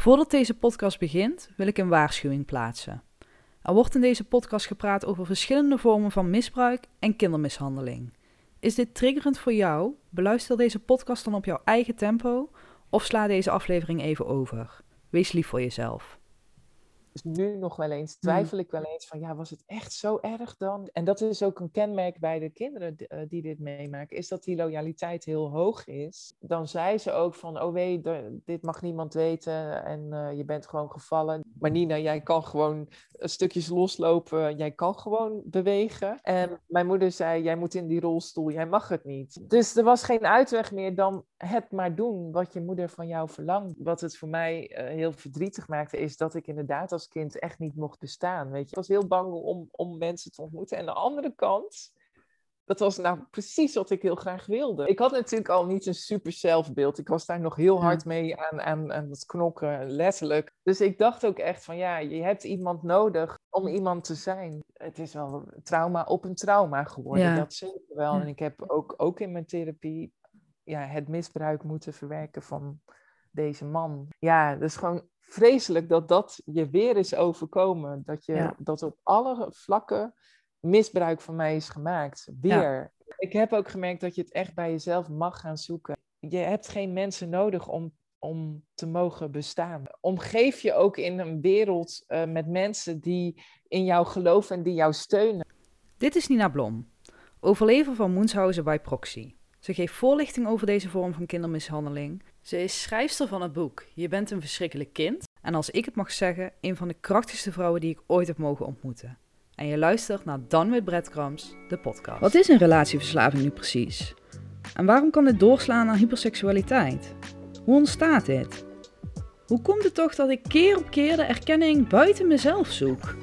Voordat deze podcast begint, wil ik een waarschuwing plaatsen. Er wordt in deze podcast gepraat over verschillende vormen van misbruik en kindermishandeling. Is dit triggerend voor jou? Beluister deze podcast dan op jouw eigen tempo of sla deze aflevering even over. Wees lief voor jezelf. Dus nu nog wel eens Hmm. twijfel ik wel eens van ja, was het echt zo erg dan? En dat is ook een kenmerk bij de kinderen eh, die dit meemaken, is dat die loyaliteit heel hoog is. Dan zei ze ook van, oh wee, dit mag niemand weten en eh, je bent gewoon gevallen. Maar Nina, jij kan gewoon eh, stukjes loslopen, jij kan gewoon bewegen. En mijn moeder zei, jij moet in die rolstoel, jij mag het niet. Dus er was geen uitweg meer dan het maar doen wat je moeder van jou verlangt. Wat het voor mij eh, heel verdrietig maakte, is dat ik inderdaad als kind echt niet mocht bestaan. Weet je? Ik was heel bang om, om mensen te ontmoeten. En de andere kant, dat was nou precies wat ik heel graag wilde. Ik had natuurlijk al niet een super zelfbeeld. Ik was daar nog heel hard mee aan, aan, aan het knokken, letterlijk. Dus ik dacht ook echt van ja, je hebt iemand nodig om iemand te zijn. Het is wel trauma op een trauma geworden, Ja. dat zeker wel. En ik heb ook, ook in mijn therapie ja, het misbruik moeten verwerken van deze man. Ja, dat is gewoon vreselijk dat dat je weer is overkomen. Dat, je, Ja. dat op alle vlakken misbruik van mij is gemaakt. Weer. Ik heb ook gemerkt dat je het echt bij jezelf mag gaan zoeken. Je hebt geen mensen nodig om, om te mogen bestaan. Omgeef je ook in een wereld eh, met mensen die in jou geloven en die jou steunen. Dit is Nina Blom, overlever van Moenshausen by proxy. Ze geeft voorlichting over deze vorm van kindermishandeling. Ze is schrijfster van het boek Je bent een verschrikkelijk kind. En als ik het mag zeggen, een van de krachtigste vrouwen die ik ooit heb mogen ontmoeten. En je luistert naar Dan with Breadcrumbs, de podcast. Wat is een relatieverslaving nu precies? En waarom kan dit doorslaan naar hyperseksualiteit? Hoe ontstaat dit? Hoe komt het toch dat ik keer op keer de erkenning buiten mezelf zoek?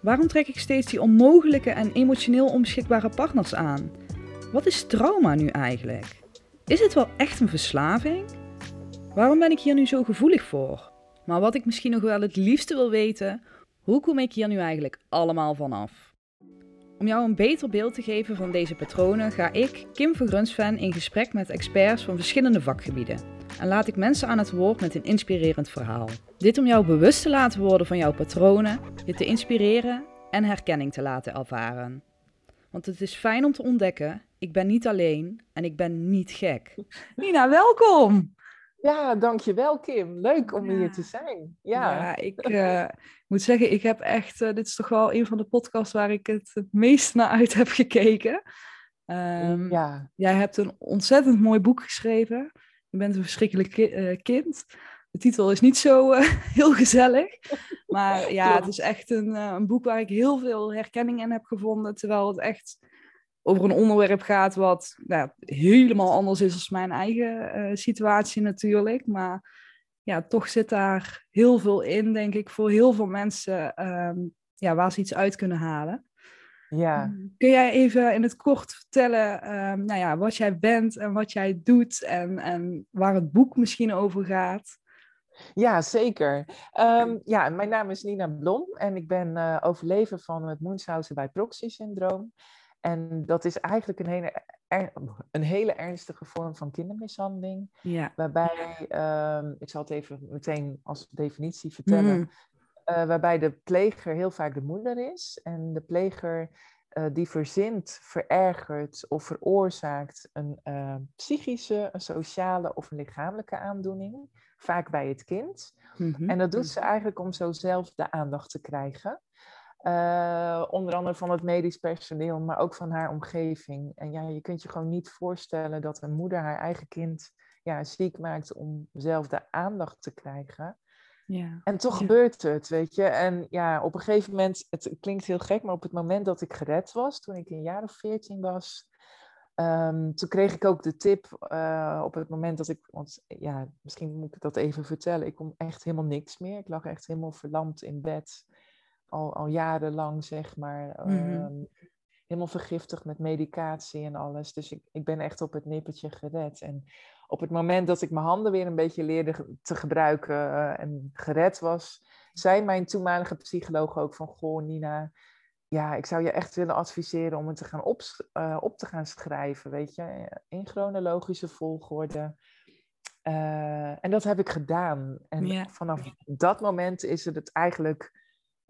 Waarom trek ik steeds die onmogelijke en emotioneel onbeschikbare partners aan? Wat is trauma nu eigenlijk? Is het wel echt een verslaving? Waarom ben ik hier nu zo gevoelig voor? Maar wat ik misschien nog wel het liefste wil weten, hoe kom ik hier nu eigenlijk allemaal vanaf? Om jou een beter beeld te geven van deze patronen ga ik, Kim van Grunsven, in gesprek met experts van verschillende vakgebieden. En laat ik mensen aan het woord met een inspirerend verhaal. Dit om jou bewust te laten worden van jouw patronen, je te inspireren en herkenning te laten ervaren. Want het is fijn om te ontdekken, ik ben niet alleen en ik ben niet gek. Nina, welkom! Ja, dankjewel Kim. Leuk om Ja. hier te zijn. Ja. Ja, ik eh, moet zeggen, ik heb echt, eh, dit is toch wel een van de podcasts waar ik het het meest naar uit heb gekeken. Ehm, ja. Jij hebt een ontzettend mooi boek geschreven. Je bent een verschrikkelijk ki- eh, kind. De titel is niet zo eh, heel gezellig. Maar ja, het is echt een, een boek waar ik heel veel herkenning in heb gevonden. Terwijl het echt over een onderwerp gaat wat nou, helemaal anders is dan mijn eigen eh, situatie natuurlijk. Maar ja, toch zit daar heel veel in, denk ik, voor heel veel mensen ehm, ja, waar ze iets uit kunnen halen. ja. Kun jij even in het kort vertellen ehm, nou ja, wat jij bent en wat jij doet en, en waar het boek misschien over gaat? Ja, zeker. Ehm, ja, mijn naam is Nina Blom en ik ben eh, overlever van het Munchausen bij proxy syndroom. En dat is eigenlijk een hele, er- een hele ernstige vorm van kindermishandeling. Ja. Waarbij, ehm, ik zal het even meteen als definitie vertellen. Mm, eh, waarbij de pleger heel vaak de moeder is. En de pleger eh, die verzint, verergert of veroorzaakt een eh, psychische, een sociale of een lichamelijke aandoening. Vaak bij het kind. mhm. En dat doet ze eigenlijk om zo zelf de aandacht te krijgen. Eh, onder andere van het medisch personeel, maar ook van haar omgeving. En ja, je kunt je gewoon niet voorstellen dat een moeder haar eigen kind ja, ziek maakt om zelf de aandacht te krijgen. ja. En toch Ja. gebeurt het, weet je. En ja, op een gegeven moment, het klinkt heel gek, maar op het moment dat ik gered was, toen ik een jaar of veertien was, ehm, toen kreeg ik ook de tip eh, op het moment dat ik, want ja, misschien moet ik dat even vertellen, ik kon echt helemaal niks meer. Ik lag echt helemaal verlamd in bed, al, al jarenlang, zeg maar. Mhm. ehm, helemaal vergiftigd met medicatie en alles. Dus ik, ik ben echt op het nippertje gered. En op het moment dat ik mijn handen weer een beetje leerde te gebruiken eh, en gered was, zei mijn toenmalige psycholoog ook van, goh Nina, ja, ik zou je echt willen adviseren om het te gaan op, op te gaan schrijven, weet je, in chronologische volgorde. Eh, en dat heb ik gedaan. En Ja. vanaf dat moment is het, het eigenlijk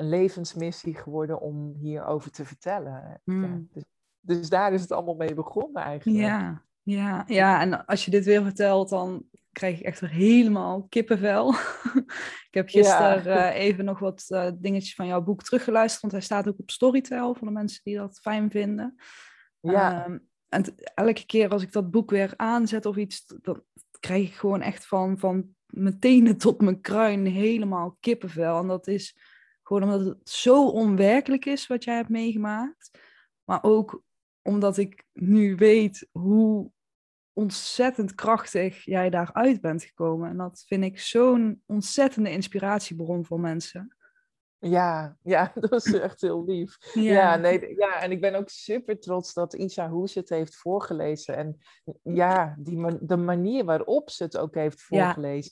een levensmissie geworden om hierover te vertellen. Ja, Mm. dus, dus daar is het allemaal mee begonnen eigenlijk. Ja, ja, ja, en als je dit weer vertelt, dan krijg ik echt weer helemaal kippenvel. ik heb gisteren eh, even nog wat eh, dingetjes van jouw boek teruggeluisterd, want hij staat ook op Storytel voor de mensen die dat fijn vinden. Ja, Ehm, en elke keer als ik dat boek weer aanzet of iets, dan krijg ik gewoon echt van, van mijn tenen tot mijn kruin helemaal kippenvel. En dat is gewoon omdat het zo onwerkelijk is wat jij hebt meegemaakt. Maar ook omdat ik nu weet hoe ontzettend krachtig jij daaruit bent gekomen. En dat vind ik zo'n ontzettende inspiratiebron voor mensen. ja, ja, dat is echt heel lief. Ja, nee, ja, en ik ben ook super trots dat Isa Hoes het heeft voorgelezen. En ja, die, de manier waarop ze het ook heeft Ja.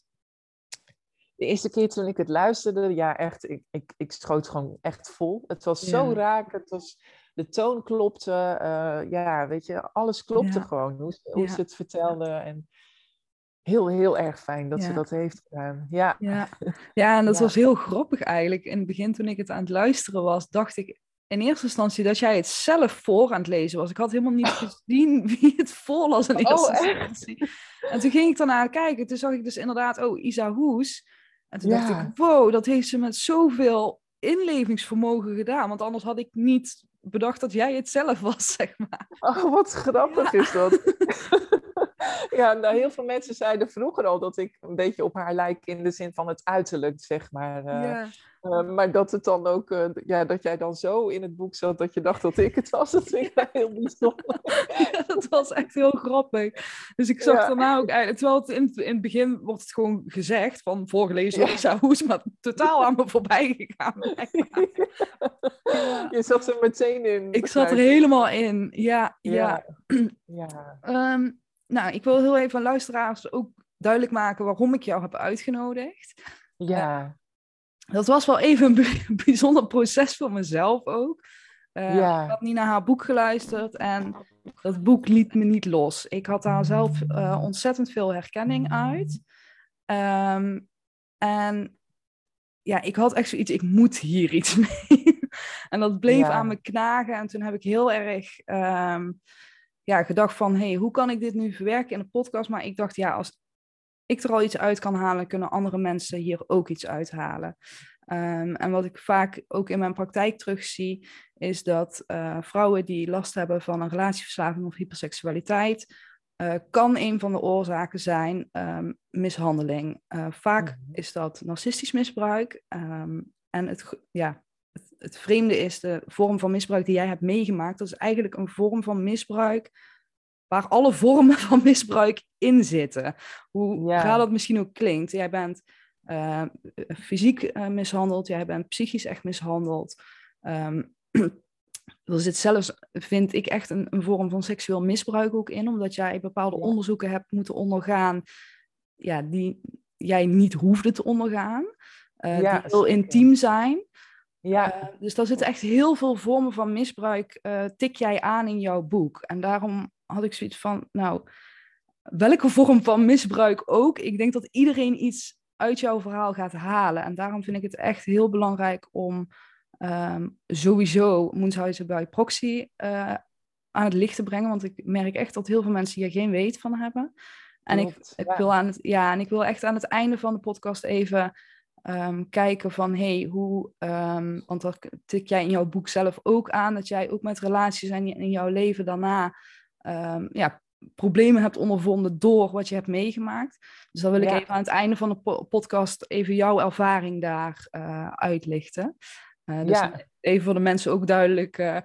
De eerste keer toen ik het luisterde, ja, echt, ik, ik, ik schoot gewoon echt vol. Het was zo raak, het was, de toon klopte, eh, ja, weet je, alles klopte Ja. gewoon, hoe, ze- hoe Ja. ze het vertelde. En heel, heel erg fijn dat ze dat heeft gedaan. Ja, Ja, ja en dat was heel grappig eigenlijk. In het begin toen ik het aan het luisteren was, dacht ik in eerste instantie dat jij het zelf voor aan het lezen was. Ik had helemaal niet gezien wie het voorlas in Oh, eerste echt? instantie. En toen ging ik daarna kijken. Toen zag ik dus inderdaad, oh, Isa Hoes. En toen dacht ik, wow, dat heeft ze met zoveel inlevingsvermogen gedaan. Want anders had ik niet bedacht dat jij het zelf was, zeg maar. Oh, wat grappig is dat. ja, nou, heel veel mensen zeiden vroeger al dat ik een beetje op haar lijk in de zin van het uiterlijk, zeg maar. eh, ja. eh, maar dat het dan ook, eh, ja, dat jij dan zo in het boek zat dat je dacht dat ik het was, dat vind ik heel bijzonder. dat was echt heel grappig. Dus ik zag Ja. daarna ook eigenlijk, terwijl het in, in het begin wordt het gewoon gezegd van voorgelezen door Ja. Isa Hoes, maar totaal aan me voorbij gegaan. Ja. Je zat er meteen in. Ik zat er ik. helemaal in. Ja, ja. Ja. ja. Nou, ik wil heel even aan luisteraars ook duidelijk maken waarom ik jou heb uitgenodigd. Ja. Dat was wel even een bij- bijzonder proces voor mezelf ook. Eh, Ja. Ik had niet naar haar boek geluisterd en dat boek liet me niet los. Ik had daar zelf eh, ontzettend veel herkenning uit. Ehm, en ja, ik had echt zoiets, ik moet hier iets mee. en dat bleef Ja. aan me knagen. En toen heb ik heel erg ehm, ja, gedacht van, hey, hoe kan ik dit nu verwerken in de podcast? Maar ik dacht, ja, als ik er al iets uit kan halen, kunnen andere mensen hier ook iets uithalen. Ehm, en wat ik vaak ook in mijn praktijk terugzie, is dat eh, vrouwen die last hebben van een relatieverslaving of hyperseksualiteit, eh, kan een van de oorzaken zijn ehm, mishandeling. Eh, vaak Mhm. is dat narcistisch misbruik. ehm, en het, ja, het, vreemde is de vorm van misbruik die jij hebt meegemaakt. Dat is eigenlijk een vorm van misbruik waar alle vormen van misbruik in zitten. Hoe Ja. raar dat misschien ook klinkt. Jij bent eh, fysiek eh, mishandeld, jij bent psychisch echt mishandeld. Ehm, er zit zelfs, vind ik, echt een, een vorm van seksueel misbruik ook in, omdat jij bepaalde Ja. onderzoeken hebt moeten ondergaan ja, die jij niet hoefde te ondergaan, Ja, die heel zeker. intiem zijn. Ja. Eh, dus daar zitten echt heel veel vormen van misbruik, eh, tik jij aan in jouw boek. En daarom had ik zoiets van, nou, welke vorm van misbruik ook, ik denk dat iedereen iets uit jouw verhaal gaat halen. En daarom vind ik het echt heel belangrijk om ehm, sowieso Moenshuizen bij proxy eh, aan het licht te brengen. Want ik merk echt dat heel veel mensen hier geen weet van hebben. En ik, ik ja. wil aan het, ja, en ik wil echt aan het einde van de podcast even ehm, kijken van hey, hoe, ehm, want dat tik jij in jouw boek zelf ook aan, dat jij ook met relaties en in jouw leven daarna ehm, ja, problemen hebt ondervonden door wat je hebt meegemaakt. Dus dan wil ik Ja. even aan het einde van de po- podcast even jouw ervaring daar eh, uitlichten. Eh, dus Ja. even voor de mensen ook duidelijk eh,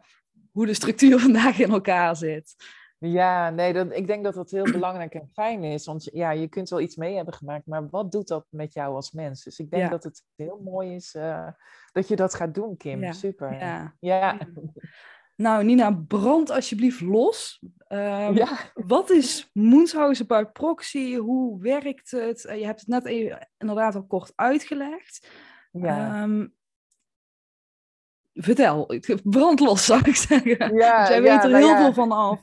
hoe de structuur vandaag in elkaar zit. Ja, nee, dat, ik denk dat dat heel belangrijk en fijn is. Want ja, je kunt wel iets mee hebben gemaakt, maar wat doet dat met jou als mens? Dus ik denk Ja. dat het heel mooi is eh, dat je dat gaat doen, Kim. Ja, Super. Ja. Ja. Nou, Nina, brand alsjeblieft los. Ehm. Wat is Moenshausen by proxy? Hoe werkt het? Eh, Je hebt het net even, inderdaad al kort uitgelegd. Ja. Ehm, vertel, brand los zou ik zeggen. Ja, ja, weet er nou heel ja. veel van af.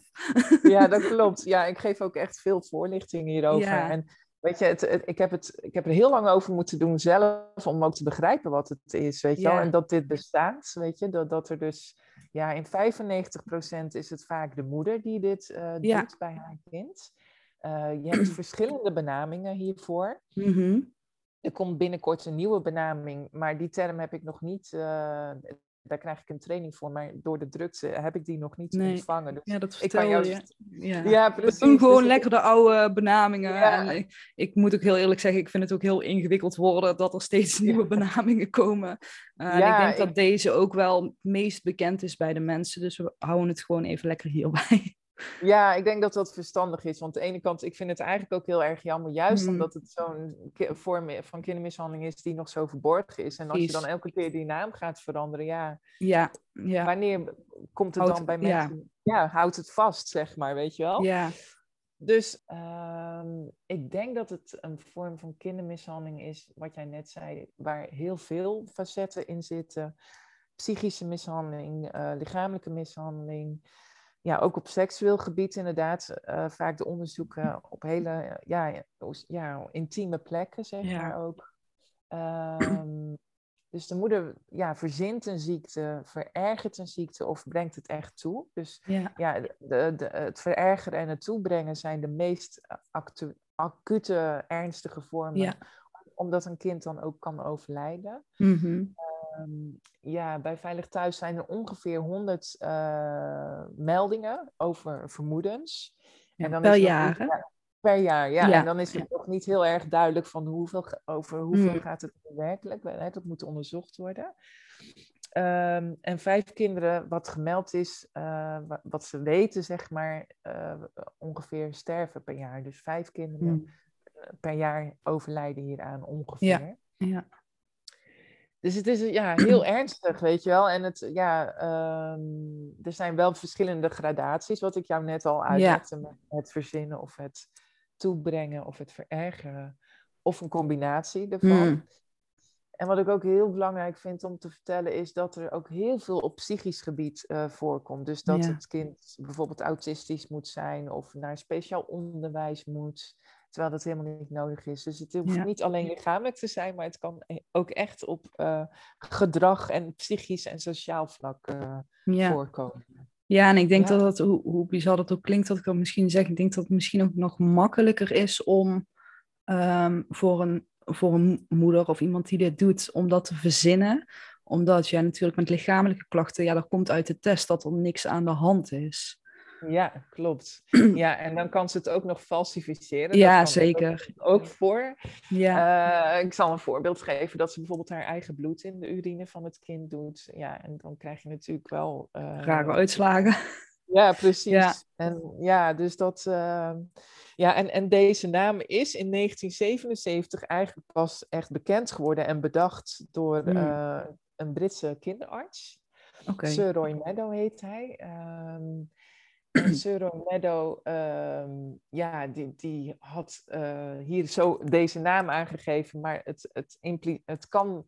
ja, dat klopt. Ja, ik geef ook echt veel voorlichting hierover. Ja. En Weet je, het, ik, heb het, ik heb er heel lang over moeten doen zelf om ook te begrijpen wat het is, weet je wel. En dat dit bestaat, weet je, dat, dat er dus, ja, in 95% is het vaak de moeder die dit uh, doet bij haar kind. Uh, je hebt verschillende benamingen hiervoor. Mm Er komt binnenkort een nieuwe benaming, maar die term heb ik nog niet, uh, daar krijg ik een training voor, maar door de drukte heb ik die nog niet ontvangen. Dus ja, dat vertel ik kan jou... je. Ja, ja precies. doen gewoon dus lekker de oude benamingen. Ja. En ik, ik, moet ook heel eerlijk zeggen, ik vind het ook heel ingewikkeld worden dat er steeds nieuwe benamingen komen. Uh, ja, en ik denk dat deze ook wel het meest bekend is bij de mensen, dus we houden het gewoon even lekker hierbij. Ja, ik denk dat dat verstandig is. Want aan de ene kant, ik vind het eigenlijk ook heel erg jammer, juist mm. omdat het zo'n vorm van kindermishandeling is die nog zo verborgen is. En als je dan elke keer die naam gaat veranderen, ja, ja, ja. wanneer komt het dan bij mensen? Ja. houdt het vast, zeg maar, weet je wel? Ja. Dus uh, ik denk dat het een vorm van kindermishandeling is, wat jij net zei, waar heel veel facetten in zitten. Psychische mishandeling, uh, lichamelijke mishandeling ja, ook op seksueel gebied inderdaad uh, vaak de onderzoeken op hele ja, ja, intieme plekken, zeg maar ook. Um, dus de moeder ja, verzint een ziekte, verergert een ziekte of brengt het echt toe. Dus ja, ja de, de, het verergeren en het toebrengen zijn de meest actu acute, ernstige vormen. Ja. Omdat een kind dan ook kan overlijden. Mm -hmm. Ehm, ja, bij Veilig Thuis zijn er ongeveer 100 uh, meldingen over vermoedens. en dan per jaar, hè? Per jaar, ja. En dan is het nog niet heel erg duidelijk van hoeveel, over hoeveel mm. gaat het werkelijk. Dat moet onderzocht worden. Um, en vijf kinderen, wat gemeld is, uh, wat ze weten, zeg maar, uh, ongeveer sterven per jaar. Dus vijf kinderen mm. Per jaar overlijden hieraan ongeveer. Ja. ja. Dus het is ja, heel ernstig, weet je wel. En het, ja, ehm, er zijn wel verschillende gradaties, wat ik jou net al uitlegde. Het verzinnen of het toebrengen of het verergeren. Of een combinatie ervan. Mm. En wat ik ook heel belangrijk vind om te vertellen, is dat er ook heel veel op psychisch gebied uh, voorkomt. Dus dat het kind bijvoorbeeld autistisch moet zijn of naar speciaal onderwijs moet. Terwijl dat helemaal niet nodig is. Dus het hoeft niet alleen lichamelijk te zijn, maar het kan e-, ook echt op uh, gedrag en psychisch en sociaal vlak uh, ja. voorkomen. Ja, en ik denk dat het, hoe, hoe bizar dat ook klinkt, dat ik dat misschien zeg, ik denk dat het misschien ook nog makkelijker is om um, voor, een, voor een moeder of iemand die dit doet, om dat te verzinnen. Omdat jij natuurlijk met lichamelijke klachten, ja, dat komt uit de test dat er niks aan de hand is. Ja, klopt. Ja, en dan kan ze het ook nog falsificeren. Ja, zeker. Ook voor. Ja. Uh, ik zal een voorbeeld geven dat ze bijvoorbeeld haar eigen bloed in de urine van het kind doet. Ja, en dan krijg je natuurlijk wel. Uh, Rare uitslagen. Ja, precies. Ja. En ja, dus dat. Uh, ja, en, en deze naam is in 1977 eigenlijk pas echt bekend geworden en bedacht door hmm. een Britse kinderarts. Okay. Sir Roy Meadow heet hij. Um, Sir Meadow, ehm, ja, die, die had uh, hier zo deze naam aangegeven, maar het, het, het kan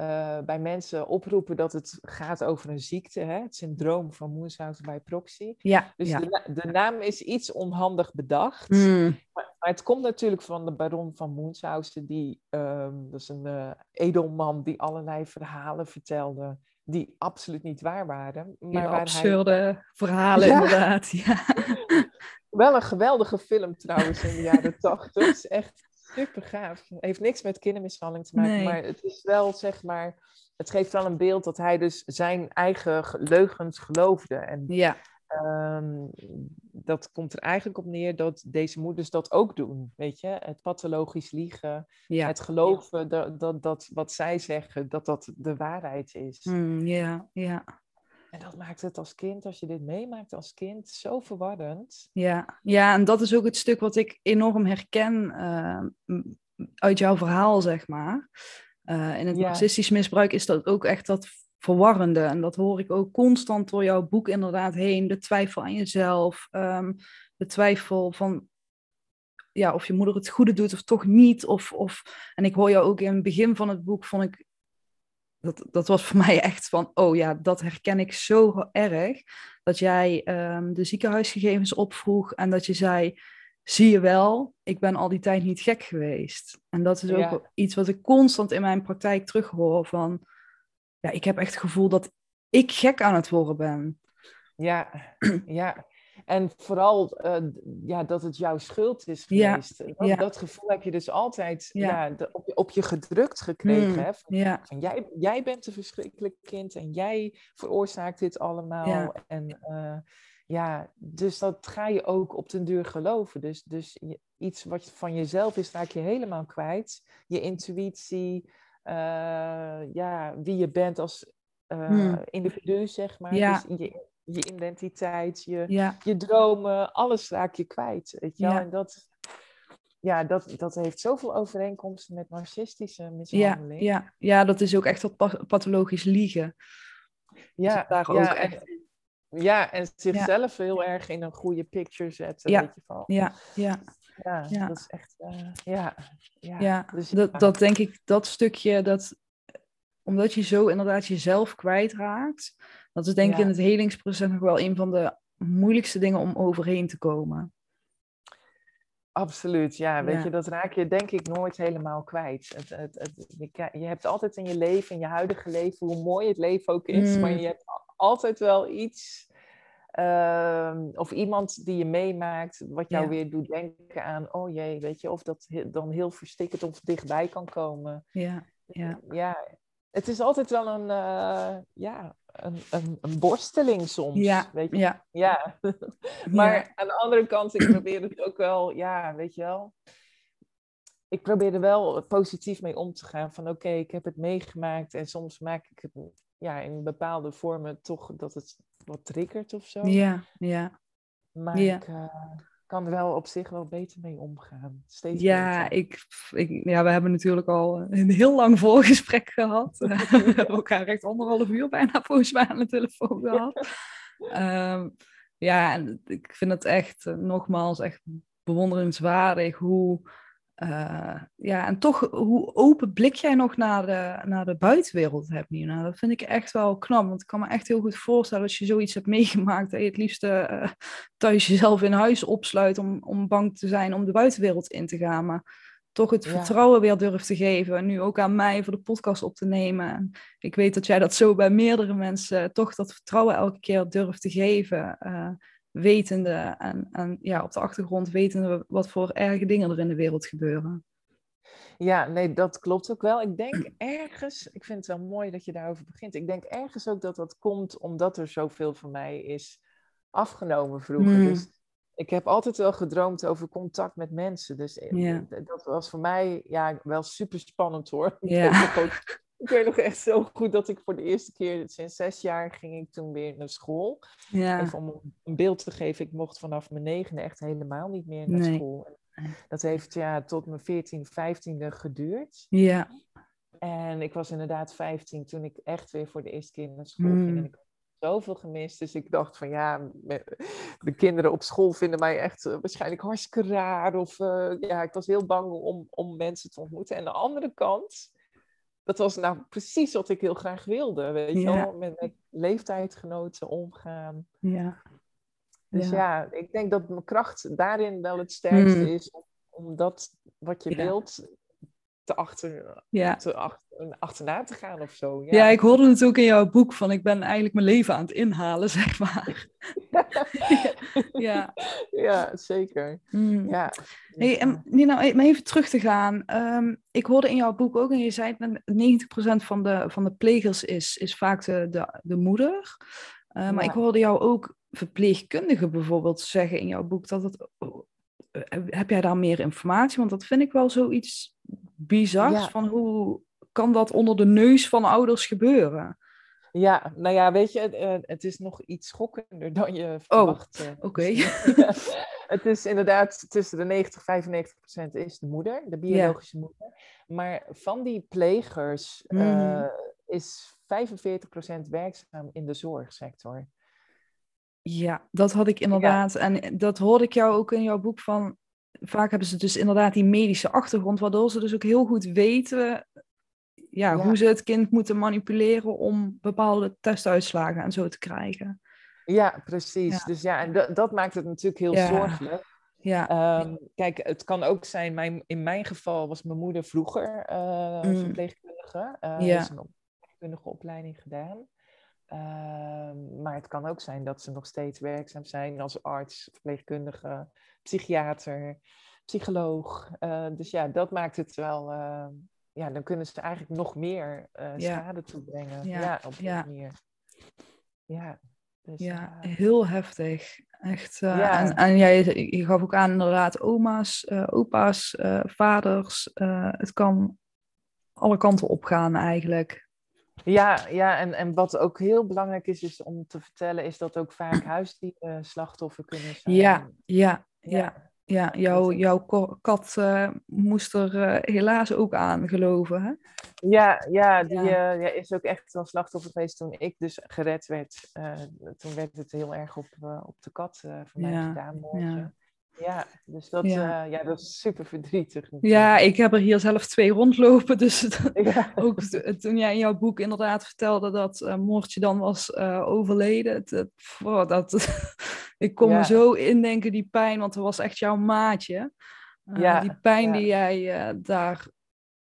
uh, bij mensen oproepen dat het gaat over een ziekte, hè? het syndroom van Munchausen bij proxy. Ja, dus ja. De, de, naam is iets onhandig bedacht. Mm. Maar, maar, het komt natuurlijk van de baron van Munchausen, die, um, dat is een uh, edelman die allerlei verhalen vertelde die absoluut niet waar waren. Maar waar absurde hij... verhalen, inderdaad. Ja. Wel een geweldige film trouwens in de jaren tachtig. echt super gaaf. Het heeft niks met kindermishandeling te maken, maar het is wel zeg maar. Het geeft wel een beeld dat hij dus zijn eigen leugens geloofde. En ja. Ehm, dat komt er eigenlijk op neer dat deze moeders dat ook doen. Weet je, het pathologisch liegen, het geloven dat, dat, dat wat zij zeggen, dat dat de waarheid is. Mm, ja, ja. En dat maakt het als kind, als je dit meemaakt als kind, zo verwarrend. Ja, ja en dat is ook het stuk wat ik enorm herken uh, uit jouw verhaal, zeg maar. Uh, in het ja. narcistisch misbruik is dat ook echt dat verwarrende. En dat hoor ik ook constant door jouw boek inderdaad heen. De twijfel aan jezelf, um, de twijfel van ja, of je moeder het goede doet of toch niet. Of, of... En ik hoor jou ook in het begin van het boek, vond ik, dat, dat was voor mij echt van, oh ja, dat herken ik zo erg. Dat jij um, de ziekenhuisgegevens opvroeg en dat je zei, zie je wel, ik ben al die tijd niet gek geweest. En dat is ook Ja. iets wat ik constant in mijn praktijk terughoor van, ja, ik heb echt het gevoel dat ik gek aan het worden ben. Ja, ja. En vooral eh, ja, dat het jouw schuld is Ja, geweest. Dat, ja. dat gevoel heb je dus altijd Ja. ja. de- op, je, op je gedrukt gekregen. Hmm, Hè? Van, van jij, jij bent een verschrikkelijk kind en jij veroorzaakt dit allemaal. En eh, ja, dus dat ga je ook op den duur geloven. Dus, dus je- iets wat van jezelf is, raak je helemaal kwijt. Je intuïtie, ja, wie je bent als eh, Hmm. individu, zeg maar. Ja. Dus je, je identiteit, je, ja, je dromen, alles raak je kwijt. Weet je wel? Ja. En dat, ja, dat, dat heeft zoveel overeenkomsten met narcistische ja, mishandeling. ja, ja, dat is ook echt dat pa- pathologisch liegen. ja, ja, en, ja, en zichzelf heel erg in een goede picture zetten. Ja. Weet je wel. Ja, ja, Ja, Ja. dat is echt, eh, ja. Ja, ja. dus Dat, dat denk ik, dat stukje, dat, omdat je zo inderdaad jezelf kwijtraakt, dat is denk ik in het helingsproces nog wel een van de moeilijkste dingen om overheen te komen. Absoluut, ja. Weet Ja. je, dat raak je denk ik nooit helemaal kwijt. Het, het, het, je, hebt altijd in je leven, in je huidige leven, hoe mooi het leven ook is, maar Mm. je hebt altijd wel iets ehm, of iemand die je meemaakt, wat jou Ja. weer doet denken aan, oh jee, weet je, of dat he- dan heel verstikkend of dichtbij kan komen. Ja, ja, Ja, het is altijd wel een, eh, ja, een, een, een borsteling soms. ja, weet je? ja. ja. Maar aan de andere kant, ik probeer het ook wel, ja, weet je wel. Ik probeer er wel positief mee om te gaan. Van oké, ik heb het meegemaakt en soms maak ik het ja, in bepaalde vormen toch dat het wat triggert of zo. Ja, ja. Maar ja. ik eh, kan er wel op zich wel beter mee omgaan. Steeds Ja, beter. ik, ik, ja, we hebben natuurlijk al een heel lang voorgesprek gehad. we hebben elkaar echt anderhalf uur bijna volgens mij aan de telefoon gehad. Ehm, ja, en ik vind het echt, eh, nogmaals, echt bewonderenswaardig hoe... eh, ja, en toch hoe open blik jij nog naar de, naar de buitenwereld hebt, Nina. Dat vind ik echt wel knap. Want ik kan me echt heel goed voorstellen als je zoiets hebt meegemaakt. Dat je het liefst eh, thuis jezelf in huis opsluit om, om bang te zijn om de buitenwereld in te gaan. Maar toch het Ja. vertrouwen weer durft te geven. Nu ook aan mij voor de podcast op te nemen. En ik weet dat jij dat zo bij meerdere mensen eh, toch dat vertrouwen elke keer durft te geven. eh, wetende en, en ja, op de achtergrond wetende wat voor erge dingen er in de wereld gebeuren. Ja, nee, dat klopt ook wel. Ik denk ergens, ik vind het wel mooi dat je daarover begint. Ik denk ergens ook dat dat komt omdat er zoveel van mij is afgenomen vroeger. Hmm. Dus ik heb altijd wel gedroomd over contact met mensen. Dus eh, dat was voor mij ja, wel super spannend hoor. Ja. ik weet nog echt zo goed dat ik voor de eerste keer, sinds zes jaar, ging ik toen weer naar school. Ja, Even om een beeld te geven, ik mocht vanaf mijn negende echt helemaal niet meer naar Nee. school. Dat heeft ja, tot mijn 14, 15e geduurd. ja, En ik was inderdaad 15 toen ik echt weer voor de eerste keer naar school Hmm. ging. En ik had zoveel gemist. Dus ik dacht van ja, de kinderen op school vinden mij echt eh, waarschijnlijk hartstikke raar. Of eh, ja, ik was heel bang om, om mensen te ontmoeten. En de andere kant, dat was nou precies wat ik heel graag wilde. Weet je Ja. wel, met, met leeftijdgenoten omgaan. ja. Dus Ja. ja. ik denk dat mijn kracht daarin wel het sterkste Hmm. is. Om, om dat wat je wilt te, achter, Ja. te achter, achterna te gaan of zo. Ja, ik hoorde het ook in jouw boek van ik ben eigenlijk mijn leven aan het inhalen, zeg maar. ja. ja, zeker. Mm. Ja. Hey, en Nina, om even terug te gaan. Ehm, ik hoorde in jouw boek ook, en je zei het, net, 90% van de, van de plegers is, is vaak de, de, de moeder. Eh, maar Ja. ik hoorde jou ook verpleegkundigen bijvoorbeeld zeggen in jouw boek dat het... eh, Heb jij daar meer informatie? Want dat vind ik wel zoiets bizars. Ja. Van hoe kan dat onder de neus van ouders gebeuren? Ja, nou ja, weet je, het, eh, het is nog iets schokkender dan je Oh, verwacht. eh, oké. het is inderdaad tussen de 90 en 95 procent is de moeder, de biologische moeder. Maar van die plegers Mhm. is 45 procent werkzaam in de zorgsector. Ja, dat had ik inderdaad. En dat hoorde ik jou ook in jouw boek van. Vaak hebben ze dus inderdaad die medische achtergrond, waardoor ze dus ook heel goed weten ja, Ja. hoe ze het kind moeten manipuleren om bepaalde testuitslagen en zo te krijgen. Ja, precies. Ja. Dus ja, en dat, dat maakt het natuurlijk heel zorgelijk. Ja. Ehm, kijk, het kan ook zijn, mijn, in mijn geval was mijn moeder vroeger uh, Mm. verpleegkundige. Uh, Ja. heeft een verpleegkundige opleiding gedaan. Ehm, maar het kan ook zijn dat ze nog steeds werkzaam zijn als arts, verpleegkundige, psychiater, psycholoog. Eh, dus ja, dat maakt het wel. eh, ja, dan kunnen ze eigenlijk nog meer eh, Ja. schade toebrengen. Ja, Ja, op die ja. manier. Ja, dus, Ja, heel heftig. Echt. En, en jij je gaf ook aan inderdaad oma's, opa's, vaders. het kan alle kanten opgaan eigenlijk. Ja, ja en, en wat ook heel belangrijk is, is om te vertellen, is dat ook vaak huisdieren slachtoffer kunnen zijn. Ja, ja, ja. ja. Ja, jouw, jouw kat eh, moest er eh, helaas ook aan geloven. Hè? Ja, ja, die Ja. eh, ja, is ook echt een slachtoffer geweest toen ik dus gered werd. Toen werd het heel erg op, op de kat van mij gedaan. Ja. Dus dat, Ja. ja. ja, dat is super verdrietig. Ja, ik heb er hier zelf twee rondlopen. Dus Ja. ook toen jij in jouw boek inderdaad vertelde dat eh Moortje dan was eh, overleden. Oh, dat, ik kon Ja. me zo indenken, die pijn, want het was echt jouw maatje. Eh, die pijn die jij eh, daar...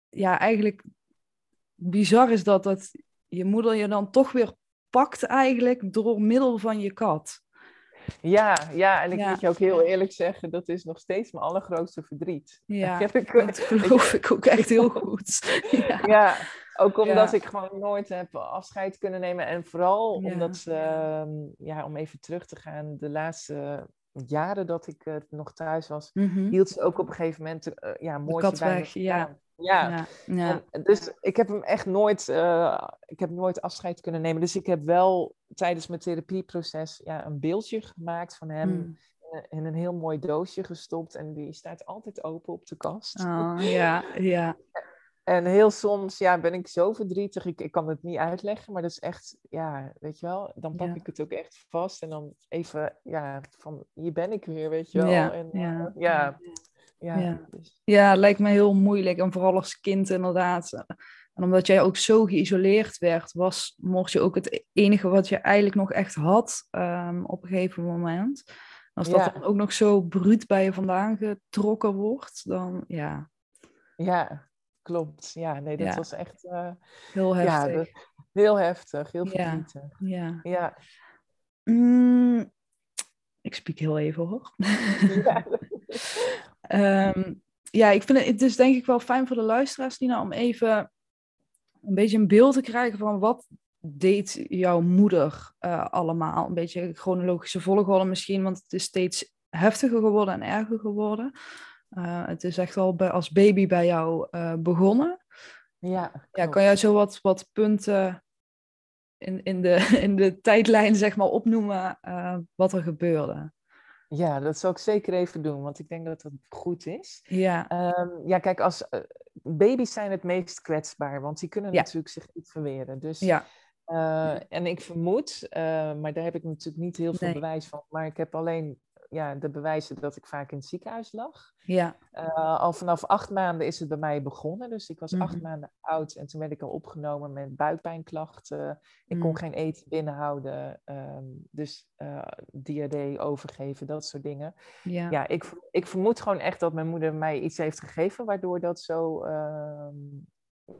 Ja, eigenlijk bizar is dat, dat je moeder je dan toch weer pakt eigenlijk door middel van je kat. Ja, ja, en ik Ja. moet je ook heel eerlijk zeggen, dat is nog steeds mijn allergrootste verdriet. Ja, Heb ik- dat geloof ik ook echt heel goed. Ja. Ja, ook omdat Ja. ik gewoon nooit heb afscheid kunnen nemen. En vooral omdat ze, ehm, ja, om even terug te gaan, de laatste jaren dat ik eh, nog thuis was, Mhm. hield ze ook op een gegeven moment eh ja, kat bij me ja. Ja. Ja, dus ik heb hem echt nooit, eh, ik heb nooit afscheid kunnen nemen. Dus ik heb wel tijdens mijn therapieproces ja, een beeldje gemaakt van hem Mm. in, in een heel mooi doosje gestopt. En die staat altijd open op de kast. Oh, ja, ja. En heel soms ja, ben ik zo verdrietig. Ik, ik kan het niet uitleggen, maar dat is echt, ja, weet je wel. Dan pak Ja. ik het ook echt vast en dan even, ja, van hier ben ik weer, weet je wel. Ja, en, ja. eh, ja, ja, Ja. dus- Ja, lijkt me heel moeilijk. En vooral als kind inderdaad. En omdat jij ook zo geïsoleerd werd, was Moortje ook het enige wat je eigenlijk nog echt had ehm, op een gegeven moment. En als dat Ja. dan ook nog zo bruut bij je vandaan getrokken wordt, dan ja, ja, klopt. Ja, nee, dat Ja. was echt eh, heel ja, heftig. dat- heel heftig, heel verdrietig. Ja. Ja, Mm, ik spiek heel even hoor. ja. Ehm, ja, ik vind het, het is denk ik wel fijn voor de luisteraars, Nina, om even een beetje een beeld te krijgen van wat deed jouw moeder eh, allemaal. Een beetje chronologische volgorde misschien, want het is steeds heftiger geworden en erger geworden. Eh, het is echt al bij, als baby bij jou eh, begonnen. ja, Ja, kan jij zo wat, wat punten in, in, de, in de tijdlijn zeg maar opnoemen wat er gebeurde? Ja, dat zal ik zeker even doen, want ik denk dat dat goed is. Ja, Ehm, ja, kijk, als eh, baby's zijn het meest kwetsbaar, want die kunnen Ja. natuurlijk zich niet verweren. Dus, ja, eh, en ik vermoed, eh, maar daar heb ik natuurlijk niet heel veel Nee. bewijs van, maar ik heb alleen ja, de bewijzen dat ik vaak in het ziekenhuis lag. ja, Eh, al vanaf acht maanden is het bij mij begonnen. Dus ik was acht Mhm. maanden oud en toen werd ik al opgenomen met buikpijnklachten. Ik kon Mm. geen eten binnenhouden, ehm, dus eh diarree overgeven, dat soort dingen. ja. Ja, ik, ik vermoed gewoon echt dat mijn moeder mij iets heeft gegeven, waardoor dat zo ehm,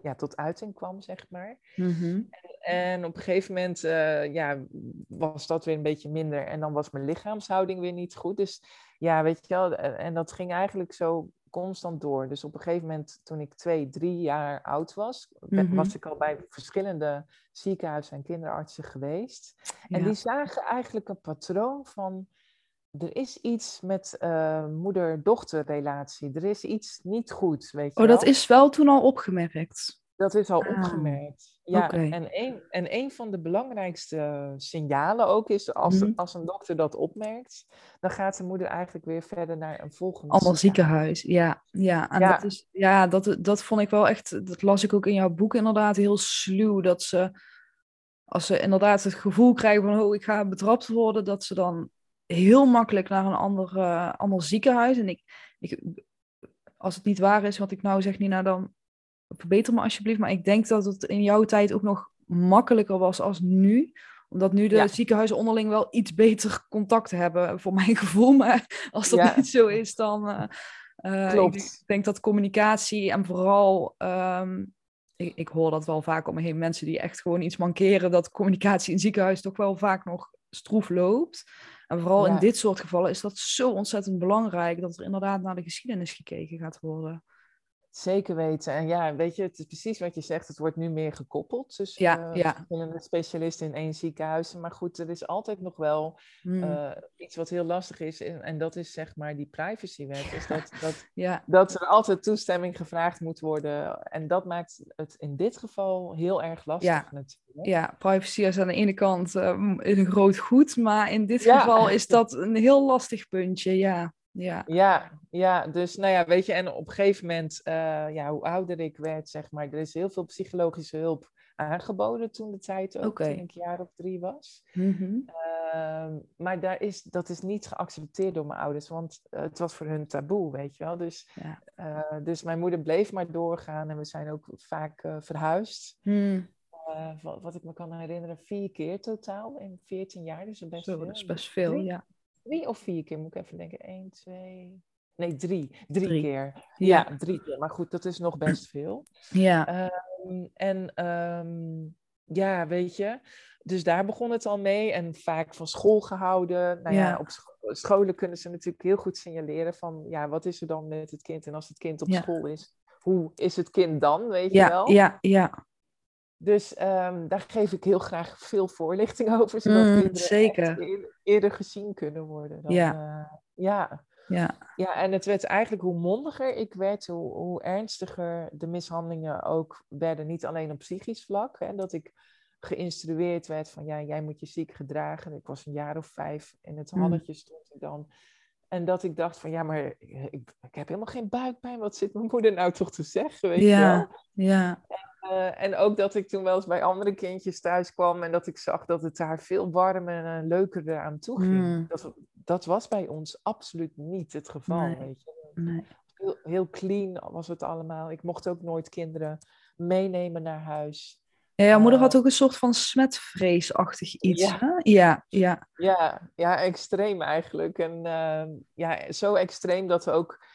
ja, tot uiting kwam, zeg maar. Mhm. En op een gegeven moment eh, ja, was dat weer een beetje minder. En dan was mijn lichaamshouding weer niet goed. Dus ja, weet je wel, en, en dat ging eigenlijk zo constant door. Dus op een gegeven moment, toen ik twee, drie jaar oud was, Mhm. was ik al bij verschillende ziekenhuizen en kinderartsen geweest. En Ja. die zagen eigenlijk een patroon van. Er is iets met eh moeder-dochter-relatie. Er is iets niet goed, weet je Oh, dat is wel toen al opgemerkt. Dat is al Ah, opgemerkt. Ja, en, een, en een van de belangrijkste signalen ook is, als, Mhm. als een dokter dat opmerkt, dan gaat de moeder eigenlijk weer verder naar een volgend Ander ziekenhuis, ja. Ja, en Ja. Dat, is, ja dat, dat vond ik wel echt, dat las ik ook in jouw boek inderdaad, heel sluw. Dat ze, als ze inderdaad het gevoel krijgen van, oh, ik ga betrapt worden, dat ze dan heel makkelijk naar een ander, eh, ander ziekenhuis. En ik, ik, als het niet waar is wat ik nou zeg, Nina, dan verbeter me alsjeblieft. Maar ik denk dat het in jouw tijd ook nog makkelijker was als nu Omdat nu de Ja. ziekenhuizen onderling wel iets beter contact hebben, voor mijn gevoel. Maar als dat Ja. niet zo is, dan... eh, eh, Klopt. Ik denk, dat communicatie en vooral... ehm, ik, ik hoor dat wel vaak om me heen. Mensen die echt gewoon iets mankeren. Dat communicatie in ziekenhuis toch wel vaak nog stroef loopt. En vooral in dit soort gevallen is dat zo ontzettend belangrijk. Dat er inderdaad naar de geschiedenis gekeken gaat worden. Zeker weten. En ja, weet je, het is precies wat je zegt. Het wordt nu meer gekoppeld tussen Ja, ja. verschillende specialisten in één ziekenhuis. Maar goed, er is altijd nog wel Hmm. eh, iets wat heel lastig is. En, en dat is zeg maar die privacywet. Dus dat, dat, ja, dat er altijd toestemming gevraagd moet worden. En dat maakt het in dit geval heel erg lastig Ja. natuurlijk. ja, privacy is aan de ene kant eh, een groot goed. Maar in dit geval is dat een heel lastig puntje. Ja, ja. Ja, ja, dus nou ja, weet je, en op een gegeven moment, eh, ja, hoe ouder ik werd, zeg maar, er is heel veel psychologische hulp aangeboden toen de tijd ook, toen ik een jaar of drie was. Mhm. Ehm, maar daar is, dat is niet geaccepteerd door mijn ouders, want eh, het was voor hun taboe, weet je wel. Dus, Ja. eh, dus mijn moeder bleef maar doorgaan en we zijn ook vaak verhuisd. Hmm. Wat, wat ik me kan herinneren, vier keer totaal in 14 jaar, dus best Zo, veel. dat is best veel, Drie? ja. Drie of vier keer, moet ik even denken. Eén, twee... Nee, drie. Drie, Drie. keer. Ja. Ja. drie keer. Maar goed, dat is nog best veel. Ja, Ehm, en ehm, ja, weet je. Dus daar begon het al mee. En vaak van school gehouden. Nou ja, Ja. op scho- scholen kunnen ze natuurlijk heel goed signaleren van... Ja, wat is er dan met het kind? En als het kind op Ja. school is, hoe is het kind dan? Weet je wel? ja, ja. Dus ehm, daar geef ik heel graag veel voorlichting over. Zodat Mm, kinderen zeker. eerder gezien kunnen worden. Dan, Ja. eh, ja. ja. Ja, en het werd eigenlijk hoe mondiger ik werd, hoe, hoe ernstiger de mishandelingen ook werden. Niet alleen op psychisch vlak, hè, dat ik geïnstrueerd werd van ja, jij moet je ziek gedragen. Ik was een jaar of vijf in het Mm. halletje stond ik dan. En dat ik dacht van ja, maar ik, ik, heb helemaal geen buikpijn. Wat zit mijn moeder nou toch te zeggen, weet je wel? Ja, ja, Eh, en ook dat ik toen wel eens bij andere kindjes thuis kwam en dat ik zag dat het daar veel warmer en leuker eraan toe ging. Mm. Dat, dat was bij ons absoluut niet het geval, Nee. weet je. nee. Heel, heel clean was het allemaal. Ik mocht ook nooit kinderen meenemen naar huis. Ja, jouw moeder had Eh, ook een soort van smetvreesachtig iets, Ja. hè? Ja, ja. Ja, ja, extreem eigenlijk. En eh, ja, zo extreem dat we ook.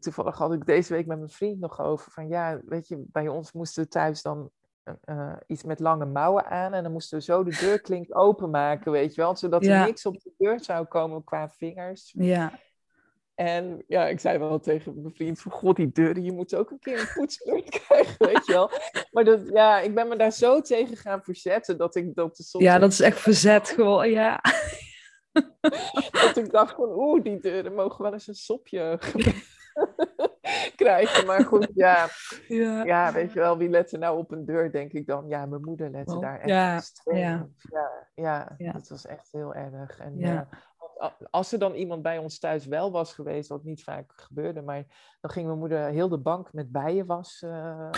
Toevallig had ik deze week met mijn vriend nog over. Van ja, weet je, bij ons moesten we thuis dan eh, eh, iets met lange mouwen aan. En dan moesten we zo de deurklink openmaken, weet je wel. Zodat Ja. er niks op de deur zou komen qua vingers. Ja, En ja, ik zei wel tegen mijn vriend van, god, die deuren, je moet ook een keer een poetsbeurt krijgen, weet je wel. Maar dat, ja, ik ben me daar zo tegen gaan verzetten, dat ik dat soms ja dat is echt verzet gewoon, ja. dat ik dacht van, oeh, die deuren mogen wel eens een sopje krijgen. Maar goed, ja, Ja, ja, weet je wel, wie let er nou op een deur, denk ik dan. Ja, mijn moeder lette daar echt ja, extreem ja. Ja, dat was echt heel erg. En Ja. als- er dan iemand bij ons thuis wel was geweest, wat niet vaak gebeurde, maar dan ging mijn moeder heel de bank met bijenwas eh,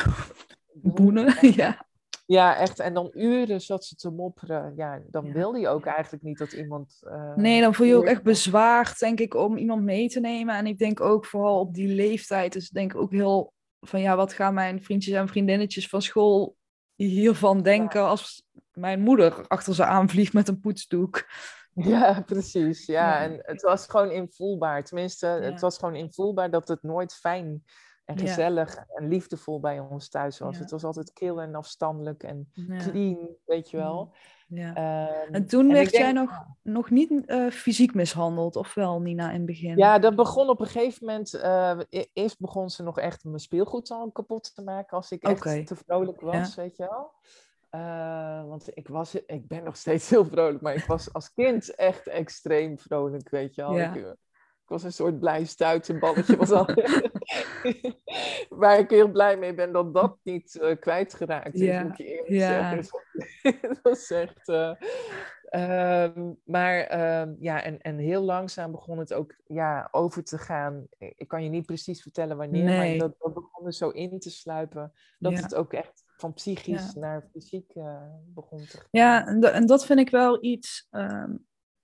doen. boenen, ja. Ja, echt. En dan uren zat ze te mopperen. Ja, dan Ja. wilde je ook eigenlijk niet dat iemand... eh, Nee, dan voel je ook echt bezwaard, denk ik, om iemand mee te nemen. En ik denk ook vooral op die leeftijd is het denk ik ook heel van ja, wat gaan mijn vriendjes en vriendinnetjes van school hiervan denken als mijn moeder achter ze aanvliegt met een poetsdoek. Ja, precies. Ja, Ja. en het was gewoon invoelbaar. Tenminste, het was gewoon invoelbaar dat het nooit fijn en Ja. gezellig en liefdevol bij ons thuis was. Ja. Het was altijd kil en afstandelijk en Ja, clean, weet je wel. ja. Ehm, En toen werd denk- jij nog, nog niet eh, fysiek mishandeld, of wel, Nina, in het begin? Ja, dat begon op een gegeven moment. eh, e- eerst begon ze nog echt mijn speelgoed al kapot te maken als ik echt te vrolijk was, weet je wel. Eh, want ik, was, ik ben nog steeds heel vrolijk, maar ik was als kind echt extreem vrolijk, weet je wel. Ja. Ik, ik was een soort blij stuitenballetje. Was al... Waar ik heel blij mee ben dat dat niet eh, kwijtgeraakt is, Ja, moet ik je eerlijk ja. zeggen. dat was echt... eh, Ehm, maar ehm, ja, en, en heel langzaam begon het ook ja, over te gaan. Ik, kan je niet precies vertellen wanneer, Nee. maar dat, dat begon er zo in te sluipen. Dat Ja. het ook echt van psychisch naar fysiek eh, begon te gaan. Ja, en dat vind ik wel iets ehm,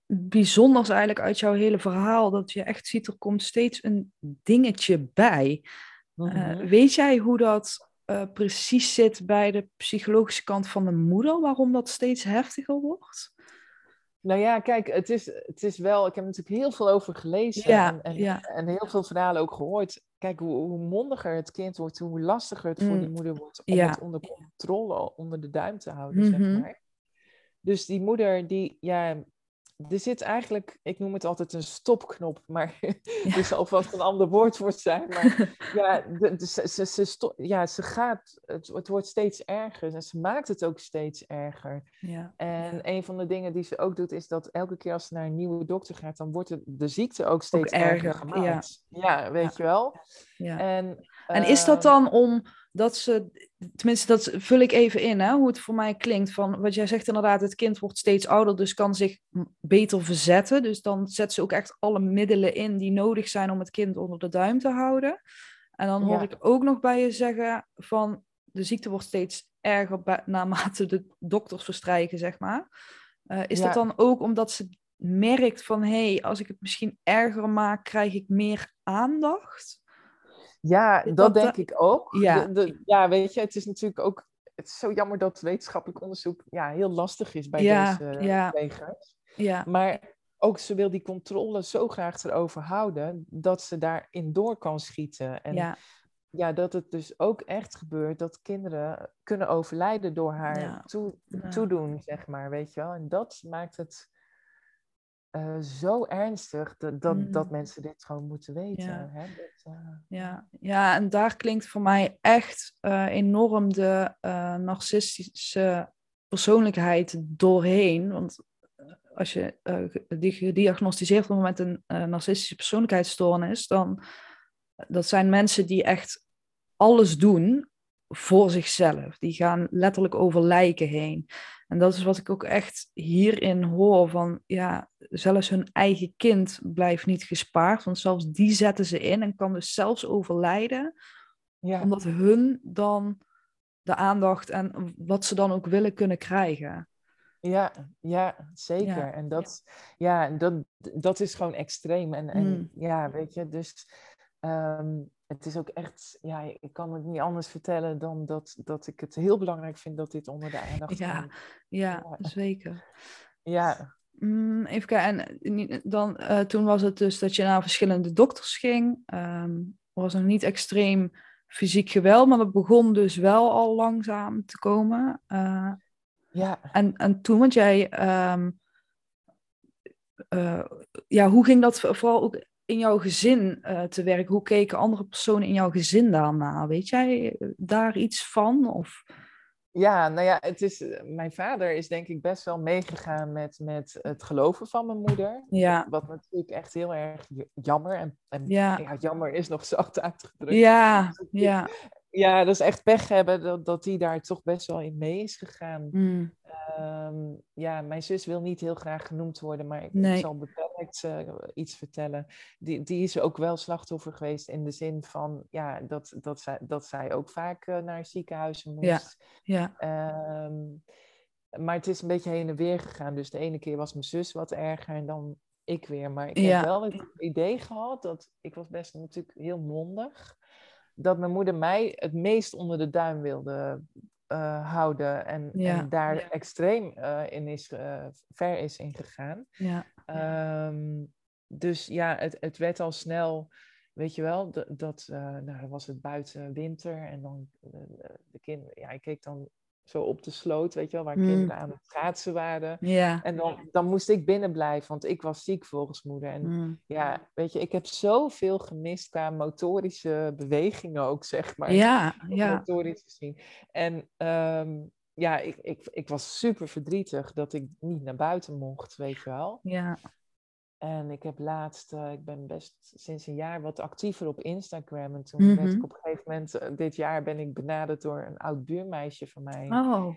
bijzonders eigenlijk uit jouw hele verhaal. Dat je echt ziet, er komt steeds een dingetje bij. Eh, Mhm. weet jij hoe dat eh, precies zit bij de psychologische kant van de moeder, waarom dat steeds heftiger wordt? Nou ja, kijk, het is, het is wel, ik heb natuurlijk heel veel over gelezen Ja, en, en, ja. en heel veel verhalen ook gehoord. Kijk, hoe, hoe mondiger het kind wordt, hoe lastiger het voor die Mm, moeder wordt om ja. het onder controle, onder de duim te houden, zeg Mhm. maar. Dus die moeder, die, ja, er zit eigenlijk, ik noem het altijd een stopknop, maar er zal vast een ander woord voor zijn. Maar ja, de, de- ze, ze, ze, sto- ja, ze gaat, het, het wordt steeds erger en ze maakt het ook steeds erger. Ja, En een van de dingen die ze ook doet, is dat elke keer als ze naar een nieuwe dokter gaat, dan wordt het, de ziekte ook steeds erger, erger, ja. gemaakt. Ja, weet je wel. ja. En, En is dat ehm, dan omdat ze, tenminste dat vul ik even in, hè, hoe het voor mij klinkt, van wat jij zegt inderdaad, het kind wordt steeds ouder, dus kan zich beter verzetten. Dus dan zet ze ook echt alle middelen in die nodig zijn om het kind onder de duim te houden. En dan hoor Ja. ik ook nog bij je zeggen van de ziekte wordt steeds erger naarmate de dokters verstrijken, zeg maar. Eh, is dat dan ook omdat ze merkt van, hé, hey, als ik het misschien erger maak, krijg ik meer aandacht? Ja, dat dat denk ik ook. Ja. De, de- ja, weet je, het is natuurlijk ook. Het is zo jammer dat wetenschappelijk onderzoek ja, heel lastig is bij Ja, deze ja. Ja, Maar ook ze wil die controle zo graag erover houden dat ze daarin door kan schieten. En ja. ja, dat het dus ook echt gebeurt dat kinderen kunnen overlijden door haar toe, toedoen, zeg maar, weet je wel. En dat maakt het eh, zo ernstig dat, dat, dat Mm. mensen dit gewoon moeten weten. Ja. Hè? Dat, eh, ja, ja, en daar klinkt voor mij echt eh, enorm de narcistische persoonlijkheid doorheen. Want als je die gediagnosticeerd wordt met een narcistische persoonlijkheidsstoornis, dan dat zijn mensen die echt alles doen voor zichzelf. Die gaan letterlijk over lijken heen. En dat is wat ik ook echt hierin hoor van, ja, zelfs hun eigen kind blijft niet gespaard, want zelfs die zetten ze in en kan dus zelfs overlijden, ja. omdat hun dan de aandacht en wat ze dan ook willen kunnen krijgen. Ja, ja, zeker. Ja, En dat, ja. dat, dat is gewoon extreem. En, en Mm. ja, weet je, dus ehm, het is ook echt, ja, ik kan het niet anders vertellen dan dat, dat ik het heel belangrijk vind dat dit onder de aandacht Ja, komt. ja, Ja. zeker. Ja, Mm, even kijken, en dan, eh, toen was het dus dat je naar verschillende dokters ging. Ehm was nog niet extreem fysiek geweld, maar dat begon dus wel al langzaam te komen. Eh, ja. en, en toen, want jij, ehm, eh, ja, hoe ging dat voor- vooral ook in jouw gezin eh, te werk? Hoe keken andere personen in jouw gezin daarna? Weet jij eh, daar iets van? Of, Ja, nou ja, het is, mijn vader is denk ik best wel meegegaan met, met het geloven van mijn moeder. ja, Wat natuurlijk echt heel erg jammer en, en ja, ja, jammer is nog zacht uitgedrukt. ja, ja. Ja, dat is echt pech hebben dat, dat die daar toch best wel in mee is gegaan. Mm, Ehm, ja, mijn zus wil niet heel graag genoemd worden, maar ik, zal beperkt eh, iets vertellen. Die, die is ook wel slachtoffer geweest in de zin van ja, dat, dat, zij, dat zij ook vaak eh, naar ziekenhuizen moest. Ja. ja, Ehm, maar het is een beetje heen en weer gegaan. Dus de ene keer was mijn zus wat erger en dan ik weer. Maar ik Ja. heb wel het idee gehad dat ik was best natuurlijk heel mondig. Dat mijn moeder mij het meest onder de duim wilde eh, houden. En, Ja. en daar Ja. extreem eh, in is, eh, ver is in gegaan. ja. Ehm, dus ja, het, het werd al snel, weet je wel, dat, dat nou, dan was het buiten winter en dan de kinderen, ja, ik keek dan zo op de sloot, weet je wel, waar Mm. kinderen aan het schaatsen waren. En dan, dan moest ik binnen blijven, want ik was ziek volgens moeder. En Mm. ja, weet je, ik heb zoveel gemist qua motorische bewegingen ook, zeg maar. Ja, ja, Motorisch gezien. En ehm, ja, ik, ik, ik was super verdrietig dat ik niet naar buiten mocht, weet je wel. ja. En ik heb laatst, eh, ik ben best sinds een jaar wat actiever op Instagram. En toen werd Mhm. ik op een gegeven moment, eh, dit jaar ben ik benaderd door een oud buurmeisje van mij. Oh,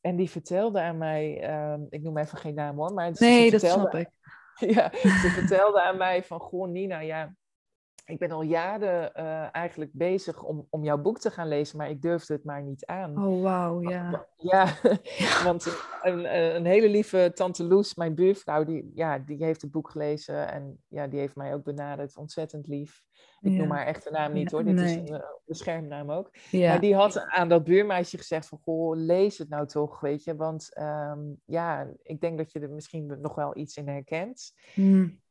En die vertelde aan mij, ehm, ik noem even geen naam hoor, maar ze nee, dat vertelde, snap ik. ja, ze vertelde aan mij van, goh Nina, ja, ik ben al jaren eh, eigenlijk bezig om, om jouw boek te gaan lezen, maar ik durfde het maar niet aan. Oh, wauw, ja. Ja, want een, een, hele lieve tante Loes, mijn buurvrouw, die, ja, die heeft het boek gelezen en ja, die heeft mij ook benaderd. Ontzettend lief. Ik noem haar echte naam niet hoor, dit is een beschermnaam ook. Ja. Maar die had aan dat buurmeisje gezegd van, goh, lees het nou toch, weet je. Want ehm, ja, ik denk dat je er misschien nog wel iets in herkent. Mm.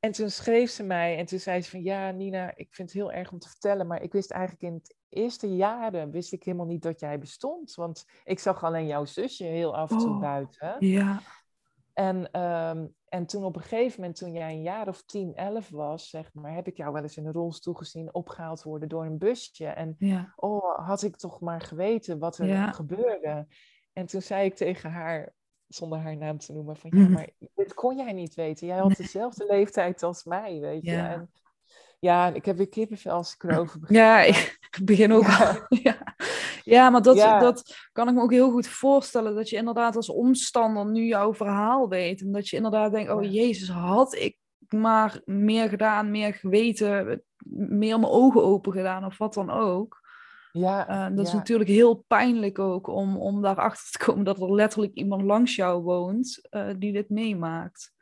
En toen schreef ze mij en toen zei ze van ja, Nina, ik vind het heel erg om te vertellen, maar ik wist eigenlijk in het eerste jaren wist ik helemaal niet dat jij bestond. Want ik zag alleen jouw zusje heel af en toe oh, buiten. Ja. En, ehm, en toen op een gegeven moment, toen jij een jaar of tien, elf was, zeg maar, heb ik jou wel eens in een rolstoel gezien opgehaald worden door een busje. En ja. oh, had ik toch maar geweten wat er gebeurde. En toen zei ik tegen haar, zonder haar naam te noemen, van ja, mhm. maar dit kon jij niet weten. Jij had dezelfde leeftijd als mij, weet je. Ja. En, ja, ik heb weer kippenvel als ik erover begin. Ja, ik begin ook ja. ja. ja. maar dat, dat kan ik me ook heel goed voorstellen. Dat je inderdaad als omstander nu jouw verhaal weet. En dat je inderdaad denkt, oh jezus, had ik maar meer gedaan, meer geweten, meer mijn ogen open gedaan of wat dan ook. Ja, uh, dat is natuurlijk heel pijnlijk ook om, om daarachter te komen dat er letterlijk iemand langs jou woont uh, die dit meemaakt.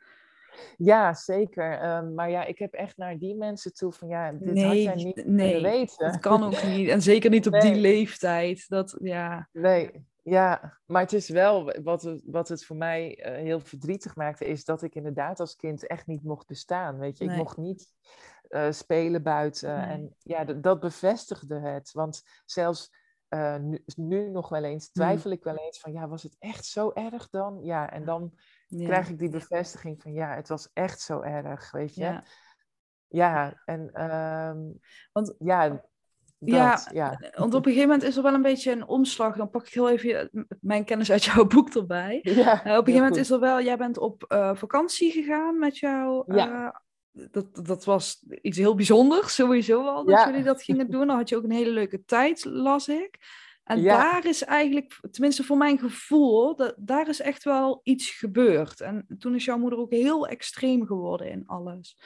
Ja, zeker. Uh, maar ja, ik heb echt naar die mensen toe van ja, dit nee, had jij niet nee, weten. Dat kan ook niet. En zeker niet op die leeftijd. Dat, ja. Nee, ja, maar het is wel wat het, wat het voor mij heel verdrietig maakte, is dat ik inderdaad als kind echt niet mocht bestaan. Weet je, ik mocht niet uh, spelen buiten. En ja, dat bevestigde het. Want zelfs uh, nu, nu, nog wel eens mm. twijfel ik wel eens van, ja, was het echt zo erg dan? Ja, en dan krijg ik die bevestiging van, ja, het was echt zo erg, weet je. Ja, ja en um, want, ja, dat, ja, ja, want op een gegeven moment is er wel een beetje een omslag. Dan pak ik heel even mijn kennis uit jouw boek erbij. Ja, uh, op een gegeven moment is er wel, jij bent op uh, vakantie gegaan met jouw ja dat, dat was iets heel bijzonders, sowieso al, dat jullie dat gingen doen. Dan had je ook een hele leuke tijd, las ik. En daar is eigenlijk, tenminste voor mijn gevoel, dat, daar is echt wel iets gebeurd. En toen is jouw moeder ook heel extreem geworden in alles.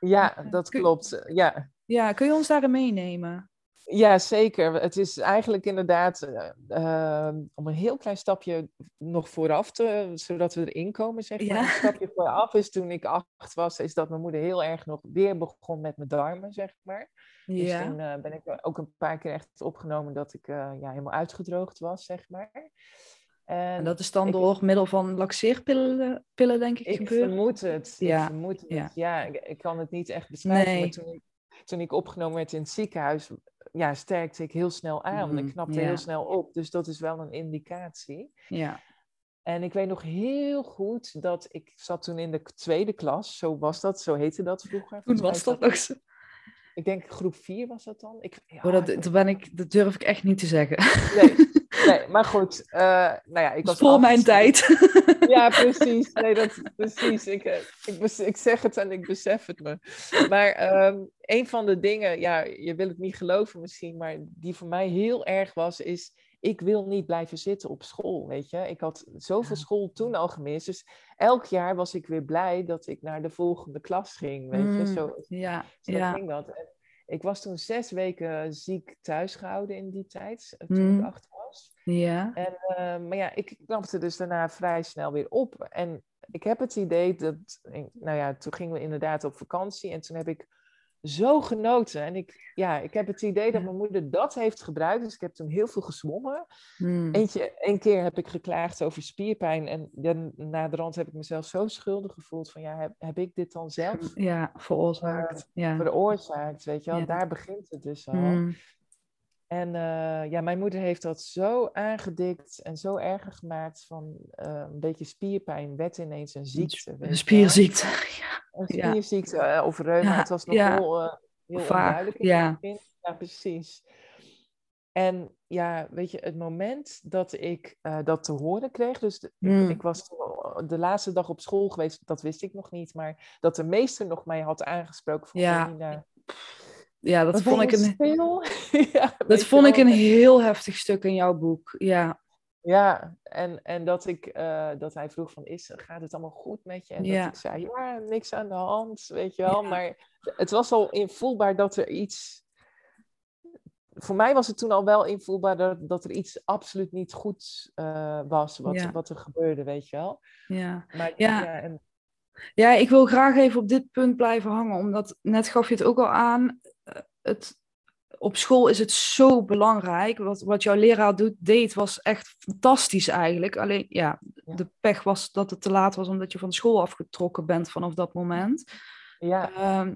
Ja, eh, dat klopt. Ja. ja, kun je ons daarin meenemen? Ja, zeker. Het is eigenlijk inderdaad uh, uh, om een heel klein stapje nog vooraf te, zodat we erin komen, zeg maar. Ja. Een stapje vooraf is toen ik acht was, is dat mijn moeder heel erg nog weer begon met mijn darmen, zeg maar. Dus ja. Dus toen uh, ben ik ook een paar keer echt opgenomen dat ik ja, helemaal uitgedroogd was, zeg maar. En, en dat is dan door middel van laxeerpillen, pillen, denk ik, ik gebeurd? Vermoed het. Ja. Ik vermoed het. Ja, ja ik, ik, kan het niet echt beschrijven, nee. maar toen ik, toen ik opgenomen werd in het ziekenhuis, ja, sterkte ik heel snel aan. Mm Ik mhm, knapte heel snel op. Dus dat is wel een indicatie. Ja. En ik weet nog heel goed dat ik zat toen in de tweede klas. Zo was dat, zo heette dat vroeger. Toen was dat nog zo. Ik denk groep 4 was dat dan. Ik, ja, oh, dat, dat, ben ik, dat durf ik echt niet te zeggen. Nee, nee maar goed. Uh, nou ja, ik was voor mijn tijd. Ja, precies. Nee, dat, precies. Ik, eh, ik, ik zeg het en ik besef het me. Maar um, een van de dingen, ja, je wil het niet geloven misschien, maar die voor mij heel erg was, is ik wil niet blijven zitten op school, weet je. Ik had zoveel school toen al gemist. Dus elk jaar was ik weer blij dat ik naar de volgende klas ging, weet je. Mm, zo, ja, zo ja. ging dat. Ik was toen zes weken ziek thuis gehouden in die tijd, eh, toen ik mm. acht was. Ja. En, uh, maar ja, ik knapte dus daarna vrij snel weer op. En ik heb het idee dat, nou ja, toen gingen we inderdaad op vakantie en toen heb ik zo genoten. En ik, ja, ik heb het idee dat mijn moeder dat heeft gebruikt. Dus ik heb toen heel veel gezwommen. Hmm. Eentje, één keer heb ik geklaagd over spierpijn. En dan, na de rand heb ik mezelf zo schuldig gevoeld. Van ja, heb, heb ik dit dan zelf ja, veroorzaakt? Uh, ja. Veroorzaakt, weet je wel. Daar begint het dus al. Hmm. En uh, ja, mijn moeder heeft dat zo aangedikt en zo erger gemaakt van uh, een beetje spierpijn werd ineens een ziekte. Een spierziekte, ja. Een spierziekte uh, of reuma, ja, het was nog ja. heel, heel onduidelijk. Ja. ja, precies. En ja, weet je, het moment dat ik dat te horen kreeg, dus de, mm. ik, was de laatste dag op school geweest, dat wist ik nog niet, maar dat de meester nog mij had aangesproken van ja ja, dat vond ik een. ja, dat vond ik een heel heftig stuk in jouw boek. Ja. Ja, en, en dat, ik, eh, dat hij vroeg van, is, gaat het allemaal goed met je? En Ja. dat ik zei, ja, niks aan de hand, weet je wel. Ja. Maar het was al invoelbaar dat er iets... Voor mij was het toen al wel invoelbaar dat, dat er iets absoluut niet goed eh, was, wat, Ja. wat er gebeurde, weet je wel. Ja. Maar Ja. ja, en, Ja, ik wil graag even op dit punt blijven hangen, omdat net gaf je het ook al aan. Het, op school is het zo belangrijk. Wat, wat jouw leraar doet, deed was echt fantastisch eigenlijk. Alleen ja, Ja. de pech was dat het te laat was omdat je van school afgetrokken bent vanaf dat moment. ja, Ehm,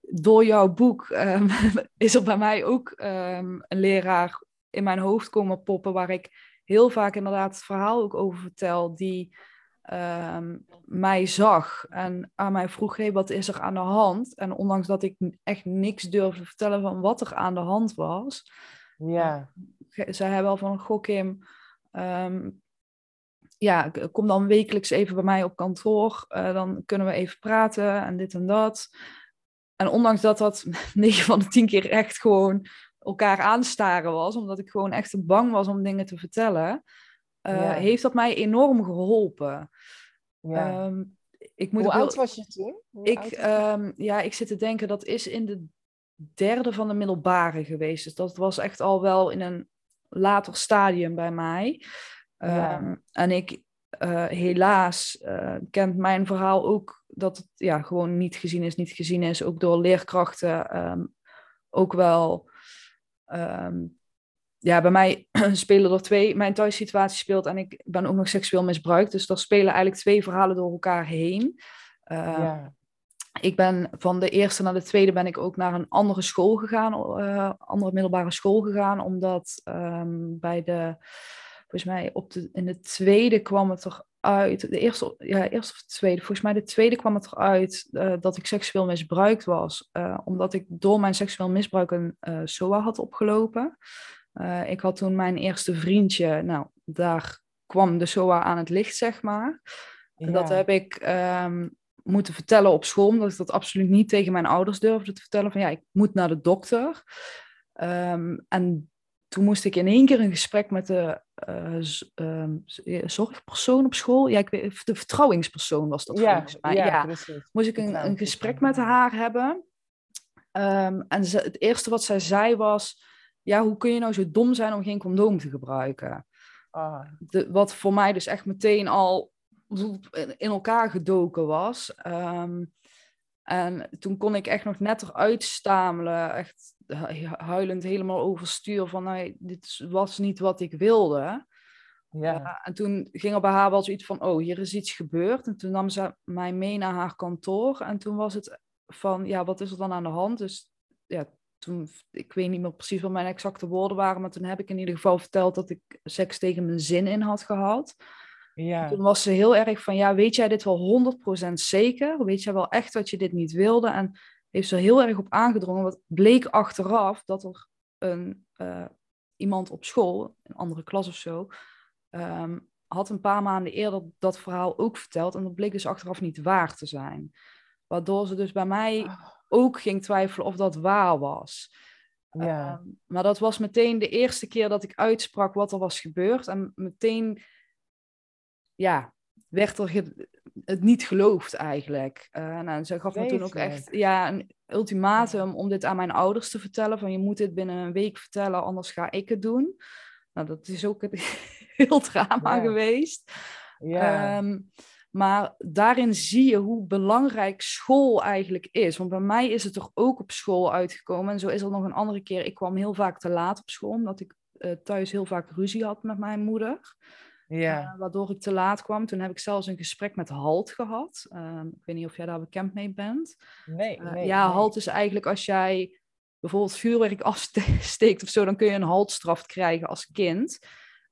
door jouw boek ehm, is er bij mij ook ehm, een leraar in mijn hoofd komen poppen, waar ik heel vaak inderdaad het verhaal ook over vertel, die ehm, mij zag en aan mij vroeg, hey, wat is er aan de hand? En ondanks dat ik echt niks durfde vertellen van wat er aan de hand was, ja, ge- zei hij wel van, goh Kim, ehm, ja, kom dan wekelijks even bij mij op kantoor, eh, dan kunnen we even praten en dit en dat. En ondanks dat dat 9 van de 10 keer echt gewoon elkaar aanstaren was, omdat ik gewoon echt bang was om dingen te vertellen, eh, Ja. heeft dat mij enorm geholpen. ja. Ehm, ik moet Hoe oud was je toen? Hoe ik, ehm, ja, ik zit te denken, dat is in de derde van de middelbare geweest. Dus dat was echt al wel in een later stadium bij mij. Ja. Ehm, en ik, eh, helaas, eh, kent mijn verhaal ook dat het ja, gewoon niet gezien is, niet gezien is. Ook door leerkrachten. ook wel. Ja, bij mij spelen er twee. Mijn thuissituatie speelt en ik ben ook nog seksueel misbruikt. Dus daar spelen eigenlijk twee verhalen door elkaar heen. Ehm, ja, ik ben van de eerste naar de tweede ben ik ook naar een andere school gegaan, eh, andere middelbare school gegaan, omdat ehm, bij de, volgens mij op de, in de tweede kwam het eruit, de eerste, ja, eerste of de tweede, volgens mij de tweede kwam het eruit eh, dat ik seksueel misbruikt was, eh, omdat ik door mijn seksueel misbruik een SOA had opgelopen. Eh, ik had toen mijn eerste vriendje, nou, daar kwam de SOA aan het licht, zeg maar. En dat ja. heb ik ehm, moeten vertellen op school, omdat ik dat absoluut niet tegen mijn ouders durfde te vertellen. Van ja, ik moet naar de dokter. Ehm, en toen moest ik in één keer een gesprek met de eh, ehm, eh, zorgpersoon op school. Ja, ik weet, de vertrouwingspersoon was dat ja, volgens mij. ja, Ja, precies. moest ik een, een gesprek met ja. haar hebben. En ze, het eerste wat zij zei was: Ja, hoe kun je nou zo dom zijn om geen condoom te gebruiken? Ah, de, wat voor mij dus echt meteen al in elkaar gedoken was. Ehm, en toen kon ik echt nog net eruit stamelen, echt hu- huilend helemaal overstuur van nee, dit was niet wat ik wilde. ja, Ja, en toen ging er bij haar wel zoiets van, oh, hier is iets gebeurd. En toen nam ze mij mee naar haar kantoor. En toen was het van, ja, wat is er dan aan de hand? Dus ja, toen, ik weet niet meer precies wat mijn exacte woorden waren. Maar toen heb ik in ieder geval verteld dat ik seks tegen mijn zin in had gehad. ja, Toen was ze heel erg van, ja, weet jij dit wel 100% zeker? Weet jij wel echt dat je dit niet wilde? En heeft ze er heel erg op aangedrongen. Want bleek achteraf dat er een, eh, iemand op school, een andere klas of zo, ehm, had een paar maanden eerder dat verhaal ook verteld. En dat bleek dus achteraf niet waar te zijn. Waardoor ze dus bij mij Ah, ook ging twijfelen of dat waar was. ja, Ehm, maar dat was meteen de eerste keer dat ik uitsprak wat er was gebeurd. En meteen, ja, werd er het niet geloofd eigenlijk. Nou, ze gaf me toen ook echt ja, een ultimatum om dit aan mijn ouders te vertellen. Van je moet dit binnen een week vertellen, anders ga ik het doen. Nou, dat is ook een heel drama Ja. geweest. ja, Ehm, maar daarin zie je hoe belangrijk school eigenlijk is. Want bij mij is het er ook op school uitgekomen. En zo is er nog een andere keer. Ik kwam heel vaak te laat op school, omdat ik eh, thuis heel vaak ruzie had met mijn moeder. ja, Eh, waardoor ik te laat kwam. Toen heb ik zelfs een gesprek met Halt gehad. Ehm, ik weet niet of jij daar bekend mee bent. nee, Eh, nee, ja, nee. halt is eigenlijk als jij bijvoorbeeld vuurwerk afsteekt of zo, dan kun je een haltstraf krijgen als kind.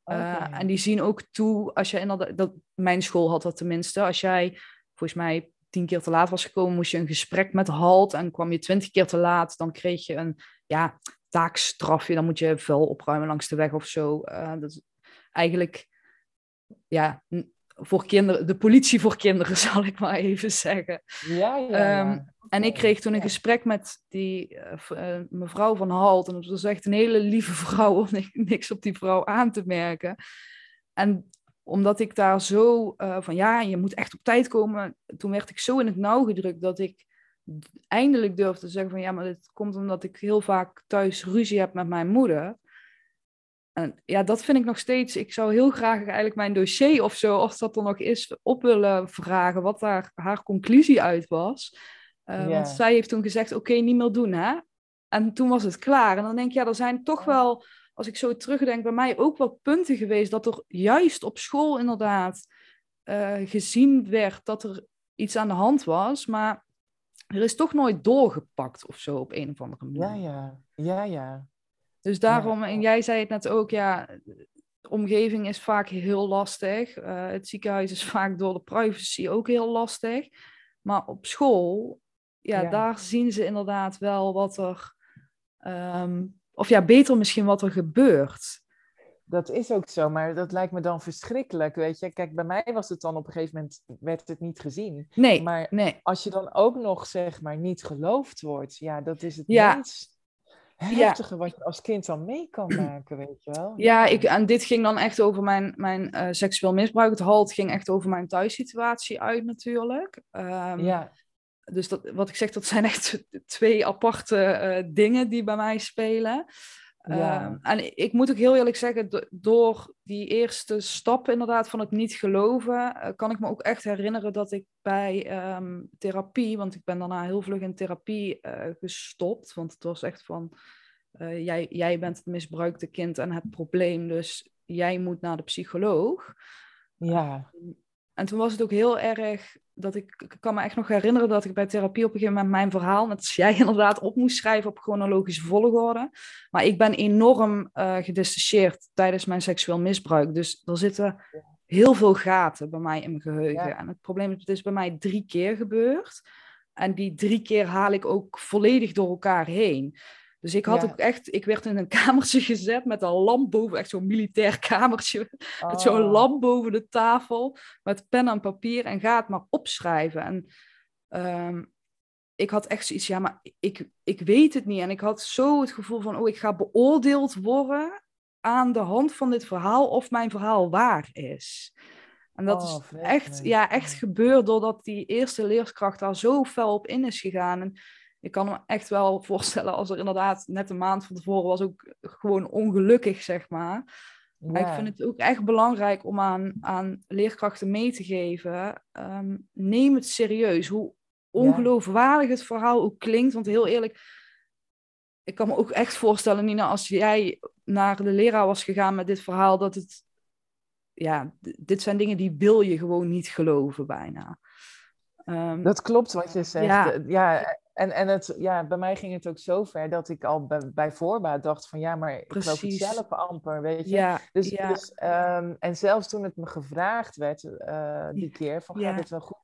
Eh, Oké. en die zien ook toe, als je inderdaad, dat, mijn school had dat tenminste, als jij volgens mij tien keer te laat was gekomen, moest je een gesprek met halt en kwam je twintig keer te laat, dan kreeg je een ja, taakstrafje, dan moet je vuil opruimen langs de weg of zo. Eh, dat is eigenlijk, ja, voor kinderen, de politie voor kinderen, zal ik maar even zeggen. Ja, ja, ja. Ehm, en ik kreeg toen een gesprek met die eh, eh, mevrouw van Halt. En dat was echt een hele lieve vrouw, om ni- niks op die vrouw aan te merken. En omdat ik daar zo eh, van ja, je moet echt op tijd komen. Toen werd ik zo in het nauw gedrukt dat ik eindelijk durfde te zeggen van ja, maar dit komt omdat ik heel vaak thuis ruzie heb met mijn moeder. En ja, dat vind ik nog steeds. Ik zou heel graag eigenlijk mijn dossier of zo, als dat er nog is, op willen vragen. Wat daar haar conclusie uit was. Eh. Want zij heeft toen gezegd: Oké, niet meer doen, hè? En toen was het klaar. En dan denk ik, ja, er zijn toch wel, als ik zo terugdenk, bij mij ook wel punten geweest dat er juist op school inderdaad eh, gezien werd dat er iets aan de hand was. Maar er is toch nooit doorgepakt of zo op een of andere manier. Ja, ja, ja, ja. Dus daarom, en jij zei het net ook, ja, de omgeving is vaak heel lastig. Eh, het ziekenhuis is vaak door de privacy ook heel lastig. Maar op school, ja, Ja. daar zien ze inderdaad wel wat er, ehm, of ja, beter misschien wat er gebeurt. Dat is ook zo, maar dat lijkt me dan verschrikkelijk, weet je. Kijk, bij mij was het dan op een gegeven moment, werd het niet gezien. Nee, Maar nee. als je dan ook nog, zeg maar, niet geloofd wordt, ja, dat is het Ja. Heftige wat je als kind dan mee kan maken, weet je wel. Ja, ik, en dit ging dan echt over mijn, mijn eh, seksueel misbruik. Het halt ging echt over mijn thuissituatie uit natuurlijk. Ehm, Ja, Dus dat, wat ik zeg, dat zijn echt twee aparte eh, dingen die bij mij spelen. Ja. Ehm, en ik moet ook heel eerlijk zeggen, do- door die eerste stap inderdaad van het niet geloven, eh, kan ik me ook echt herinneren dat ik bij ehm, therapie, want ik ben daarna heel vlug in therapie eh, gestopt, want het was echt van, eh, jij, jij bent het misbruikte kind en het probleem, dus jij moet naar de psycholoog. ja, En toen was het ook heel erg dat ik, ik kan me echt nog herinneren dat ik bij therapie op een gegeven moment mijn verhaal, net als jij inderdaad, op moest schrijven op chronologische volgorde. Maar ik ben enorm eh gedissocieerd tijdens mijn seksueel misbruik. Dus er zitten heel veel gaten bij mij in mijn geheugen. Ja. En het probleem is, het is bij mij drie keer gebeurd. En die drie keer haal ik ook volledig door elkaar heen. Dus ik had Ja. ook echt, ik werd in een kamertje gezet met een lamp boven, echt zo'n militair kamertje. Met zo'n Oh, lamp boven de tafel, met pen en papier en ga het maar opschrijven. En ehm, ik had echt zoiets, ja, maar ik, ik weet het niet. En ik had zo het gevoel van, oh, ik ga beoordeeld worden aan de hand van dit verhaal of mijn verhaal waar is. En dat Oh, is echt, ja, echt gebeurd doordat die eerste leerkracht daar zo fel op in is gegaan. En ik kan me echt wel voorstellen als er inderdaad net een maand van tevoren was ook gewoon ongelukkig, zeg maar. Maar ik vind het ook echt belangrijk om aan, aan leerkrachten mee te geven. ehm, neem het serieus. Hoe ongeloofwaardig het verhaal ook klinkt. Want heel eerlijk, ik kan me ook echt voorstellen, Nina, als jij naar de leraar was gegaan met dit verhaal, dat het. Ja, dit zijn dingen die wil je gewoon niet geloven bijna. Ehm, Dat klopt wat je zegt. Ja, ja en, en het, ja, bij mij ging het ook zo ver dat ik al bij, bij voorbaat dacht van ja, maar ik geloof het zelf amper, weet je. ja, Dus, ja, dus, ehm, en zelfs toen het me gevraagd werd eh, die keer, van Ja. gaat het wel goed?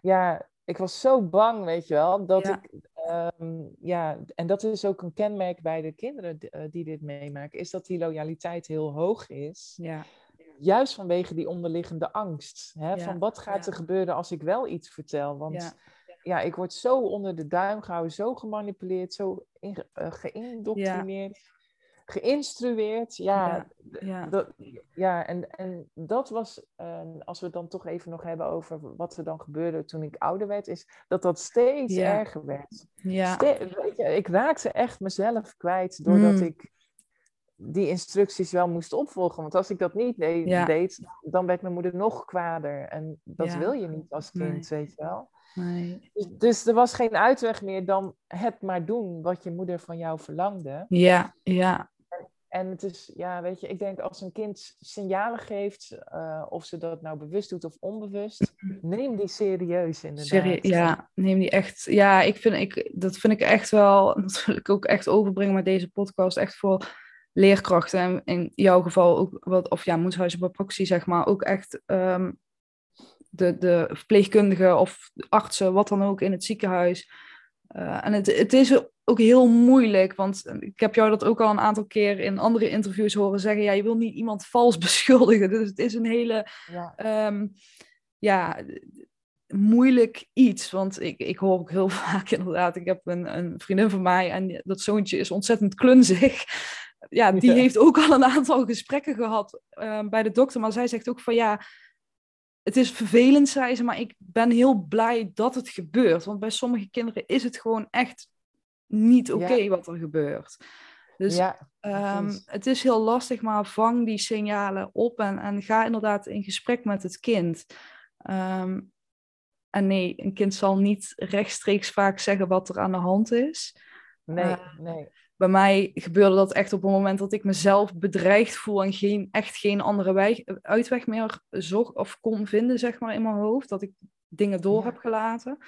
Ja, ik was zo bang, weet je wel, dat ik, ehm, ja, en dat is ook een kenmerk bij de kinderen die, eh, die dit meemaken, is dat die loyaliteit heel hoog is. ja, Juist vanwege die onderliggende angst. Hè? Ja, Van wat gaat ja. er gebeuren als ik wel iets vertel? Want ja, ja, ik word zo onder de duim gehouden, zo gemanipuleerd, zo in, eh, geïndoctrineerd, geïnstrueerd. Ja, Ja, ja. dat, ja en, en dat was, eh, als we het dan toch even nog hebben over wat er dan gebeurde toen ik ouder werd, is dat dat steeds Ja. erger werd. ja, Ste- weet je, ik raakte echt mezelf kwijt doordat Mm. ik die instructies wel moest opvolgen. Want als ik dat niet Ja. deed, dan werd mijn moeder nog kwader. En dat Ja. wil je niet als kind, weet je wel. Nee. Dus, dus er was geen uitweg meer dan het maar doen wat je moeder van jou verlangde. ja, ja, En het is, ja, weet je, ik denk als een kind signalen geeft, eh, of ze dat nou bewust doet of onbewust, neem die serieus inderdaad. Serie- ja, neem die echt. Ja, ik vind, ik, dat vind ik echt wel. Dat wil ik ook echt overbrengen met deze podcast. Echt voor leerkrachten. En in jouw geval ook wat, of ja, moedhuizen bij proxy, zeg maar. Ook echt ehm, de, de verpleegkundigen of artsen, wat dan ook in het ziekenhuis. Eh, en het, het is ook heel moeilijk, want ik heb jou dat ook al een aantal keer in andere interviews horen zeggen. Ja, je wil niet iemand vals beschuldigen. Dus het is een hele ja, ehm, ja moeilijk iets. Want ik, ik hoor ook heel vaak inderdaad, ik heb een, een vriendin van mij en dat zoontje is ontzettend klunzig. Ja, die heeft ook al een aantal gesprekken gehad ehm, bij de dokter. Maar zij zegt ook van ja, het is vervelend, zei ze, maar ik ben heel blij dat het gebeurt. Want bij sommige kinderen is het gewoon echt niet oké wat er gebeurt. Dus ja, ehm, het is heel lastig, maar vang die signalen op en, en ga inderdaad in gesprek met het kind. Ehm, en nee, een kind zal niet rechtstreeks vaak zeggen wat er aan de hand is. Nee, uh, nee bij mij gebeurde dat echt op het moment dat ik mezelf bedreigd voel en geen, echt geen andere uitweg meer zocht of kon vinden, zeg maar, in mijn hoofd. Dat ik dingen door heb gelaten.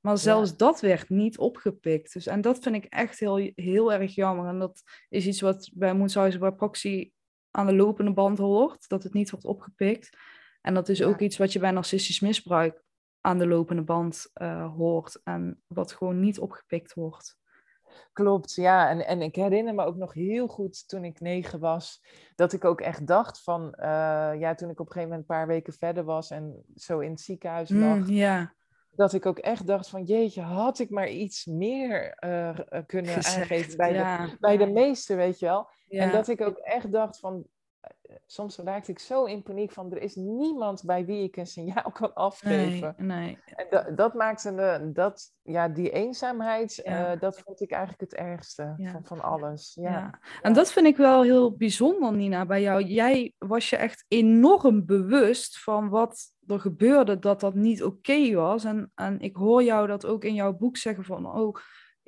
Maar zelfs dat werd niet opgepikt. Dus, en dat vind ik echt heel, heel erg jammer. En dat is iets wat bij Moenshuizen bij Proxy aan de lopende band hoort. Dat het niet wordt opgepikt. En dat is ook iets wat je bij narcistisch misbruik aan de lopende band uh, hoort. En wat gewoon niet opgepikt wordt. Klopt, ja. En, en ik herinner me ook nog heel goed toen ik negen was, dat ik ook echt dacht van, uh, ja, toen ik op een gegeven moment een paar weken verder was en zo in het ziekenhuis mm, lag, mm, dat ik ook echt dacht van, jeetje, had ik maar iets meer uh, kunnen aangeven bij, de, bij de meeste, weet je wel. En dat ik ook echt dacht van, soms raakte ik zo in paniek van er is niemand bij wie ik een signaal kan afgeven. Nee, nee. En dat, dat maakte dat, ja, die eenzaamheid, eh, dat vond ik eigenlijk het ergste van, van alles. Ja. ja. En dat vind ik wel heel bijzonder, Nina, bij jou. Jij was je echt enorm bewust van wat er gebeurde, dat dat niet oké was. En, en ik hoor jou dat ook in jouw boek zeggen van, oh,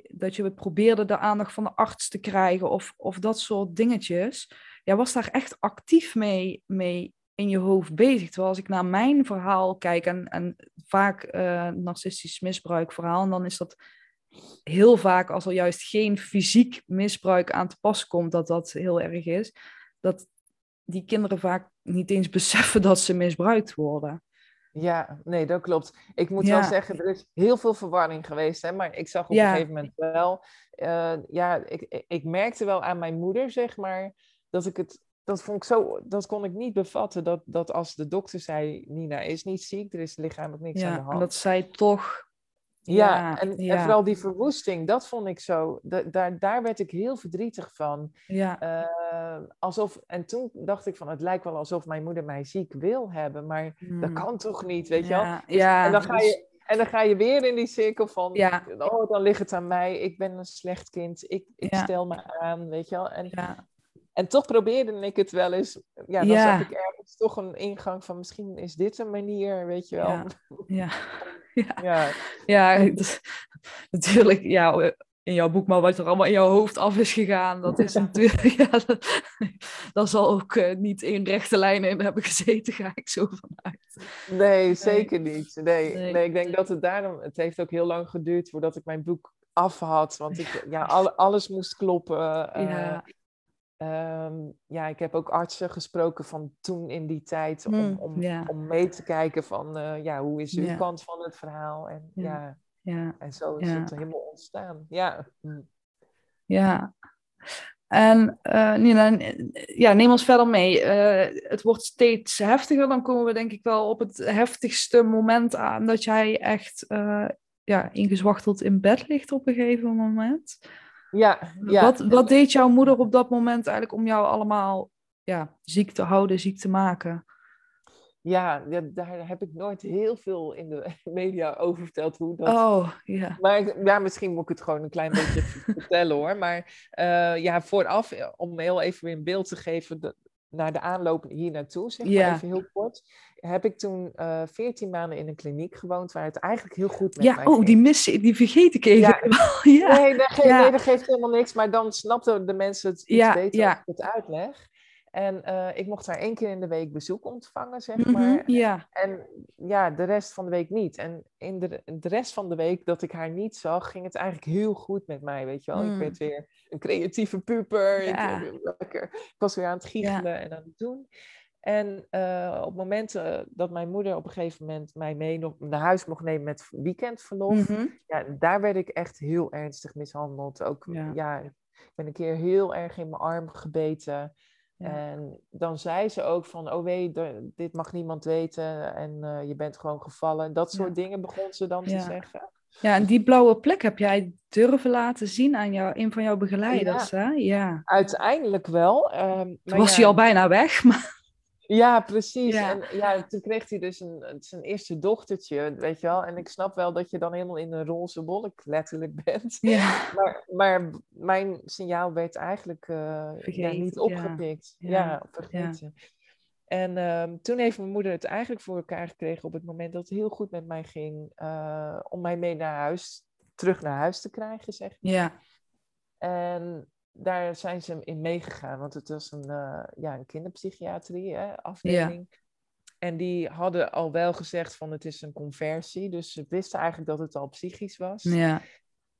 dat je probeerde de aandacht van de arts te krijgen of, of dat soort dingetjes jij was daar echt actief mee, mee in je hoofd bezig. Terwijl als ik naar mijn verhaal kijk en, en vaak uh, narcistisch misbruik verhaal, en dan is dat heel vaak als er juist geen fysiek misbruik aan te pas komt, dat dat heel erg is, dat die kinderen vaak niet eens beseffen dat ze misbruikt worden. Ja, nee, dat klopt. Ik moet wel zeggen, er is heel veel verwarring geweest, hè, maar ik zag op een gegeven moment wel, uh, ja, ik, ik merkte wel aan mijn moeder, zeg maar, dat ik het, dat vond ik zo, dat kon ik niet bevatten. Dat, dat als de dokter zei, Nina is niet ziek, er is lichamelijk niks aan de hand. En dat zij toch. Ja, en, en, vooral die verwoesting, dat vond ik zo, daar, daar werd ik heel verdrietig van. Ja. Uh, alsof, en toen dacht ik van, het lijkt wel alsof mijn moeder mij ziek wil hebben, maar dat hmm. kan toch niet, weet je wel? Dus, ja, en dan ga je, en dan ga je weer in die cirkel van, ja. oh, dan ligt het aan mij, ik ben een slecht kind, ik, ik stel me aan, weet je wel. En ja. En toch probeerde ik het wel eens. Ja, dan zag ik ergens toch een ingang van misschien is dit een manier, weet je wel. Ja, ja. ja. ja. natuurlijk, ja, in jouw boek, maar wat er allemaal in jouw hoofd af is gegaan, dat is natuurlijk, ja, dat, zal ook uh, niet in rechte lijnen in hebben gezeten, ga ik zo vanuit. Nee, zeker niet. Nee, nee. ik denk dat het daarom, het heeft ook heel lang geduurd voordat ik mijn boek af had, want ik, ja, alles moest kloppen. Uh, ja. Um, ja, ik heb ook artsen gesproken van toen in die tijd om, mm, om, om mee te kijken van uh, ja, hoe is uw kant van het verhaal en ja, ja. en zo is het helemaal ontstaan. Ja. Mm. Ja. En uh, Nina, ja, neem ons verder mee. Uh, het wordt steeds heftiger. Dan komen we denk ik wel op het heftigste moment aan dat jij echt ja, ingezwachteld in bed ligt op een gegeven moment. Ja, ja. Wat, wat deed jouw moeder op dat moment eigenlijk om jou allemaal ja, ziek te houden, ziek te maken? Ja, daar heb ik nooit heel veel in de media over verteld hoe dat. Oh, ja. Maar ja, misschien moet ik het gewoon een klein beetje vertellen hoor. Maar uh, ja, vooraf, om heel even weer een beeld te geven, naar de aanloop hier naartoe, zeg maar even heel kort, heb ik toen uh, eh, 14 maanden in een kliniek gewoond waar het eigenlijk heel goed met ja, mij oh, ging. die mis, die vergeet ik even. Ja. ja. Nee, dat geeft, nee, dat geeft helemaal niks, maar dan snapten de mensen het iets beter als ik het uitleg. En uh, ik mocht haar één keer in de week bezoek ontvangen, zeg mhm, maar. ja. En ja, de rest van de week niet. En in de, de rest van de week dat ik haar niet zag, ging het eigenlijk heel goed met mij, weet je wel. Ik mm. werd weer een creatieve puber. Ja. Ik, lekker, ik was weer aan het giechelen en aan het doen. En uh, op het moment uh, dat mijn moeder op een gegeven moment mij mee naar huis mocht nemen met weekendverlof, Mhm. ja, daar werd ik echt heel ernstig mishandeld. Ook, Ja. ja. ik ben een keer heel erg in mijn arm gebeten. Ja. En dan zei ze ook van, oh wee, dit mag niemand weten en eh, je bent gewoon gevallen. Dat soort Ja. dingen begon ze dan te zeggen. Ja, en die blauwe plek heb jij durven laten zien aan jou, een van jouw begeleiders, hè? Ja. Uiteindelijk wel. Toen maar was hij al bijna weg, maar... Ja, precies. Ja. En ja, toen kreeg hij dus een, zijn eerste dochtertje, weet je wel. En ik snap wel dat je dan helemaal in een roze wolk letterlijk bent. Ja. Maar, maar mijn signaal werd eigenlijk eh, ja, niet opgepikt. Ja, vergeten. En ehm, toen heeft mijn moeder het eigenlijk voor elkaar gekregen op het moment dat het heel goed met mij ging. eh, om mij mee naar huis, terug naar huis te krijgen, zeg Ja. en daar zijn ze in meegegaan, want het was een, eh, ja, een kinderpsychiatrie hè, afdeling. En die hadden al wel gezegd van het is een conversie, dus ze wisten eigenlijk dat het al psychisch was. Ja.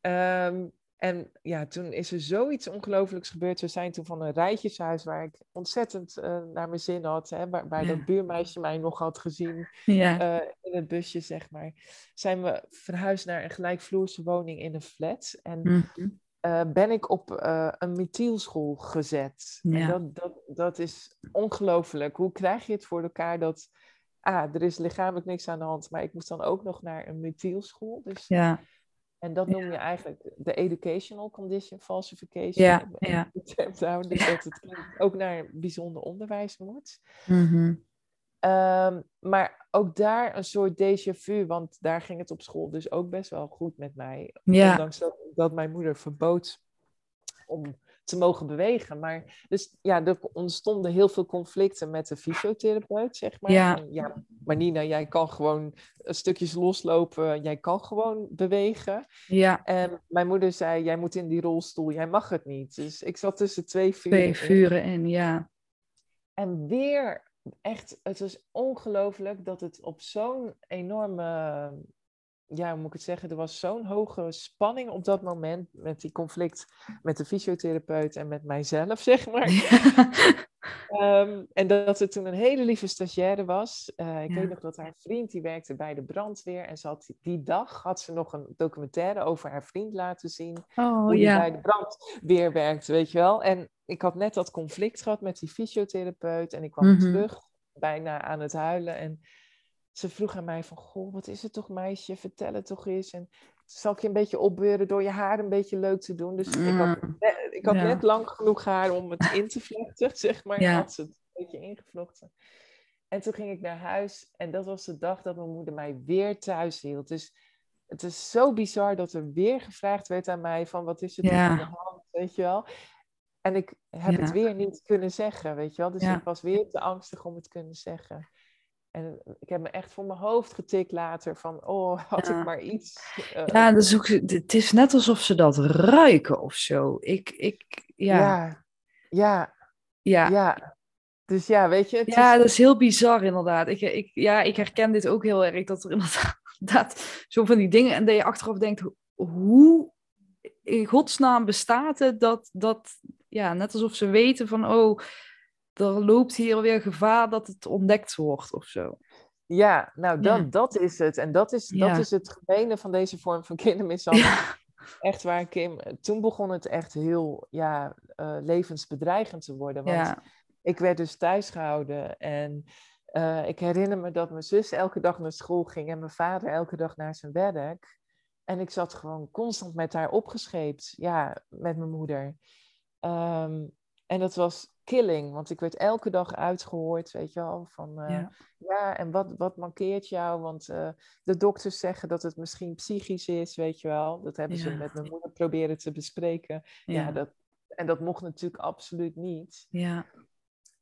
Ehm, en ja, toen is er zoiets ongelooflijks gebeurd. We zijn toen van een rijtjeshuis waar ik ontzettend eh, naar mijn zin had, hè, waar, waar Ja. dat buurmeisje mij nog had gezien Ja. eh, in het busje, zeg maar, zijn we verhuisd naar een gelijkvloerse woning in een flat. En Mhm. Eh, ben ik op eh, een methielschool gezet. Ja. En dat, dat, dat is ongelooflijk. Hoe krijg je het voor elkaar dat... Ah, er is lichamelijk niks aan de hand, maar ik moest dan ook nog naar een methielschool. Dus, Ja. En dat noem je eigenlijk de educational condition falsification. Ja, dus dat het ook naar bijzonder onderwijs moet. Mhm. Ehm, maar ook daar een soort déjà vu, want daar ging het op school dus ook best wel goed met mij. Ja. Ondanks dat, dat mijn moeder verbood om te mogen bewegen. Maar dus ja, er ontstonden heel veel conflicten met de fysiotherapeut, zeg maar. Ja. Maar Nina, jij kan gewoon stukjes loslopen, jij kan gewoon bewegen. Ja. En mijn moeder zei, jij moet in die rolstoel, jij mag het niet. Dus ik zat tussen twee vuren. Twee vuren in, ja. En weer, echt, het was ongelooflijk dat het op zo'n enorme, ja, hoe moet ik het zeggen, er was zo'n hoge spanning op dat moment met die conflict met de fysiotherapeut en met mijzelf, zeg maar. Ehm, en dat er toen een hele lieve stagiaire was. Eh, ik Ja. weet nog dat haar vriend, die werkte bij de brandweer. En ze had, die dag had ze nog een documentaire over haar vriend laten zien Oh, hoe ja. bij de brandweer werkt, weet je wel. En ik had net dat conflict gehad met die fysiotherapeut en ik kwam Mhm. terug, bijna aan het huilen. En ze vroeg aan mij van, goh, wat is het toch meisje, vertel het toch eens. En zal ik je een beetje opbeuren door je haar een beetje leuk te doen? Dus ik had, Mm. net, ik had Ja. net lang genoeg haar om het in te vlechten, zeg maar. Ja. Had ze het een beetje ingevlochten. En toen ging ik naar huis en dat was de dag dat mijn moeder mij weer thuis hield. Dus het is zo bizar dat er weer gevraagd werd aan mij van wat is er toch Ja. aan de hand, weet je wel. En ik heb Ja. het weer niet kunnen zeggen, weet je wel. Dus Ja. ik was weer te angstig om het kunnen zeggen. En ik heb me echt voor mijn hoofd getikt later van, oh, had Ja. ik maar iets. eh, Ja, dat is ook, het is net alsof ze dat ruiken of zo. Ik, ik, ja. Ja, ja, ja, ja. ja. Dus ja, weet je, het is- dat is heel bizar inderdaad. Ik, ik, ja, ik herken dit ook heel erg, dat er inderdaad zo van die dingen, en dat je achteraf denkt, hoe in godsnaam bestaat het dat, dat, ja, net alsof ze weten van, oh, er loopt hier weer gevaar dat het ontdekt wordt of zo. Ja, nou dat, Ja. dat is het. En dat is, Ja. dat is het gemene van deze vorm van kindermishandeling. Ja, Echt waar, Kim. Toen begon het echt heel ja, eh, levensbedreigend te worden. Want ik werd dus thuis gehouden. En eh, ik herinner me dat mijn zus elke dag naar school ging en mijn vader elke dag naar zijn werk. En ik zat gewoon constant met haar opgescheept. Ja, met mijn moeder. Ehm, en dat was killing, want ik werd elke dag uitgehoord, weet je wel, van eh, ja, ja, en wat, wat mankeert jou? Want eh, de dokters zeggen dat het misschien psychisch is, weet je wel. Dat hebben ze met mijn moeder proberen te bespreken. Ja, ja, dat, en dat mocht natuurlijk absoluut niet. ja,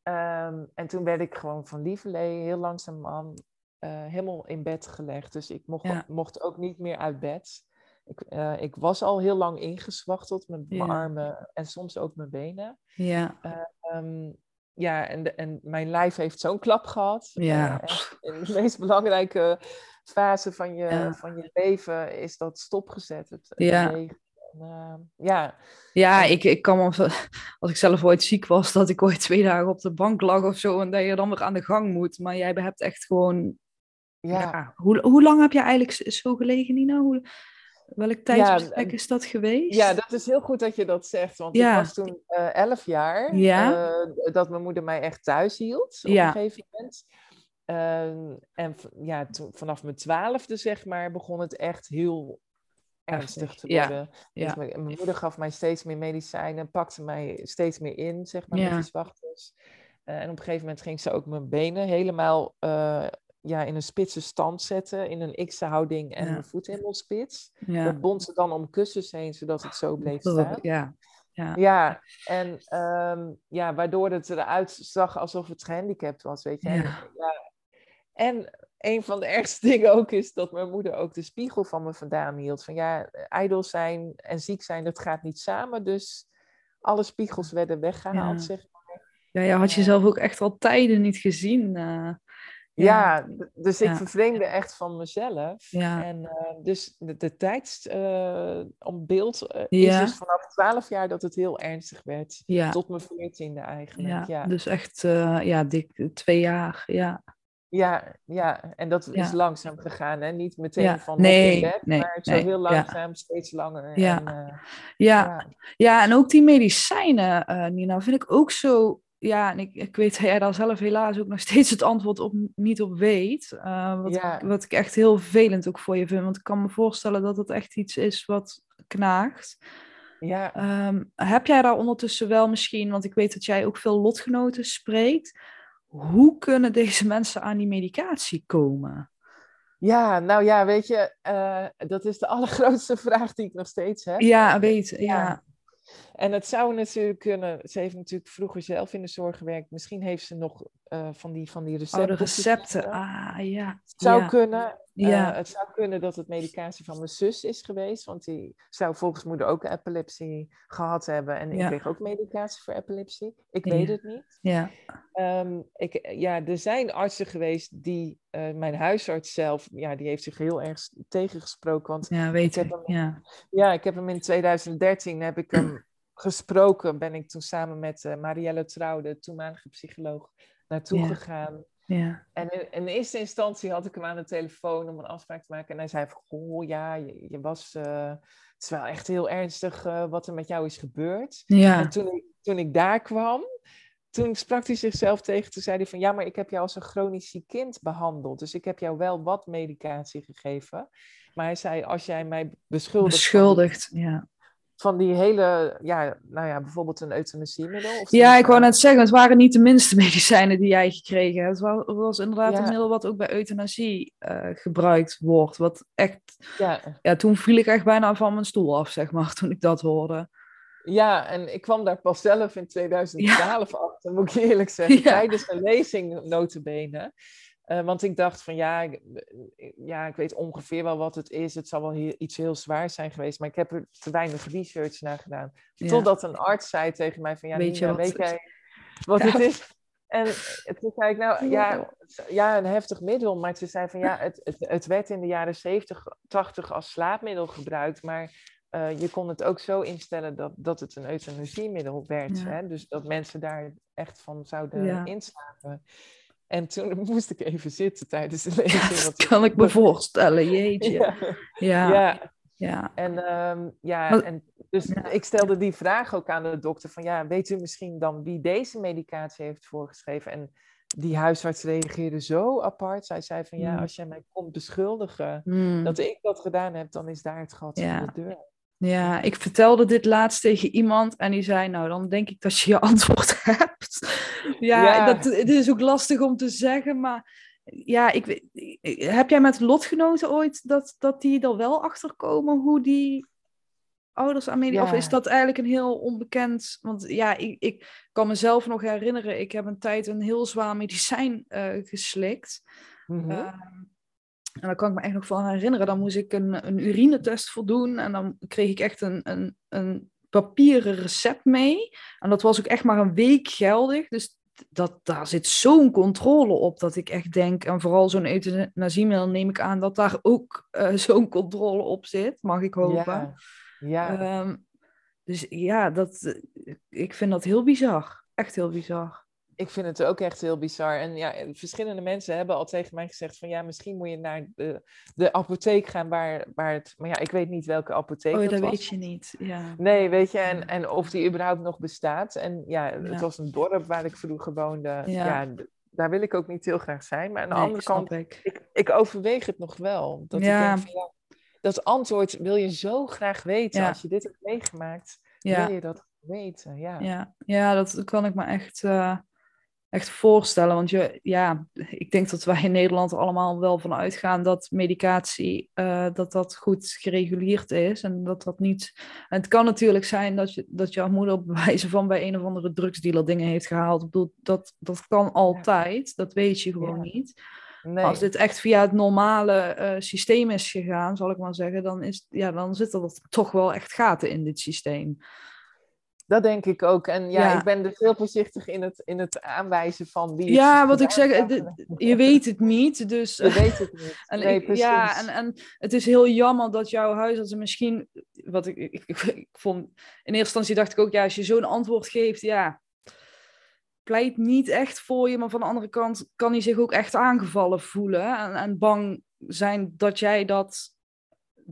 Ehm, en toen werd ik gewoon van lieverlee heel langzaam eh helemaal in bed gelegd. Dus ik mocht, mocht ook niet meer uit bed. Ik, eh, ik was al heel lang ingezwachteld, met mijn Ja. armen en soms ook mijn benen. ja, Ehm, ja, en, de, en mijn lijf heeft zo'n klap gehad. Ja. Eh, in de meest belangrijke fase van je, Ja. van je leven is dat stopgezet. Het, het Ja. uh, ja. Ja, ik, ik kan me, als ik zelf ooit ziek was, dat ik ooit twee dagen op de bank lag of zo en dat je dan weer aan de gang moet. Maar jij hebt echt gewoon. Ja. ja. Hoe, hoe lang heb je eigenlijk zo gelegen, Nina? Hoe, welk tijdsbestek is dat geweest? Ja, dat is heel goed dat je dat zegt. Want ja. ik was toen uh, elf jaar ja. uh, dat mijn moeder mij echt thuis hield op een gegeven moment. Uh, en ja, toen, vanaf mijn twaalfde, zeg maar, begon het echt heel ernstig te worden. Ja. Dus mijn, mijn, moeder gaf mij steeds meer medicijnen, pakte mij steeds meer in, zeg maar, ja. met die zwachters. Uh, en op een gegeven moment ging ze ook mijn benen helemaal ja, in een spitse stand zetten, in een X-houding en ja. een voet helemaal spits. Dat bond ze dan om kussens heen, zodat het zo bleef staan. Ja. Ja. ja, en um, ja, waardoor het eruit zag alsof het gehandicapt was, weet je. Ja. ja. En een van de ergste dingen ook is dat mijn moeder ook de spiegel van me vandaan hield. Van ja, ijdel zijn en ziek zijn, dat gaat niet samen. Dus alle spiegels werden weggehaald, ja. zeg maar. Ja, je had jezelf ook echt al tijden niet gezien. Uh, ja. ja. dus ik ja. vervreemde echt van mezelf. Ja. En uh, dus de, de tijd uh, om beeld is dus vanaf 12 jaar dat het heel ernstig werd. Tot mijn veertiende eigenlijk. Ja, dus echt ja, dik twee jaar, ja. Ja, ja, en dat is langzaam gegaan, hè? Niet meteen van nee, bed, nee, maar zo heel langzaam, steeds langer. Ja. En, uh, ja. ja. en ook die medicijnen, uh, Nina, vind ik ook zo... Ja, en ik, ik weet dat jij daar zelf helaas ook nog steeds het antwoord op niet op weet. Uh, wat, ik, wat ik echt heel vervelend ook voor je vind. Want ik kan me voorstellen dat het echt iets is wat knaagt. Ja. Um, heb jij daar ondertussen wel misschien, want ik weet dat jij ook veel lotgenoten spreekt hoe kunnen deze mensen aan die medicatie komen? Ja, nou ja, weet je, uh, dat is de allergrootste vraag die ik nog steeds heb. Ja, weet, ja. ja. En het zou natuurlijk kunnen, ze heeft natuurlijk vroeger zelf in de zorg gewerkt. Misschien heeft ze nog uh, van, die, van die recepten. Oh, de recepten, ah ja. Het zou ja. kunnen. Ja. Uh, het zou kunnen dat het medicatie van mijn zus is geweest. Want die zou volgens moeder ook epilepsie gehad hebben. En ik ja. kreeg ook medicatie voor epilepsie. Ik weet het niet. Ja. Um, ik, ja, er zijn artsen geweest die, uh, mijn huisarts zelf, ja, die heeft zich heel erg tegengesproken. Want ja, weet ik. Heb hem, ja. ja, ik heb hem in 2013, heb ik hem gesproken. Ben ik toen samen met uh, Marielle Trouw, de toenmalige psycholoog, naartoe Ja. gegaan. Ja, En in, in eerste instantie had ik hem aan de telefoon om een afspraak te maken. En hij zei van, goh, ja, je, je was... eh, het is wel echt heel ernstig eh, wat er met jou is gebeurd. En ja, toen ik, toen ik daar kwam, toen sprak hij zichzelf tegen. Toen zei hij van, ja, maar ik heb jou als een chronisch ziek kind behandeld. Dus ik heb jou wel wat medicatie gegeven. Maar hij zei, als jij mij beschuldigt... beschuldigd. Ja. Van die hele, ja, nou ja, bijvoorbeeld een euthanasiemiddel. Of ja, ik wou net zeggen, het waren niet de minste medicijnen die jij gekregen hebt. Het wa- het was inderdaad Ja. een middel wat ook bij euthanasie eh, gebruikt wordt. Wat echt, Ja, ja, toen viel ik echt bijna van mijn stoel af, zeg maar, toen ik dat hoorde. Ja, en ik kwam daar pas zelf in 2012 achter, moet ik eerlijk zeggen. Ja. Tijdens een lezing, notabene. Eh, want ik dacht van ja ik, ja, ik weet ongeveer wel wat het is. Het zal wel iets heel zwaars zijn geweest. Maar ik heb er te weinig research naar gedaan. Ja. Totdat een arts zei tegen mij van ja, Weet je Nina, wat weet het is? jij wat Ja. het is? En toen zei ik nou ja, ja, een heftig middel. Maar ze zei van ja, het, het, het werd in de jaren 70, 80 als slaapmiddel gebruikt. Maar eh, je kon het ook zo instellen dat, dat het een euthanasiemiddel werd. Ja. Hè? Dus dat mensen daar echt van zouden Ja. inslapen. En toen moest ik even zitten tijdens de lezing. Ja, want dat kan ik me voorstellen, jeetje. Ja, Ja, ja. ja. En, ehm, ja, Maar- en dus ik stelde die vraag ook aan de dokter van ja, weet u misschien dan wie deze medicatie heeft voorgeschreven? En die huisarts reageerde zo apart. Zij zei van ja, Hmm. als jij mij komt beschuldigen Hmm. dat ik dat gedaan heb, dan is daar het gat van de deur. Ja, ik vertelde dit laatst tegen iemand en die zei, nou, dan denk ik dat je je antwoord hebt. Ja, Ja. Dat, het is ook lastig om te zeggen, maar ja, ik, heb jij met lotgenoten ooit dat, dat die er wel achter komen hoe die ouders aan media, of Ja. is dat eigenlijk een heel onbekend, want ja, ik, ik kan mezelf nog herinneren, ik heb een tijd een heel zwaar medicijn eh, geslikt. Ehm, en daar kan ik me echt nog van herinneren. Dan moest ik een, een urinetest voldoen. En dan kreeg ik echt een, een, een papieren recept mee. En dat was ook echt maar een week geldig. Dus dat, daar zit zo'n controle op dat ik echt denk... En vooral zo'n euthanasiemiddel neem ik aan dat daar ook eh, zo'n controle op zit. Mag ik hopen. ja. Ja, Ehm, dus ja, dat, ik vind dat heel bizar. Echt heel bizar. Ik vind het ook echt heel bizar. En ja, verschillende mensen hebben al tegen mij gezegd van ja, misschien moet je naar de, de apotheek gaan waar, waar het... Maar ja, ik weet niet welke apotheek Oh, dat dat was. weet je niet. Ja. Nee, weet je, en, en of die überhaupt nog bestaat. En ja, Ja. het was een dorp waar ik vroeger woonde. Ja, daar wil ik ook niet heel graag zijn. Maar aan de Nee, andere kant, ik. ik, ik overweeg het nog wel. Dat Ja. ik denk van, ja, dat antwoord wil je zo graag weten. Als je dit hebt meegemaakt, wil je dat weten. Ja, Ja, ja, dat kan ik me echt, eh, echt voorstellen. Want je, ja, ik denk dat wij in Nederland er allemaal wel van uitgaan dat medicatie eh, dat dat goed gereguleerd is. En dat dat niet. En het kan natuurlijk zijn dat je, dat jouw moeder op wijze van bij een of andere drugsdealer dingen heeft gehaald. Ik bedoel, dat, dat kan altijd. Dat weet je gewoon Ja. niet. nee. Als dit echt via het normale eh, systeem is gegaan, zal ik maar zeggen, dan, is, ja, dan zitten er toch wel echt gaten in dit systeem. Dat denk ik ook. En ja, Ja. ik ben dus heel voorzichtig in het, in het aanwijzen van wie het Ja, wat ik zeg, je weet het niet, dus... Je weet het niet. En nee, ik, precies. ja, en, en het is heel jammer dat jouw huisarts misschien... Wat ik, ik, ik, ik vond... In eerste instantie dacht ik ook, ja, als je zo'n antwoord geeft, ja... Pleit niet echt voor je, maar van de andere kant kan hij zich ook echt aangevallen voelen. En, en bang zijn dat jij dat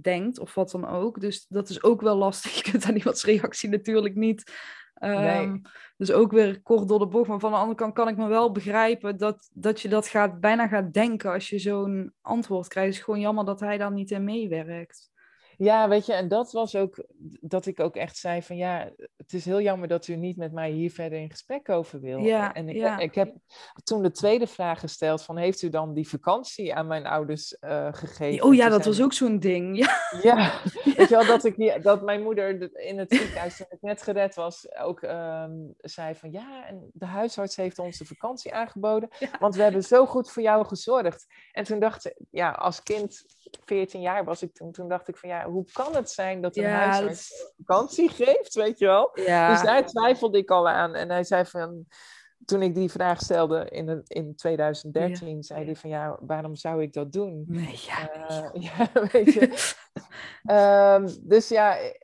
denkt, of wat dan ook. Dus dat is ook wel lastig. Je kunt aan iemands reactie natuurlijk niet... ehm, Nee. dus ook weer kort door de bocht. Maar van de andere kant kan ik me wel begrijpen dat, dat je dat gaat, bijna gaat denken als je zo'n antwoord krijgt. Het is gewoon jammer dat hij daar niet in meewerkt. Ja, weet je, en dat was ook dat ik ook echt zei van ja, het is heel jammer dat u niet met mij hier verder in gesprek over wil. Ja, en ik, ja. ik heb toen de tweede vraag gesteld van heeft u dan die vakantie aan mijn ouders eh, gegeven? Oh ja, dat was ook zo'n ding. Ja, Ja, weet je wel, dat, ik, dat mijn moeder de- in het ziekenhuis toen ik net gered was, ook ehm, zei van ja, en de huisarts heeft ons de vakantie aangeboden, want we hebben zo goed voor jou gezorgd. En toen dacht ik, ja, als kind, 14 jaar was ik toen, toen dacht ik van ja, hoe kan het zijn dat een Ja, huisarts dat- vakantie geeft, weet je wel? ja. Dus daar twijfelde ik al aan. En hij zei van, toen ik die vraag stelde in, in 2013, zei hij van ja, waarom zou ik dat doen? Nee, ja. Eh, ja, weet je. Ehm, dus ja, i-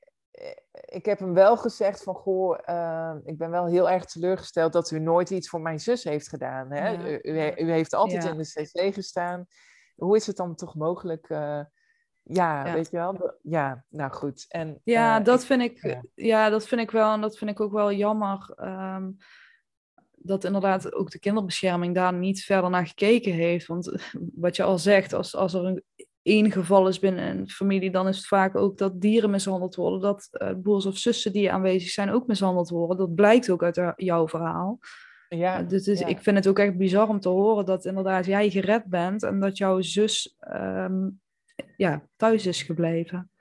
ik heb hem wel gezegd van, goh, ehm, ik ben wel heel erg teleurgesteld dat u nooit iets voor mijn zus heeft gedaan. Hè? Ja, U, u, he- u heeft altijd in de cc gestaan. Hoe is het dan toch mogelijk? eh, ja, Ja. weet je wel? Ja, nou goed. En, Ja, eh, dat ik- vind ik, ja. ja. dat vind ik wel. En dat vind ik ook wel jammer. ehm, dat inderdaad ook de kinderbescherming daar niet verder naar gekeken heeft. Want wat je al zegt, als, als er een één geval is binnen een familie, dan is het vaak ook dat dieren mishandeld worden. Dat eh, broers of zussen die aanwezig zijn ook mishandeld worden. Dat blijkt ook uit eh, jouw verhaal. ja, dus dus ja. ik vind het ook echt bizar om te horen dat inderdaad jij gered bent en dat jouw zus ehm, ja, thuis is gebleven.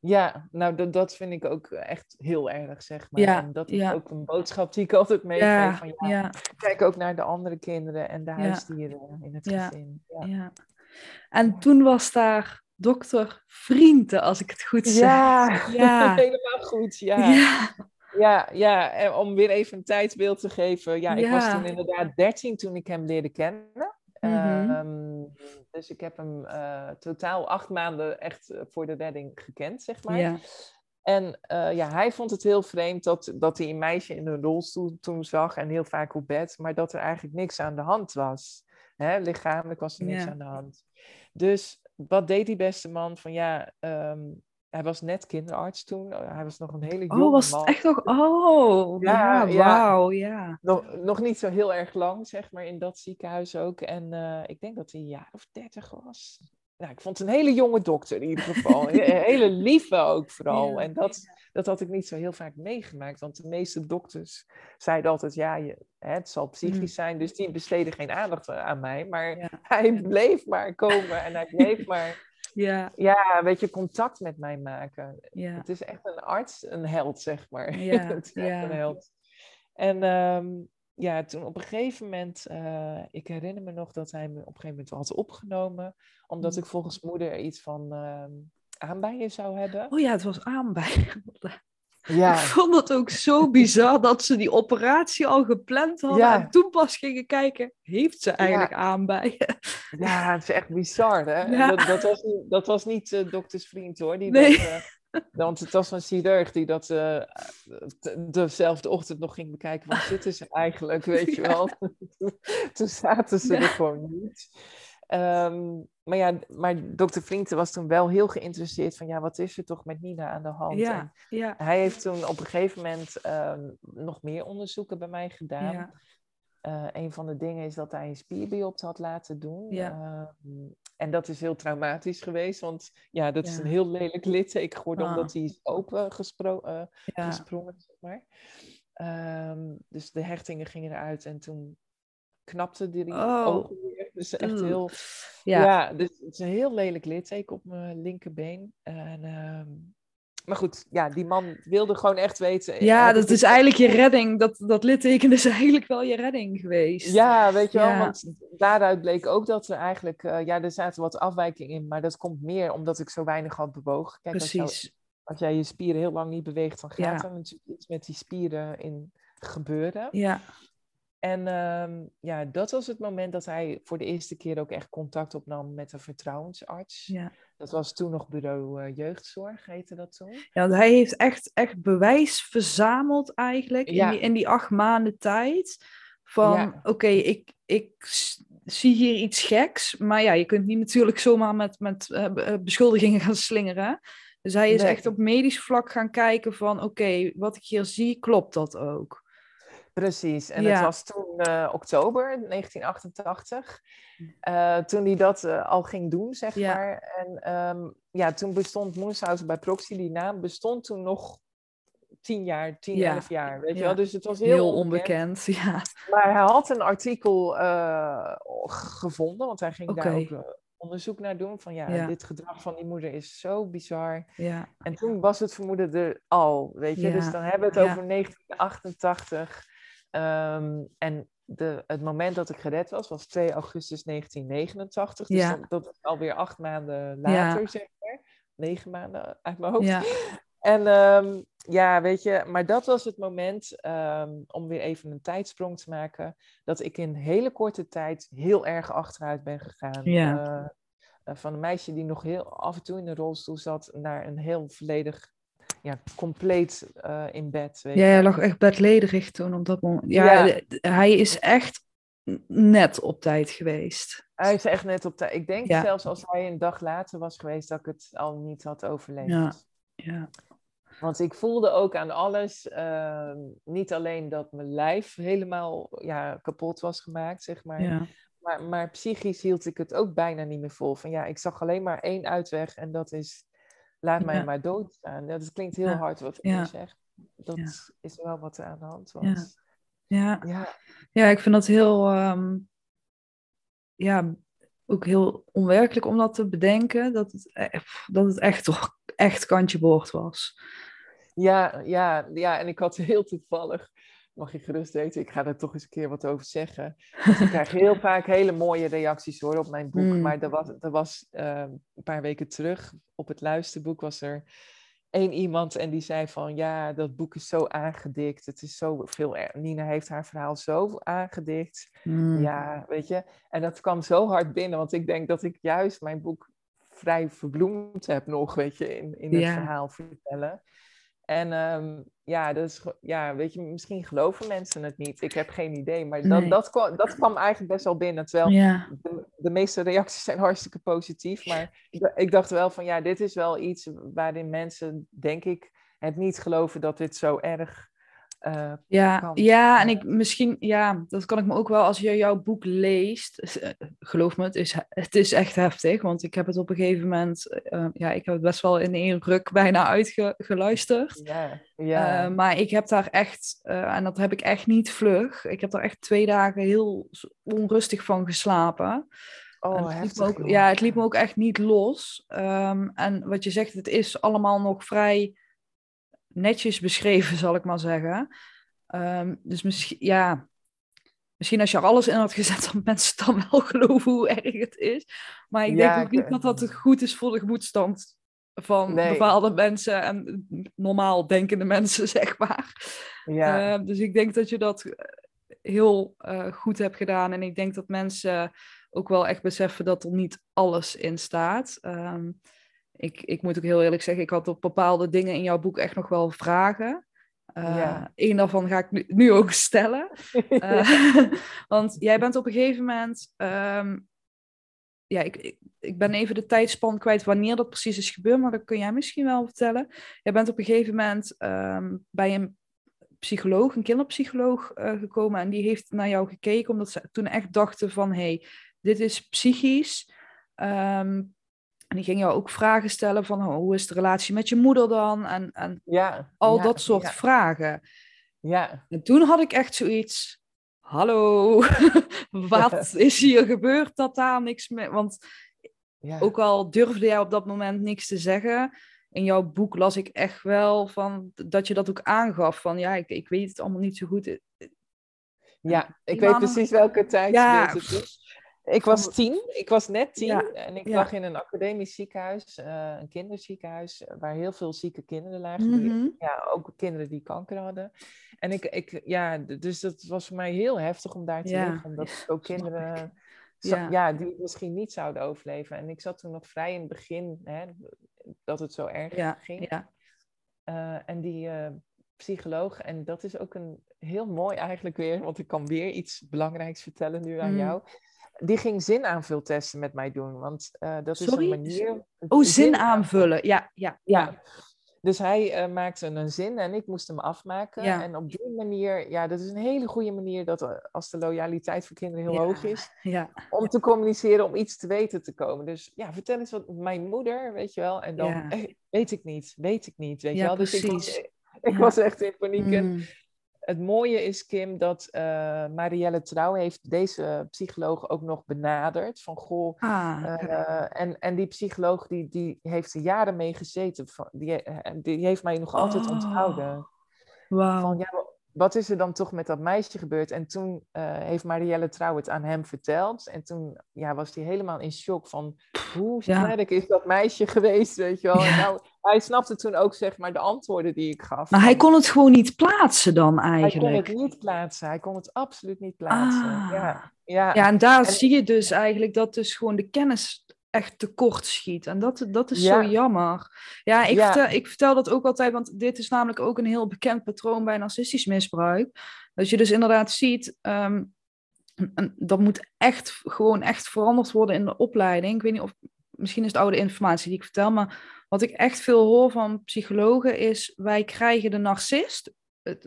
Ja, nou dat, dat vind ik ook echt heel erg, zeg maar. Ja, en dat is ja. ook een boodschap die ik altijd meegeef. Ja, van, ja, Kijk ook naar de andere kinderen en de huisdieren in het Ja. gezin. Ja. ja. En toen was daar dokter Vrienden, als ik het goed zeg. Ja, Ja. helemaal goed. Ja. Ja. Ja, en om weer even een tijdsbeeld te geven. Ja, ik was toen inderdaad 13 toen ik hem leerde kennen. Mhm. Ehm, dus ik heb hem eh, totaal acht maanden echt eh, voor de redding gekend, zeg maar. Ja. En eh, ja, hij vond het heel vreemd dat, dat hij een meisje in een rolstoel toen zag en heel vaak op bed, maar dat er eigenlijk niks aan de hand was. Hè, lichamelijk was er niks Ja. aan de hand. Dus wat deed die beste man? Van ja, ehm, hij was net kinderarts toen. Hij was nog een hele jonge Oh, was man. het echt nog? Oh, Ja, ja, ja. wauw, ja. Nog, nog niet zo heel erg lang, zeg maar, in dat ziekenhuis ook. En eh, ik denk dat hij een jaar of dertig was. Nou, ik vond het een hele jonge dokter in ieder geval. Een hele lieve ook vooral. Ja, en dat, dat had ik niet zo heel vaak meegemaakt. Want de meeste dokters zeiden altijd, ja, je, het zal psychisch Mm. zijn. Dus die besteden geen aandacht aan mij. Maar hij bleef maar komen en hij bleef maar, Ja, ja, weet je, contact met mij maken. ja. Het is echt een arts, een held, zeg maar. Ja, het is echt ja. een held. En ehm, ja, toen op een gegeven moment, eh, ik herinner me nog dat hij me op een gegeven moment had opgenomen, omdat Mm. ik volgens moeder iets van ehm aanbijen zou hebben. Oh ja, het was aanbij. Ja, Ik vond het ook zo bizar dat ze die operatie al gepland hadden. Ja. En toen pas gingen kijken, heeft ze eigenlijk aanbijen? ja, het is echt bizar, hè? Dat, dat was niet, dat was niet eh, doktersvriend, hoor. Die Nee. dat, eh, Want het was een chirurg die dat uh, dezelfde ochtend nog ging bekijken. Waar zitten ze eigenlijk, weet je wel? toen zaten ze er gewoon niet. Ehm, maar ja, maar dokter Vrienden was toen wel heel geïnteresseerd van... ja, wat is er toch met Nina aan de hand? Ja, ja. Hij heeft toen op een gegeven moment ehm, nog meer onderzoeken bij mij gedaan. Ja. Uh, een van de dingen is dat hij een spierbiopt had laten doen. Ja. Ehm, en dat is heel traumatisch geweest, want ja, dat is een heel lelijk litteken geworden, ah. omdat hij is open gespro uh, gesprongen, zeg maar. Um, dus de hechtingen gingen eruit en toen knapte die oh. ogen. Dus echt heel... Ja. ja, dus het is een heel lelijk litteken op mijn linkerbeen. En um, maar goed, ja, die man wilde gewoon echt weten. Ja, dat is eigenlijk je redding. Dat, dat litteken is eigenlijk wel je redding geweest. Ja, weet je wel, want daaruit bleek ook dat er eigenlijk, uh, ja, er zaten wat afwijkingen in, maar dat komt meer omdat ik zo weinig had bewogen. Kijk, Precies. Als, jou, als jij je spieren heel lang niet beweegt, dan gaat er natuurlijk iets met die spieren in gebeuren. Ja. En um, ja, dat was het moment dat hij voor de eerste keer ook echt contact opnam met een vertrouwensarts. Ja. Dat was toen nog bureau uh, jeugdzorg, heette dat toen. Ja, want hij heeft echt, echt bewijs verzameld eigenlijk in, die, in die acht maanden tijd. Van oké, ik, ik zie hier iets geks. Maar ja, je kunt niet natuurlijk zomaar met, met uh, beschuldigingen gaan slingeren. Dus hij is echt op medisch vlak gaan kijken van oké, wat ik hier zie, klopt dat ook? Precies, en het was toen uh, oktober 1988, uh, toen hij dat uh, al ging doen, zeg ja. maar. En um, ja, toen bestond Moonshouse bij Proxy, die naam bestond toen nog tien jaar, tien, ja. elf jaar, weet je wel. Dus het was heel, heel onbekend. ja. Maar hij had een artikel gevonden, want hij ging okay. daar ook onderzoek naar doen. Van ja, ja, dit gedrag van die moeder is zo bizar. Ja. En toen was het vermoeden er al, weet je. Dus dan hebben we het over 1988. Um, en de, het moment dat ik gered was, was 2 augustus 1989. Dus ja. dat, dat is alweer acht maanden later, ja. zeg maar. Negen maanden uit mijn hoofd. Ja. En um, ja, weet je, maar dat was het moment, um, om weer even een tijdsprong te maken, dat ik in hele korte tijd heel erg achteruit ben gegaan. Ja. Uh, van een meisje die nog heel af en toe in de rolstoel zat, naar een heel volledig ja, compleet uh, in bed. Weet ja, hij lag echt bedlederig toen op dat moment. Ja, ja, hij is echt net op tijd geweest. Hij is echt net op tijd. Ik denk ja. zelfs als hij een dag later was geweest, dat ik het al niet had overleefd. Ja, ja. Want ik voelde ook aan alles, uh, niet alleen dat mijn lijf helemaal ja, kapot was gemaakt, zeg maar. Ja. Maar, maar psychisch hield ik het ook bijna niet meer vol. Van ja, ik zag alleen maar één uitweg en dat is laat mij ja. maar doodstaan. Ja, dat klinkt heel hard wat ik nu zeg. Dat is wel wat er aan de hand was. Ja, ja. ja. ik vind dat heel, um, ja, ook heel onwerkelijk om dat te bedenken. Dat het, e-, dat het echt toch echt kantje boord was. Ja, ja, ja, en ik had heel toevallig mag je gerust weten, ik ga er toch eens een keer wat over zeggen. Dus ik krijg heel vaak hele mooie reacties hoor op mijn boek. Mm. Maar er was, er was uh, een paar weken terug op het luisterboek was er één iemand en die zei van ja, dat boek is zo aangedikt. Het is zo veel. Nina heeft haar verhaal zo aangedikt. Mm. Ja, weet je. En dat kwam zo hard binnen, want ik denk dat ik juist mijn boek vrij verbloemd heb nog, weet je, in, in het ja. verhaal vertellen. En um, ja, dus, ja, weet je, misschien geloven mensen het niet. Ik heb geen idee. Maar dat, Nee. dat, kwam, dat kwam eigenlijk best wel binnen. Terwijl Ja, de, de meeste reacties zijn hartstikke positief. Maar ik, ik dacht wel van ja, dit is wel iets waarin mensen, denk ik, het niet geloven dat dit zo erg eh, ja, kan. ja, en ik misschien, ja, dat kan ik me ook wel als je jouw boek leest. eh, Geloof me, het is, het is echt heftig, want ik heb het op een gegeven moment, eh, ja, ik heb het best wel in één ruk bijna uitgeluisterd. Ja, ja. Eh, maar ik heb daar echt, eh, en dat heb ik echt niet vlug, ik heb daar echt twee dagen heel onrustig van geslapen. En oh, het heftig. me ook, ja, het liet me ook echt niet los. Ehm, en wat je zegt, het is allemaal nog vrij netjes beschreven, zal ik maar zeggen. Ehm, dus misschien, ja, misschien als je er alles in had gezet, dan mensen dan wel geloven hoe erg het is. Maar ik Ja, denk ook niet dat dat goed is voor de gemoedstand van Nee. bepaalde mensen en normaal denkende mensen, zeg maar. Ja. Ehm, dus ik denk dat je dat heel eh, goed hebt gedaan. En ik denk dat mensen ook wel echt beseffen dat er niet alles in staat. Ehm, ik, ik moet ook heel eerlijk zeggen, ik had op bepaalde dingen in jouw boek echt nog wel vragen. Uh, Ja. Eén daarvan ga ik nu, nu ook stellen. Eh, want jij bent op een gegeven moment. ehm, ja, ik, ik, ik ben even de tijdspan kwijt wanneer dat precies is gebeurd, maar dat kun jij misschien wel vertellen. Jij bent op een gegeven moment ehm, bij een psycholoog, een kinderpsycholoog, eh, gekomen en die heeft naar jou gekeken, omdat ze toen echt dachten van, hé, hey, dit is psychisch. Ehm, en die ging jou ook vragen stellen van, oh, hoe is de relatie met je moeder dan? En, en ja, al ja, dat soort Ja, vragen. ja, En toen had ik echt zoiets. Hallo, wat is hier gebeurd dat daar niks mee? Want ook al durfde jij op dat moment niks te zeggen, in jouw boek las ik echt wel van dat je dat ook aangaf. Van ja, ik, ik weet het allemaal niet zo goed. Ja, ik weet precies welke tijd Ja, het is. Ik was tien, ik was net tien Ja, en ik ja. lag in een academisch ziekenhuis, eh, een kinderziekenhuis, eh, waar heel veel zieke kinderen lagen. Mhm. ja, ook kinderen die kanker hadden. En ik, ik, ja, dus dat was voor mij heel heftig om daar te Ja, liggen, omdat ik ook kinderen, Ja. ja. die misschien niet zouden overleven. En ik zat toen nog vrij in het begin, hè, dat het zo erg ging. ja. Eh, en die psycholoog, en dat is ook een heel mooi eigenlijk weer, want ik kan weer iets belangrijks vertellen nu aan Mm. jou. Die ging zinaanvultesten met mij doen, want eh, dat is een manier. Oh, zin aanvullen. Ja, ja, Ja. Dus hij eh, maakte een zin en ik moest hem afmaken. Ja. En op die manier, ja, dat is een hele goede manier dat eh, als de loyaliteit voor kinderen heel Ja. hoog is, ja. om te communiceren, om iets te weten te komen. Dus ja, vertel eens wat mijn moeder, weet je wel. En dan eh, weet ik niet, weet ik niet, weet je wel. Dus ik was, precies. ik Ja. was echt in paniek. En Mm. Het mooie is, Kim, dat eh Marielle Trouw heeft deze psycholoog ook nog benaderd. Van goh, Ah, eh, en, en die psycholoog die, die heeft er jaren mee gezeten. Van, die, eh, die heeft mij nog altijd Oh. onthouden. wauw. Van ja, wat is er dan toch met dat meisje gebeurd? En toen eh, heeft Marielle Trouw het aan hem verteld. En toen ja, was hij helemaal in shock van hoe Ja. sterk is dat meisje geweest, weet je wel. En nou, hij snapte toen ook zeg maar de antwoorden die ik gaf. Maar hij kon het gewoon niet plaatsen dan hij kon eigenlijk. het niet plaatsen. Hij kon het absoluut niet plaatsen. Ah. Ja, ja. Ja, en daar En- zie je dus eigenlijk dat dus gewoon de kennis echt tekort schiet. En dat, dat is Ja. zo jammer. Ja, ik, Ja. Vertel, ik vertel dat ook altijd, want dit is namelijk ook een heel bekend patroon bij narcistisch misbruik. Dat je dus inderdaad ziet, ehm, en- dat moet echt gewoon echt veranderd worden in de opleiding. Ik weet niet of, misschien is het oude informatie die ik vertel, maar wat ik echt veel hoor van psychologen is, wij krijgen de narcist,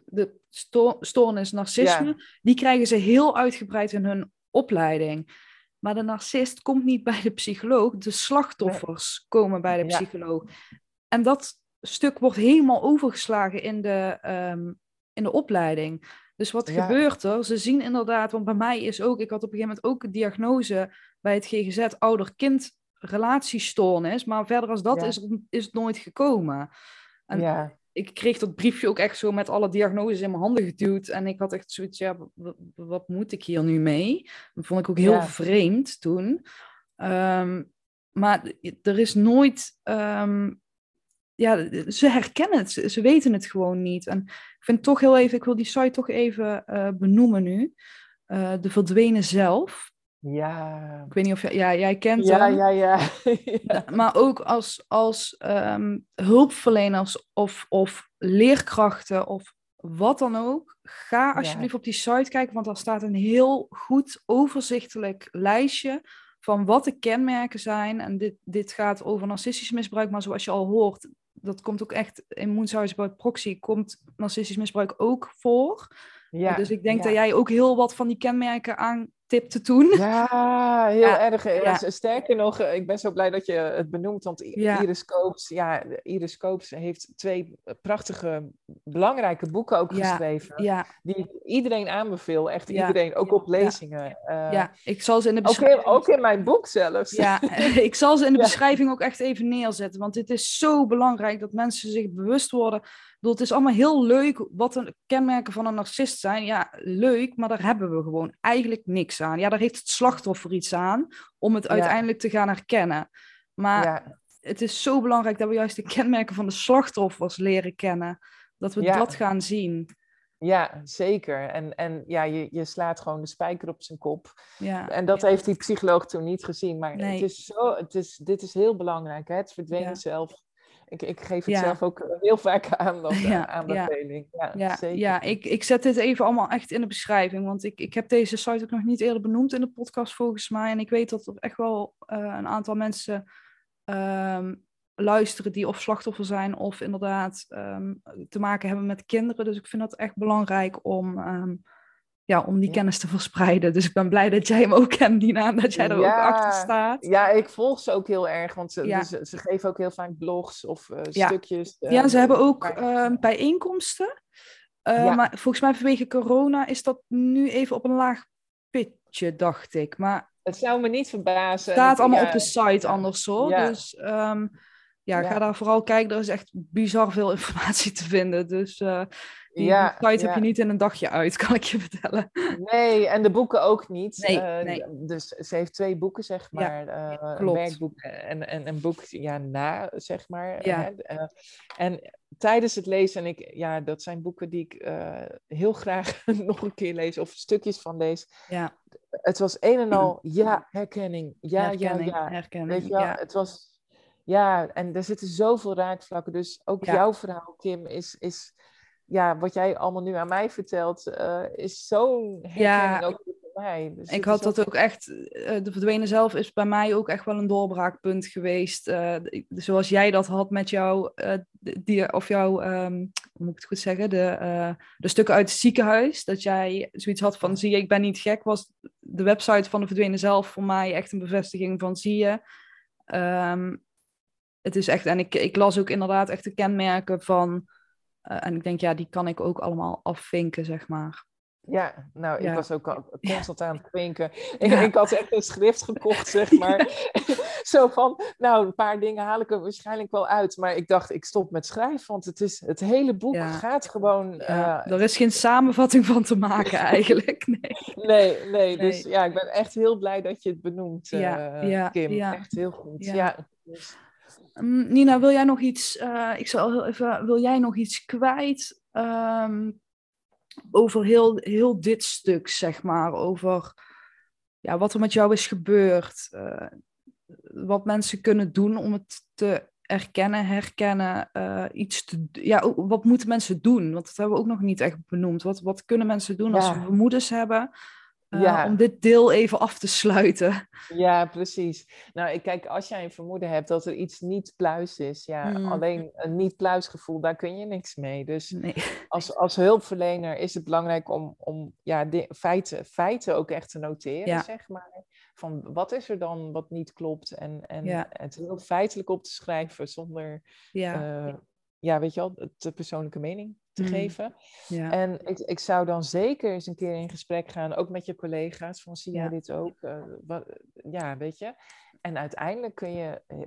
de sto- stoornis narcisme, die krijgen ze heel uitgebreid in hun opleiding. Maar de narcist komt niet bij de psycholoog, de slachtoffers komen bij de Ja. psycholoog. En dat stuk wordt helemaal overgeslagen in de, ehm, in de opleiding. Dus wat Ja. gebeurt er? Ze zien inderdaad, want bij mij is ook, ik had op een gegeven moment ook een diagnose bij het GGZ ouder-kind relatiestoornis, maar verder als dat Ja. is, is het nooit gekomen. En ja. Ik kreeg dat briefje ook echt zo met alle diagnoses in mijn handen geduwd. En ik had echt zoiets, ja, wat moet ik hier nu mee? Dat vond ik ook heel Ja. vreemd toen. Ehm, maar er is nooit, ehm, ja, ze herkennen het, ze, ze weten het gewoon niet. En ik vind toch heel even, ik wil die site toch even eh, benoemen nu. Eh, de verdwenen zelf. Ja. Ik weet niet of jij, ja, jij kent Ja, hem. ja, ja. ja. Maar ook als, als ehm, hulpverleners of, of leerkrachten of wat dan ook, ga alsjeblieft op die site kijken, want daar staat een heel goed overzichtelijk lijstje van wat de kenmerken zijn. En dit, dit gaat over narcistisch misbruik, maar zoals je al hoort, dat komt ook echt in Moenshuis bij Proxy, komt narcistisch misbruik ook voor. Ja, dus ik denk ja. dat jij ook heel wat van die kenmerken aantipte toen. Ja, heel Ja, erg. Ja. Sterker nog, eh, ik ben zo blij dat je het benoemt, want Ja. Iris Koops, ja, Iris Koops heeft twee prachtige, belangrijke boeken ook geschreven, die ik iedereen aanbeveel, echt iedereen, ook op lezingen. Eh, ja, ik zal ze in de ook, in, beschrijving... ook in mijn boek zelfs. Ja, ik zal ze in de beschrijving ook echt even neerzetten. Want het is zo belangrijk dat mensen zich bewust worden. Ik bedoel, het is allemaal heel leuk wat de kenmerken van een narcist zijn. Ja, leuk, maar daar hebben we gewoon eigenlijk niks aan. Ja, daar heeft het slachtoffer iets aan om het Ja. uiteindelijk te gaan herkennen. Maar Ja, het is zo belangrijk dat we juist de kenmerken van de slachtoffers leren kennen. Dat we Ja. dat gaan zien. Ja, zeker. En, en ja, je, je slaat gewoon de spijker op zijn kop. Ja. En dat heeft die psycholoog toen niet gezien. Maar Nee. het is zo, het is, dit is heel belangrijk, hè? het verdwenen Ja. zelf. Ik, ik geef het Ja. zelf ook heel vaak aandacht, Ja, ja. aanbeveling. Ja, Ja, zeker. ja ik, ik zet dit even allemaal echt in de beschrijving. Want ik, ik heb deze site ook nog niet eerder benoemd in de podcast volgens mij. En ik weet dat er echt wel eh, een aantal mensen ehm, luisteren die of slachtoffer zijn of inderdaad ehm, te maken hebben met kinderen. Dus ik vind dat echt belangrijk om, ehm, ja, om die Ja. kennis te verspreiden. Dus ik ben blij dat jij hem ook kent, Nina, en dat jij er ook achter staat. Ja, ik volg ze ook heel erg, want ze, Ja. dus, ze geven ook heel vaak blogs of eh, stukjes. eh, Ja, ze hebben ook ehm, bijeenkomsten. Eh. Maar volgens mij vanwege corona is dat nu even op een laag pitje, dacht ik. Maar Het zou me niet verbazen. het staat allemaal op de site anders hoor. Ja. Dus ehm, ja, ga daar vooral kijken. Er is echt bizar veel informatie te vinden. Dus eh, die, Ja, site heb je niet in een dagje uit, kan ik je vertellen. Nee, en de boeken ook niet. Nee, Eh, nee. Dus ze heeft twee boeken, zeg maar. een klopt. werkboek en, en een boek ja, na, zeg maar. Ja. en tijdens het lezen, en ik, ja, dat zijn boeken die ik heel graag nog een keer lees, of stukjes van lees. Ja, Het was een en al, ja, herkenning. Ja, herkenning, ja, ja. herkenning. Weet je wel, ja. het was... Ja, en er zitten zoveel raakvlakken. Dus ook Ja. jouw verhaal, Kim, is... is ja, wat jij allemaal nu aan mij vertelt, eh, is zo'n herkenning Ja, ook voor mij. Dus Ik had dat ook echt, eh, de verdwenen zelf is bij mij ook echt wel een doorbraakpunt geweest. Eh, zoals jij dat had met jouw, die, of jouw, ehm, hoe moet ik het goed zeggen, de, de stukken uit het ziekenhuis. Dat jij zoiets had van, zie je, ik ben niet gek, was de website van de verdwenen zelf voor mij echt een bevestiging van, zie je. Ehm, het is echt, en ik, ik las ook inderdaad echt de kenmerken van, eh, en ik denk, ja, die kan ik ook allemaal afvinken, zeg maar. Ja, nou, Ja. ik was ook al constant aan het klinken. Ik, Ja. ik had echt een schrift gekocht, zeg maar. Zo van, nou, een paar dingen haal ik er waarschijnlijk wel uit. Maar ik dacht, ik stop met schrijven, want het, is, het hele boek gaat gewoon... Eh, er is geen samenvatting van te maken eigenlijk. Nee. nee, nee, dus Nee. ja, ik ben echt heel blij dat je het benoemt, eh, Kim. Echt heel goed, Ja. ja. Dus- Mm, Nina, wil jij nog iets? eh, ik zal heel even. Wil jij nog iets kwijt ehm, over heel, heel dit stuk, zeg maar, over ja, wat er met jou is gebeurd, eh, wat mensen kunnen doen om het te erkennen, herkennen, eh, iets te. Ja, wat moeten mensen doen? Want dat hebben we ook nog niet echt benoemd. Wat, wat kunnen mensen doen als Ja. ze vermoedens hebben? Eh, Ja. Om dit deel even af te sluiten. Ja, precies. Nou, ik kijk, als jij een vermoeden hebt dat er iets niet pluis is, ja, Hmm. alleen een niet-pluis gevoel, daar kun je niks mee. Dus Nee. als, als hulpverlener is het belangrijk om, om ja, de feiten, feiten ook echt te noteren, Ja. zeg maar. Van wat is er dan wat niet klopt en, en Ja. het heel feitelijk op te schrijven zonder, Ja, eh, ja, weet je wel, de persoonlijke mening te Mm. geven. ja. En ik, ik zou dan zeker eens een keer in gesprek gaan, ook met je collega's, van zie jij Ja. dit ook? Eh, wat, ja, weet je. En uiteindelijk kun je, eh,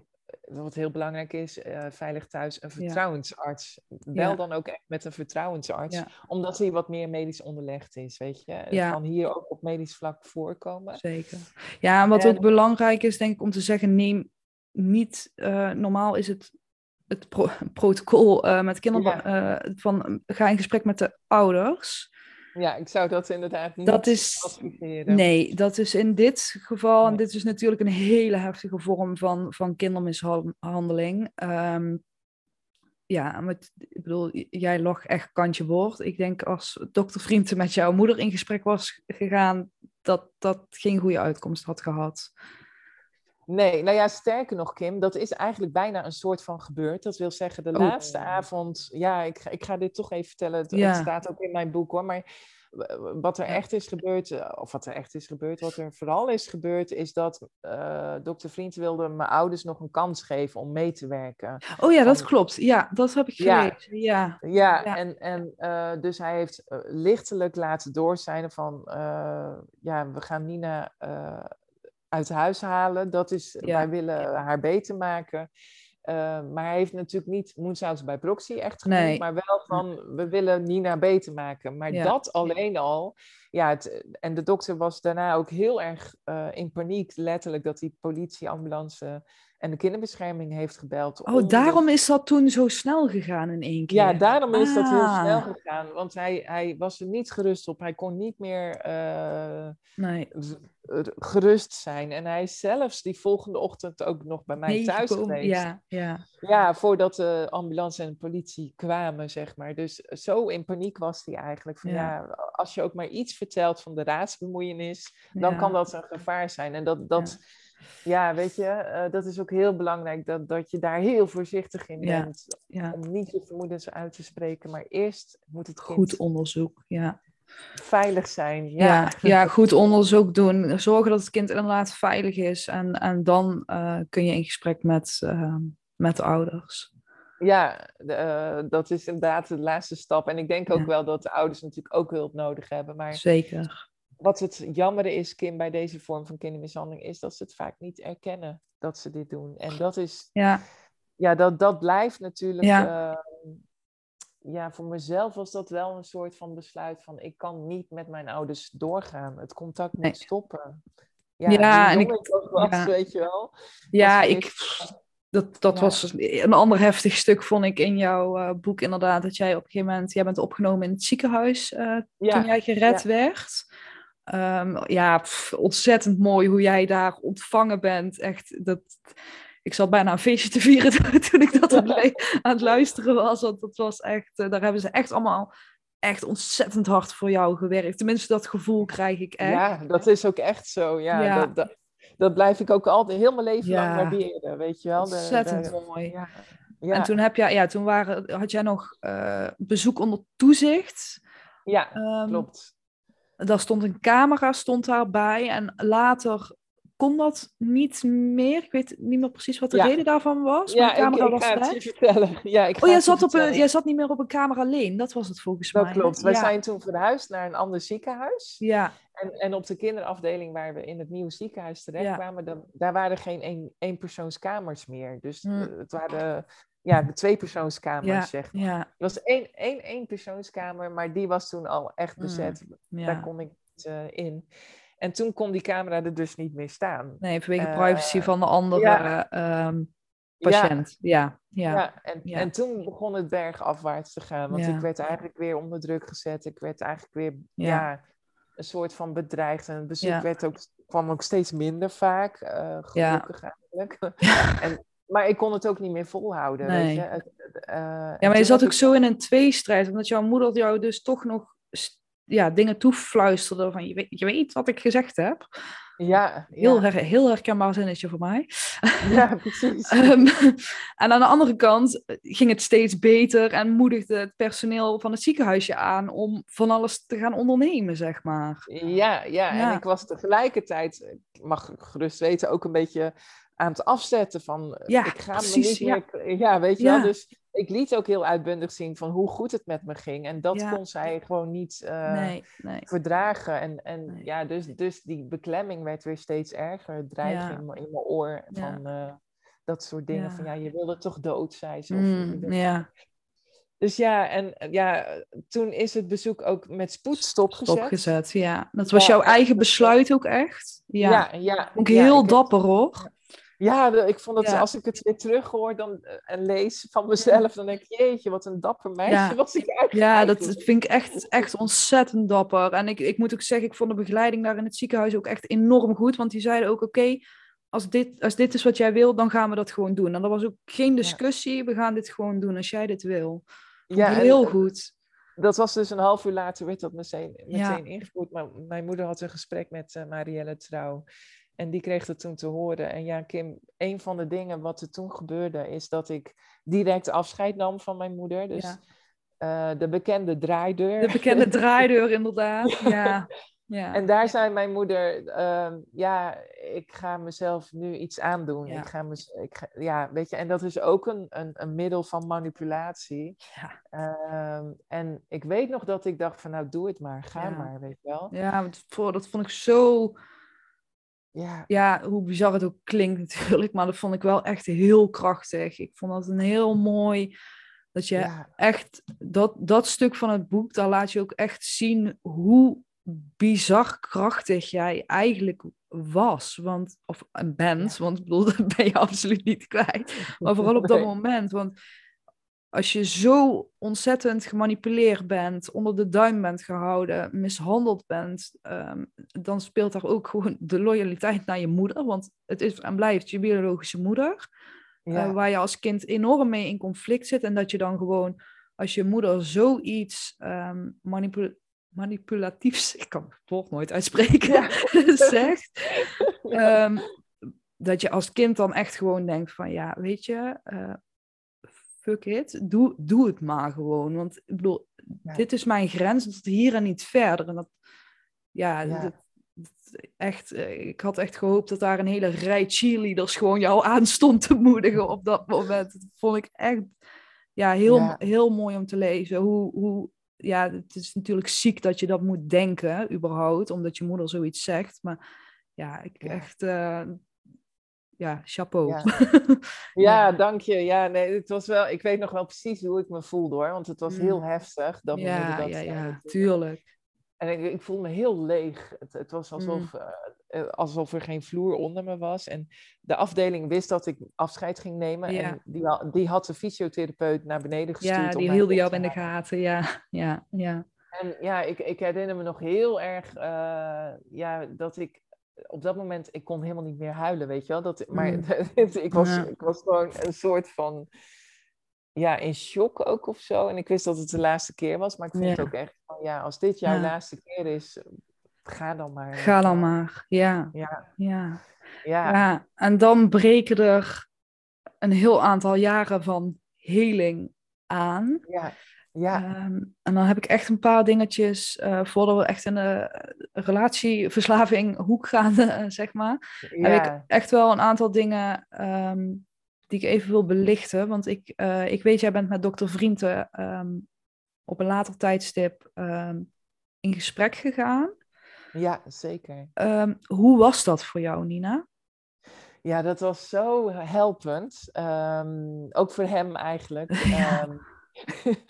wat heel belangrijk is, eh, veilig thuis een vertrouwensarts. Bel Ja. dan ook echt met een vertrouwensarts, omdat hij wat meer medisch onderlegd is, weet je. Het kan hier ook op medisch vlak voorkomen. Zeker. Ja, en wat En- ook belangrijk is, denk ik, om te zeggen, neem niet, normaal is het het pro- protocol eh, met kinderen, eh, van ga in gesprek met de ouders. Ja, ik zou dat inderdaad niet Dat is- adviseren. Nee, dat is in dit geval, en dit is natuurlijk een hele heftige vorm van, van kindermishandeling. Ehm, ja, met, ik bedoel, jij lag echt kantje boord. Ik denk als dokter Vrienden met jouw moeder in gesprek was gegaan, dat dat geen goede uitkomst had gehad. Nee, nou ja, sterker nog, Kim, dat is eigenlijk bijna een soort van gebeurd. Dat wil zeggen, de Oh. laatste avond, ja, ik, ga- ik ga dit toch even vertellen. Het, staat ook in mijn boek hoor. Maar wat er echt is gebeurd, eh, of wat er echt is gebeurd, wat er vooral is gebeurd, is dat eh dokter Vriend wilde mijn ouders nog een kans geven om mee te werken. Oh ja, dat Van- klopt. Ja, dat heb ik gelezen. Ja, Ja, Ja. en, en eh, dus hij heeft lichtelijk laten doorzijnen van, ja, we gaan Nina uit huis halen. Dat is, Ja. wij willen haar beter maken. Eh, maar hij heeft natuurlijk niet Moenshouse bij proxy echt genoemd, Nee. maar wel van, we willen Nina beter maken. Maar Ja. dat alleen al, ja, het, en de dokter was daarna ook heel erg eh, in paniek, letterlijk, dat die politieambulance En de kinderbescherming heeft gebeld. Oh, daarom is dat toen zo snel gegaan in één keer. Ja, daarom is dat heel snel Ah. gegaan. Want hij, hij was er niet gerust op. Hij kon niet meer eh, Nee. gerust zijn. En hij is zelfs die volgende ochtend ook nog bij mij thuis Meegekomen. geweest. Ja, ja. Ja, voordat de ambulance en de politie kwamen, zeg maar. Dus zo in paniek was hij eigenlijk. Van, Ja. ja. als je ook maar iets vertelt van de raadsbemoeienis, dan kan dat een gevaar zijn. En dat, dat ja. weet je, eh, dat is ook heel belangrijk, dat, dat je daar heel voorzichtig in bent. Ja. Om niet je vermoedens uit te spreken, maar eerst moet het kind Goed onderzoek, ja. veilig zijn. Ja. Ja, Ja, goed onderzoek doen. Zorgen dat het kind inderdaad veilig is. En, en dan eh, kun je in gesprek met, eh, met de ouders. Ja, de, dat is inderdaad de laatste stap. En ik denk ook wel dat de ouders natuurlijk ook hulp nodig hebben. Maar Zeker. Wat het jammer is, Kim, bij deze vorm van kindermishandeling, is dat ze het vaak niet erkennen dat ze dit doen. En dat is, Ja, ja, dat, dat blijft natuurlijk. Ja. eh, ja, voor mezelf was dat wel een soort van besluit van ik kan niet met mijn ouders doorgaan. Het contact moet Nee. stoppen. Ja, Ja, en ik- ook ja. weet je wel. ja ik, dat, dat Ja. was een ander heftig stuk, vond ik in jouw eh, boek inderdaad. Dat jij op een gegeven moment, jij bent opgenomen in het ziekenhuis eh, toen jij gered werd. Ehm, ja, pff, ontzettend mooi hoe jij daar ontvangen bent. Echt, dat, ik zat bijna een feestje te vieren toen- ik dat aan, het le- aan het luisteren was. Want dat was echt, eh, daar hebben ze echt allemaal echt ontzettend hard voor jou gewerkt. Tenminste, dat gevoel krijg ik echt. ja, dat is ook echt zo. Ja, Ja. Dat, dat, dat blijf ik ook altijd heel mijn leven lang waarderen, weet je wel. Ontzettend de- mooi. ja. Ja. En toen, heb jij, ja, toen waren, had jij nog eh, bezoek onder toezicht. ja, Ehm, klopt. Daar stond een camera stond daarbij. En later kon dat niet meer. Ik weet niet meer precies wat de Ja. reden daarvan was. Maar Ja, de camera ik was ga het je vertellen. Ja, ik ga Oh, jij zat, op een, jij zat niet meer op een camera alleen. Dat was het volgens mij. Dat klopt. We ja. zijn toen verhuisd naar een ander ziekenhuis. Ja, En, en op de kinderafdeling waar we in het nieuwe ziekenhuis terecht kwamen, dan, daar waren geen één, éénpersoonskamers meer. Dus Hmm. eh, het waren ja, de tweepersoonskamers, ja, zeg ja, Er was één, één eenpersoonskamer, maar die was toen al echt Hmm. bezet. Daar ja. kon ik niet eh, in. En toen kon die camera er dus niet meer staan. Nee, vanwege Eh, privacy van de andere ja. ehm, patiënt. Ja, ja. Ja, en, en toen begon het bergafwaarts te gaan. Want ik werd eigenlijk weer onder druk gezet. Ik werd eigenlijk weer Ja. een soort van bedreigd. En het bezoek werd ook, kwam ook steeds minder vaak. eh Ja. gelukkig eigenlijk. en, maar ik kon het ook niet meer volhouden. Nee. Weet je? Het, eh, Ja, maar je zat ook ik- zo in een tweestrijd, omdat jouw moeder jou dus toch nog ja, dingen toefluisterde van je weet, je weet wat ik gezegd heb. Ja, Heel, ja, her, heel herkenbaar zinnetje voor mij. ja, precies. Ehm, en aan de andere kant eh, ging het steeds beter en moedigde het personeel van het ziekenhuisje aan om van alles te gaan ondernemen, zeg maar. Ja, ja, Ja. en ik was tegelijkertijd, ik mag gerust weten, ook een beetje aan het afzetten van, eh, Ja, ik ga precies, me ja. niet meer, ja, weet je Ja. wel, dus ik liet ook heel uitbundig zien van hoe goed het met me ging en dat Ja. kon zij gewoon niet eh, nee, nee. verdragen en, en Nee. ja, dus, dus die beklemming werd weer steeds erger, Ja. in, mijn- oor Ja. van eh, dat soort dingen Ja. van ja, je wilde toch dood zijn. Of, je Mm, ja, Dus ja, en ja, toen is het bezoek ook met spoed stopgezet. stopgezet. Ja, dat was Ja, jouw eigen besluit ook echt. Ja, Ja, ja. Ja, heel dapper hoor. Ja, ik vond dat Ja. als ik het weer terughoor dan, eh, en lees van mezelf, dan denk ik, jeetje, wat een dapper meisje Ja. was ik eigenlijk. Ja, dat vind ik echt, echt ontzettend dapper. En ik, ik moet ook zeggen, ik vond de begeleiding daar in het ziekenhuis ook echt enorm goed. Want die zeiden ook, oké, als, dit, als dit is wat jij wil, dan gaan we dat gewoon doen. En er was ook geen discussie, we gaan dit gewoon doen als jij dit wil. Vond Ja, en, heel goed. Dat was dus een half uur later, werd dat meteen, meteen ingevoerd. Maar mijn moeder had een gesprek met eh, Marielle Trouw. En die kreeg dat toen te horen. En ja, Kim, een van de dingen wat er toen gebeurde, is dat ik direct afscheid nam van mijn moeder. Dus Ja. eh, de bekende draaideur. De bekende draaideur, inderdaad. Ja, ja. En daar zei mijn moeder, ehm, ja, ik ga mezelf nu iets aandoen. Ja. Ik ga mez- ik ga, ja, weet je, en dat is ook een, een, een middel van manipulatie. Ja. Ehm, en ik weet nog dat ik dacht van, nou, doe het maar, ga maar, weet je wel. ja, dat vond ik zo... Ja, Ja, hoe bizar het ook klinkt natuurlijk, maar dat vond ik wel echt heel krachtig. Ik vond dat een heel mooi... Dat je ja, echt, dat, dat stuk van het boek, daar laat je ook echt zien hoe bizar krachtig jij eigenlijk was. Want, of een bent, want ik bedoel, dat ben je absoluut niet kwijt. Maar vooral op dat moment. Want als je zo ontzettend gemanipuleerd bent, onder de duim bent gehouden, mishandeld bent, ehm, dan speelt daar ook gewoon de loyaliteit naar je moeder. Want het is en blijft je biologische moeder. Ja. eh, waar je als kind enorm mee in conflict zit. En dat je dan gewoon, als je moeder zoiets manipu- manipulatiefs, ik kan het woord nooit uitspreken, zegt, ehm, dat je als kind dan echt gewoon denkt van, ja, weet je, eh, fuck it, doe, doe het maar gewoon. Want ik bedoel, Ja. dit is mijn grens, tot hier en niet verder. En dat, ja, Ja. dat- dat- echt, eh, ik had echt gehoopt dat daar een hele rij cheerleaders gewoon jou aan stond te moedigen op dat moment. Dat vond ik echt ja, heel, Ja. heel mooi om te lezen. Hoe, hoe, ja, het is natuurlijk ziek dat je dat moet denken, überhaupt, omdat je moeder zoiets zegt. Maar ja, ik echt, eh, ja, chapeau. Ja. Ja, dank je. Ja, nee, het was wel, ik weet nog wel precies hoe ik me voelde hoor, want het was Mm. heel heftig dat ja, dat ja, tuurlijk. En ik, ik voelde me heel leeg. Het, het was alsof, Mm. eh, eh, alsof er geen vloer onder me was. En de afdeling wist dat ik afscheid ging nemen. Ja. En die, die had de fysiotherapeut naar beneden gestuurd. Ja, die hielden jou in de gaten. Ja, ja, ja. En ja, ik, ik herinner me nog heel erg eh, ja, dat ik op dat moment, ik kon helemaal niet meer huilen, weet je wel. Dat, maar Mm. ik, was, Ja. ik was gewoon een soort van, ja, in shock ook of zo. En ik wist dat het de laatste keer was, maar ik vond Ja. het ook echt van, ja, als dit jouw Ja. laatste keer is, ga dan maar. Ga dan maar. Ja, Ja, ja. ja, Ja, en dan breken er een heel aantal jaren van heling aan. ja, ja, Ehm, en dan heb ik echt een paar dingetjes, eh, voordat we echt in de relatieverslaving hoek gaan, eh, zeg maar. Heb ik echt wel een aantal dingen ehm, die ik even wil belichten. Want ik, eh, ik weet, jij bent met dokter Vrienden ehm, op een later tijdstip in gesprek gegaan. ja, zeker. Hoe was dat voor jou, Nina? Ja, dat was zo helpend. Ook voor hem eigenlijk. Ja.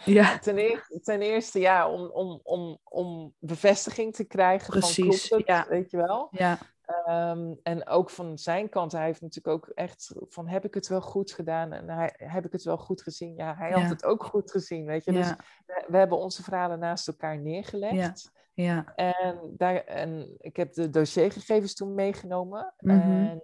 Ja, ten, eerste, ten eerste, ja, om, om, om, om bevestiging te krijgen Precies, van klopt het, ja. weet je wel. ja, Ehm, en ook van zijn kant, hij heeft natuurlijk ook echt van, heb ik het wel goed gedaan? En hij, heb ik het wel goed gezien? Ja, hij had het ook goed gezien, weet je. Dus we hebben onze verhalen naast elkaar neergelegd. ja, En, daar, en ik heb de dossiergegevens toen meegenomen. Mhm. En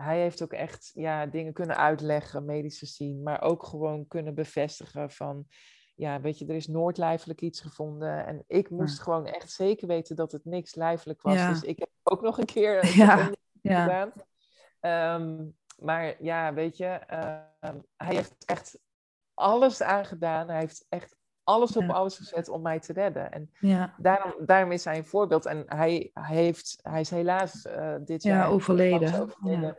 hij heeft ook echt ja, dingen kunnen uitleggen, medisch gezien, maar ook gewoon kunnen bevestigen van, ja, weet je, er is nooit lijfelijk iets gevonden. En ik moest gewoon echt zeker weten dat het niks lijfelijk was. Ja. Dus ik heb ook nog een keer Ja, gedaan. Ehm, maar ja, weet je, ehm, hij heeft echt alles aangedaan. Hij heeft echt alles op Ja. alles gezet om mij te redden. En ja, daarom, daarom is hij een voorbeeld. En hij, hij, heeft, hij is helaas eh, dit Ja, jaar overleden. overleden.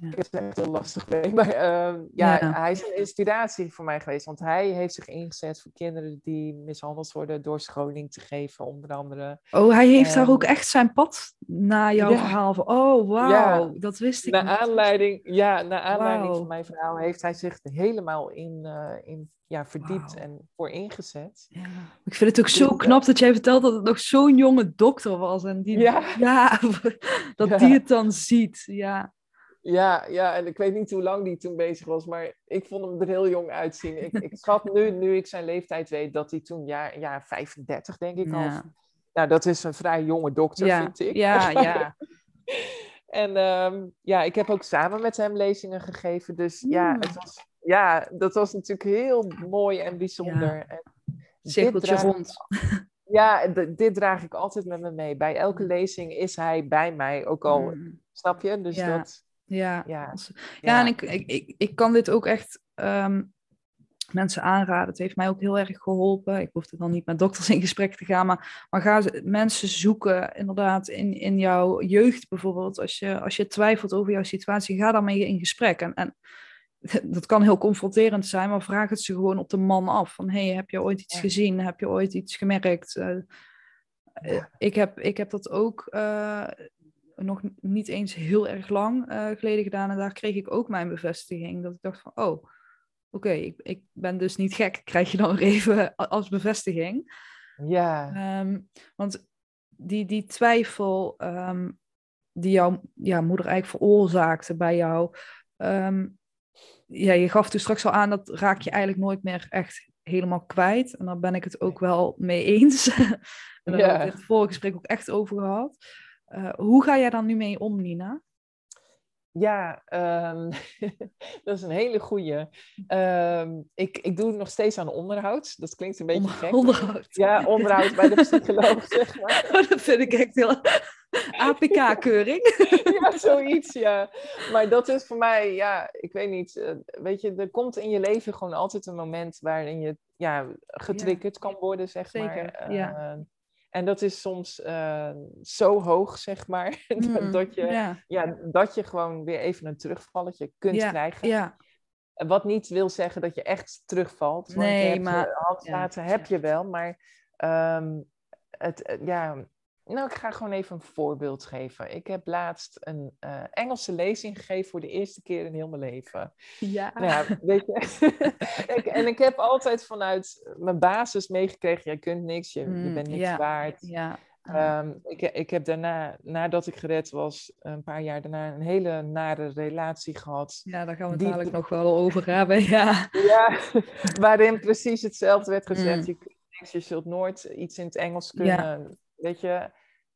Ja. Het echt heel lastig. Maar ehm, ja, hij is een inspiratie voor mij geweest. Want hij heeft zich ingezet voor kinderen die mishandeld worden door scholing te geven, onder andere. Oh, hij heeft daar ook echt zijn pad na jouw verhaal van. Oh, wauw, dat wist ik Naar niet. aanleiding, ja, naar aanleiding van mijn verhaal heeft hij zich helemaal in, eh, in ja, verdiept en voor ingezet. Ja. Ik vind het ook zo Dus, knap dat jij vertelt dat het nog zo'n jonge dokter was. En die, Ja. ja, dat Ja. die het dan ziet. Ja, Ja, ja, en ik weet niet hoe lang die toen bezig was, maar ik vond hem er heel jong uitzien. Ik, ik schat nu, nu ik zijn leeftijd weet, dat hij toen jaar, jaar 35 denk ik al. Nou, dat is een vrij jonge dokter, vind ik. ja, ja. En ehm, ja, ik heb ook samen met hem lezingen gegeven. Dus ja, Mm. het was, ja, dat was natuurlijk heel mooi en bijzonder. En dit Cirkeltje rond. Ja, dit draag ik altijd met me mee. Bij elke lezing is hij bij mij, ook al, Mm, snap je? Dus Ja. dat, Ja, ja. Ja, en ik, ik, ik, ik kan dit ook echt ehm, mensen aanraden. Het heeft mij ook heel erg geholpen. Ik hoefde dan niet met dokters in gesprek te gaan, maar, maar ga mensen zoeken inderdaad in, in jouw jeugd bijvoorbeeld. Als je, als je twijfelt over jouw situatie, ga daarmee in gesprek. En, en dat kan heel confronterend zijn, maar vraag het ze gewoon op de man af. Van, hey, heb je ooit iets Ja. gezien? Heb je ooit iets gemerkt? Eh, eh, ik, heb, ik heb dat ook eh, nog niet eens heel erg lang geleden gedaan. En daar kreeg ik ook mijn bevestiging. Dat ik dacht van, oh, oké, ik, ik ben dus niet gek. Krijg je dan weer even als bevestiging. Ja, Ehm, want die, die twijfel, ehm, die jouw ja, moeder eigenlijk veroorzaakte bij jou. Ehm, ja, je gaf toen straks al aan dat raak je eigenlijk nooit meer echt helemaal kwijt. En daar ben ik het ook wel mee eens. en daar hebben we het vorige gesprek ook echt over gehad. Uh, hoe ga jij daar nu mee om, Nina? Ja, um, dat is een hele goede. Um, ik, ik doe nog steeds aan onderhoud. Dat klinkt een beetje Onder, gek. Onderhoud. Ja, onderhoud bij de psycholoog, zeg maar. Oh, dat vind ik echt heel... APK-keuring. ja, zoiets, ja. Maar dat is voor mij, ja, ik weet niet. Uh, weet je, er komt in je leven gewoon altijd een moment waarin je ja, getriggerd ja. kan worden, zeg Zeker, maar. ja. Uh, en dat is soms uh, zo hoog, zeg maar, Mm, dat, je, ja. ja, dat je gewoon weer even een terugvalletje kunt Ja, krijgen. ja, Wat niet wil zeggen dat je echt terugvalt. Want Nee, je hebt, maar- eh, handvaten ja, heb ja. je wel, maar ehm, het, eh, ja... Nou, ik ga gewoon even een voorbeeld geven. Ik heb laatst een eh, Engelse lezing gegeven voor de eerste keer in heel mijn leven. ja. Nou ja, weet je. ik, en ik heb altijd vanuit mijn basis meegekregen: jij kunt niks, je, je Mm, bent niks waard. ja. Ehm, ik, ik heb daarna, nadat ik gered was, een paar jaar daarna, een hele nare relatie gehad. ja, daar gaan we het die- dadelijk nog wel over hebben. Ja. Ja, waarin precies hetzelfde werd gezegd. Mm. Je kunt niks, je zult nooit iets in het Engels kunnen, weet je.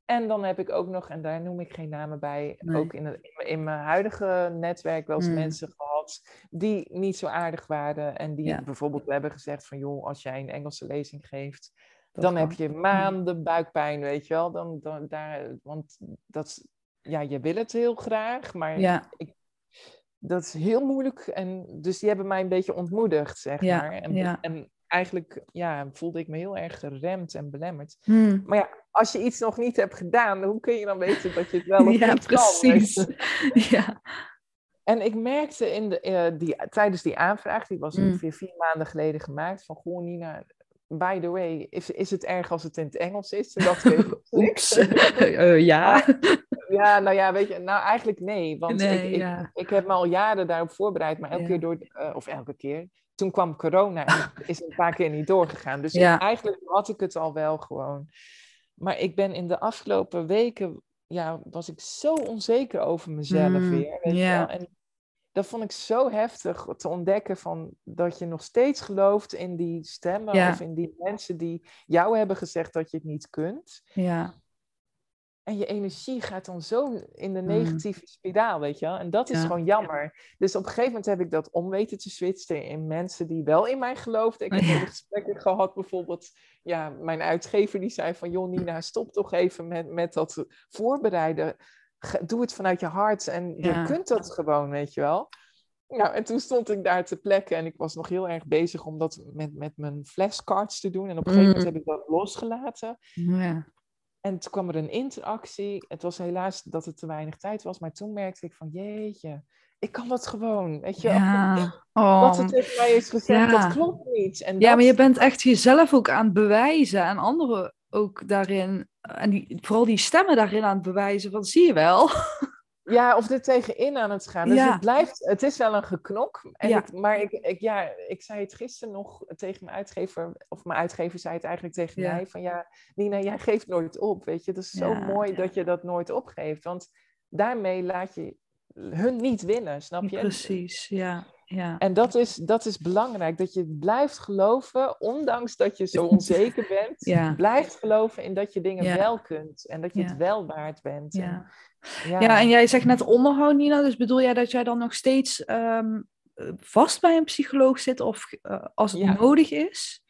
En dan heb ik ook nog, en daar noem ik geen namen bij, Nee. ook in, het, in mijn- in mijn huidige netwerk wel eens Mm. mensen gehad die niet zo aardig waren. En die Ja. bijvoorbeeld hebben gezegd van, joh, als jij een Engelse lezing geeft, Dat dan kan. heb je maanden buikpijn, weet je wel. Dan, dan, daar, want dat, ja, je wil het heel graag, maar Ja, dat is heel moeilijk. En dus die hebben mij een beetje ontmoedigd, zeg Ja, maar. En, en eigenlijk ja, voelde ik me heel erg geremd en belemmerd. Hm. Maar ja, als je iets nog niet hebt gedaan, hoe kun je dan weten dat je het wel of ja niet kan? weet precies. Ja. En ik merkte in de, eh, die, tijdens die aanvraag, die was Mm. ongeveer vier maanden geleden gemaakt, van goh Nina, by the way, is, is het erg als het in het Engels is? En dat ik Oeps. Eh, ja. Ja, nou ja, weet je, nou eigenlijk nee. Want Nee, ik, ik, ja. ik heb me al jaren daarop voorbereid, maar elke Ja. keer door, eh, of elke keer, toen kwam corona en is een paar keer niet doorgegaan. Dus Ja. ik- eigenlijk had ik het al wel gewoon. Maar ik ben in de afgelopen weken, ja, was ik zo onzeker over mezelf Mm, weer. Weet wel? En dat vond ik zo heftig te ontdekken van dat je nog steeds gelooft in die stemmen of in die mensen die jou hebben gezegd dat je het niet kunt. Ja. En je energie gaat dan zo in de Mm. negatieve spiraal, weet je wel. En dat is Ja. gewoon jammer. Dus op een gegeven moment heb ik dat om weten te switchen in mensen die wel in mij geloofden. Ik heb Ja. gesprekken gehad, bijvoorbeeld, ja, mijn uitgever die zei van, joh Nina, stop toch even met, met dat voorbereiden. Doe het vanuit je hart en Ja. je kunt dat gewoon, weet je wel. Nou, en toen stond ik daar te plekken en ik was nog heel erg bezig om dat met, met mijn flashcards te doen. En op een gegeven Mm. moment heb ik dat losgelaten. Ja. En toen kwam er een interactie. Het was helaas dat het te weinig tijd was, maar toen merkte ik van jeetje, ik kan dat gewoon. Weet je, wat Oh. er tegen mij is gezegd, Ja. dat klopt niet. En Ja, dat, maar je bent echt jezelf ook aan het bewijzen en anderen ook daarin. En die, vooral die stemmen daarin aan het bewijzen, van zie je wel. ja, of er tegenin aan het gaan. Dus Ja. het blijft, het is wel een geknok. En Ja. ik, maar ik, ik, ja, ik zei het gisteren nog tegen mijn uitgever, of mijn uitgever zei het eigenlijk tegen Ja. mij, van ja, Nina, jij geeft nooit op, weet je. Het is zo mooi dat je dat nooit opgeeft, want daarmee laat je hun niet winnen, snap je? Precies, ja. ja. En dat is, dat is belangrijk, dat je blijft geloven, ondanks dat je zo onzeker bent, Ja. blijft geloven in dat je dingen Ja. wel kunt en dat je het wel waard bent. En- Ja. en jij zegt net onderhoud, Nina. Dus bedoel jij dat jij dan nog steeds ehm, eh, vast bij een psycholoog zit of eh, als het Ja. nodig is?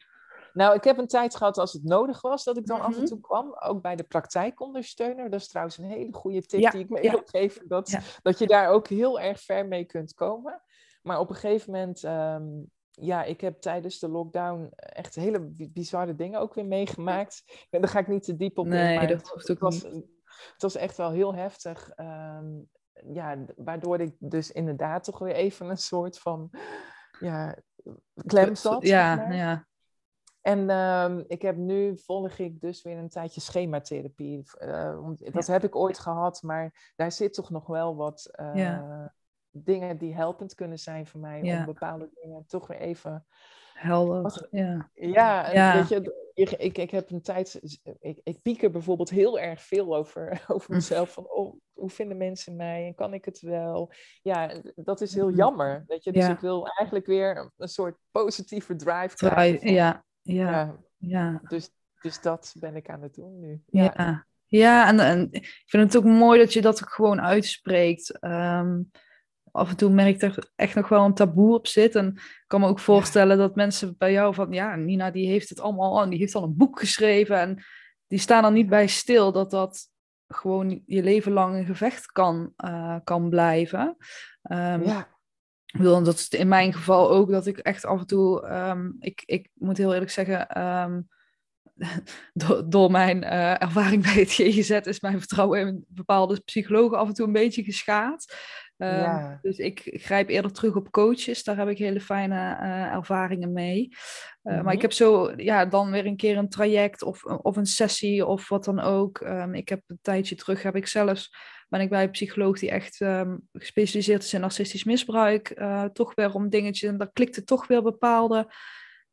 Nou, ik heb een tijd gehad als het nodig was, dat ik dan af Mhm. en toe kwam, ook bij de praktijkondersteuner. Dat is trouwens een hele goede tip Ja, die ik mee wil geven, dat, dat je daar ook heel erg ver mee kunt komen. Maar op een gegeven moment, ehm, ja, ik heb tijdens de lockdown echt hele bi- bizarre dingen ook weer meegemaakt. En daar ga ik niet te diep op in, Nee, dat hoeft ook was, het was echt wel heel heftig. ehm, ja, waardoor ik dus inderdaad toch weer even een soort van ja, klem zat. zeg Ja, maar. ja. En ehm, ik heb nu, volg ik dus weer een tijdje schematherapie. Want dat heb ik ooit gehad, maar daar zit toch nog wel wat eh, Ja. dingen die helpend kunnen zijn voor mij. Ja. Om bepaalde dingen toch weer even... Helder. Ja. Ja, weet je, ik, ik, ik heb een tijd, ik, ik pieker bijvoorbeeld heel erg veel over, over mezelf. Van, oh, hoe vinden mensen mij en kan ik het wel? Ja, dat is heel jammer. Weet je? Dus ik wil eigenlijk weer een soort positieve drive krijgen. ja, ja, ja, ja. Dus, dus dat ben ik aan het doen nu. Ja, ja. en, en ik vind het ook mooi dat je dat ook gewoon uitspreekt. Um, af en toe merk ik er echt nog wel een taboe op zit. En ik kan me ook voorstellen dat mensen bij jou van, ja, Nina die heeft het allemaal al, die heeft al een boek geschreven en die staan er niet bij stil dat dat gewoon je leven lang een gevecht kan, uh, kan blijven. Um, ja. Wil, dat is in mijn geval ook dat ik echt af en toe, um, ik, ik moet heel eerlijk zeggen, um, door, door, mijn uh, ervaring bij het GGZ is mijn vertrouwen in bepaalde psychologen af en toe een beetje geschaad. Ehm, dus ik grijp eerder terug op coaches. Daar heb ik hele fijne uh, ervaringen mee. Uh, Maar ik mhm. heb zo ja, dan weer een keer een traject of, of een sessie of wat dan ook. Um, ik heb een tijdje terug, heb ik zelfs, ben ik bij een psycholoog die echt um, gespecialiseerd is in narcistisch misbruik. Uh, toch weer om dingetjes en daar klikte toch weer bepaalde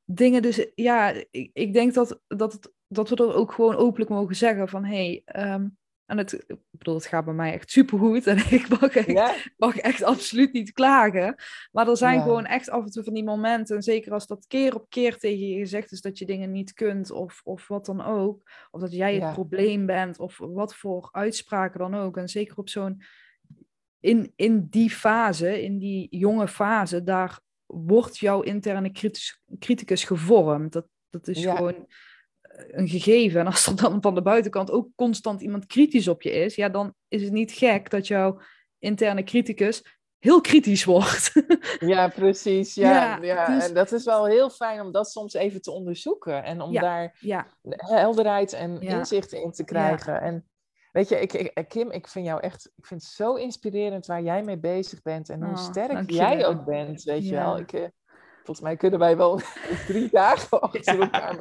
dingen. Dus ja, ik, ik denk dat, dat, het, dat we er ook gewoon openlijk mogen zeggen van hé, hey, en het, ik bedoel, het gaat bij mij echt supergoed. En ik mag echt, mag echt absoluut niet klagen. Maar er zijn gewoon echt af en toe van die momenten. En zeker als dat keer op keer tegen je gezegd is dat je dingen niet kunt. Of, of wat dan ook. Of dat jij het probleem bent. Of wat voor uitspraken dan ook. En zeker op zo'n... In, in die fase, in die jonge fase, daar wordt jouw interne criticus gevormd. Dat, dat is gewoon een gegeven. En als er dan van de buitenkant ook constant iemand kritisch op je is, ja, dan is het niet gek dat jouw interne criticus heel kritisch wordt. ja, precies. Ja, ja, dus en dat is wel heel fijn om dat soms even te onderzoeken en om daar helderheid en inzicht in te krijgen. En weet je, ik, ik, Kim, ik vind jou echt, ik vind het zo inspirerend waar jij mee bezig bent en hoe oh, sterk jij ook bent, weet je wel. Ik, eh, Volgens mij kunnen wij wel drie dagen achter elkaar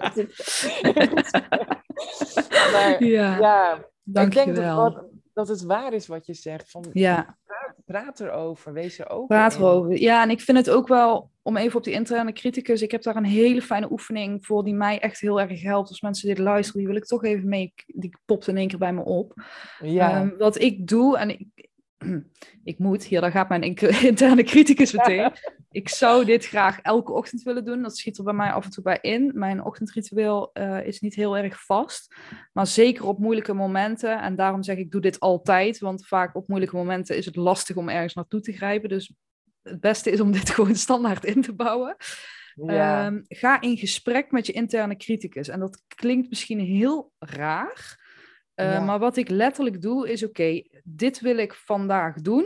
Maar ja, ja ik denk dat, dat het waar is wat je zegt. Van, ja. praat, erover, wees er open Praat erover. Ja, en ik vind het ook wel, om even op die interne criticus, ik heb daar een hele fijne oefening voor die mij echt heel erg helpt. Als mensen dit luisteren, die wil ik toch even mee, die popt in één keer bij me op. Ja. Um, wat ik doe, en ik, ik moet, hier dan gaat mijn interne criticus meteen. Ik zou dit graag elke ochtend willen doen. Dat schiet er bij mij af en toe bij in. Mijn ochtendritueel uh, is niet heel erg vast. Maar zeker op moeilijke momenten. En daarom zeg ik, doe dit altijd. Want vaak op moeilijke momenten is het lastig om ergens naartoe te grijpen. Dus het beste is om dit gewoon standaard in te bouwen. Ja. Um, ga in gesprek met je interne criticus. En dat klinkt misschien heel raar. Uh, Maar wat ik letterlijk doe is: oké, dit wil ik vandaag doen.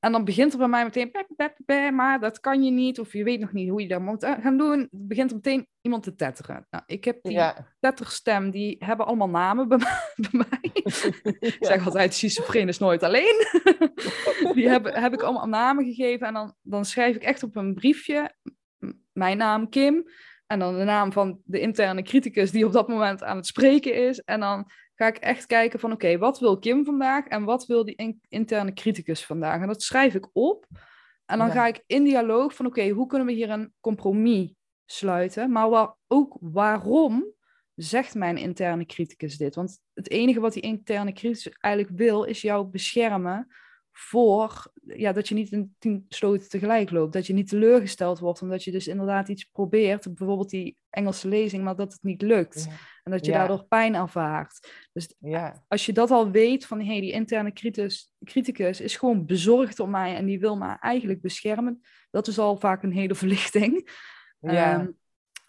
En dan begint er bij mij meteen, maar dat kan je niet, of je weet nog niet hoe je dat moet eh, gaan doen. Begint er meteen iemand te tetteren. Nou, ik heb die ja. tetterstem, die hebben allemaal namen bij, mij. Ik zeg altijd, schizofreen is nooit alleen. die heb, heb ik allemaal namen gegeven en dan, dan schrijf ik echt op een briefje mijn naam Kim. En dan de naam van de interne criticus die op dat moment aan het spreken is. En dan ga ik echt kijken van oké, wat wil Kim vandaag en wat wil die interne criticus vandaag? En dat schrijf ik op. En dan ga ik in dialoog van oké, hoe kunnen we hier een compromis sluiten? Maar ook waarom zegt mijn interne criticus dit? Want het enige wat die interne criticus eigenlijk wil, is jou beschermen voor ja, dat je niet in tien sloten tegelijk loopt. Dat je niet teleurgesteld wordt, omdat je dus inderdaad iets probeert, bijvoorbeeld die Engelse lezing, maar dat het niet lukt. En dat je daardoor pijn ervaart. Dus ja. als je dat al weet, van hey, die interne criticus, criticus is gewoon bezorgd om mij en die wil me eigenlijk beschermen, dat is al vaak een hele verlichting. Ja. Ehm,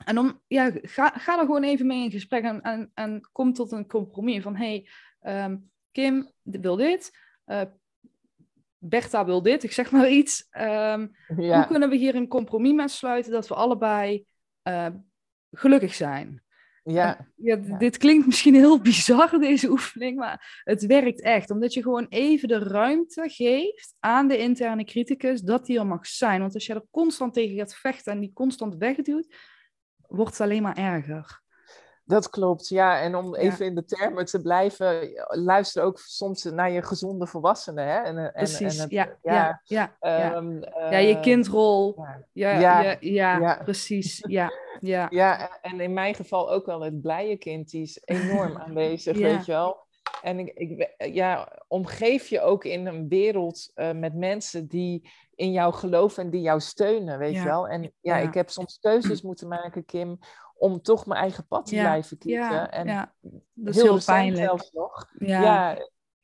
en om, ja, ga, ga er gewoon even mee in gesprek en, en, en kom tot een compromis van hey, um, Kim wil dit, uh, Bertha wil dit, ik zeg maar iets. Ehm, hoe kunnen we hier een compromis mee sluiten dat we allebei uh, gelukkig zijn? Ja. ja, Dit klinkt misschien heel bizar, deze oefening, maar het werkt echt. Omdat je gewoon even de ruimte geeft aan de interne criticus dat die er mag zijn. Want als je er constant tegen gaat vechten en die constant wegduwt, wordt het alleen maar erger. Dat klopt, ja. En om even in de termen te blijven, luister ook soms naar je gezonde volwassenen. Hè? En, en, Precies, en het, ja, ja, ja, ja. Um, ja. je kindrol. Ja, ja, ja, precies, ja. Ja. Ja, en in mijn geval ook wel het blije kind, die is enorm aanwezig, weet je wel. En ik, ik, ja, omgeef je ook in een wereld eh, met mensen die in jou geloven en die jou steunen, weet je wel. En Ja. ik heb soms keuzes moeten maken, Kim, om toch mijn eigen pad te Ja. blijven kiezen. Ja, en ja. Dat is heel heel pijnlijk. zelfs nog. Ja. Ja.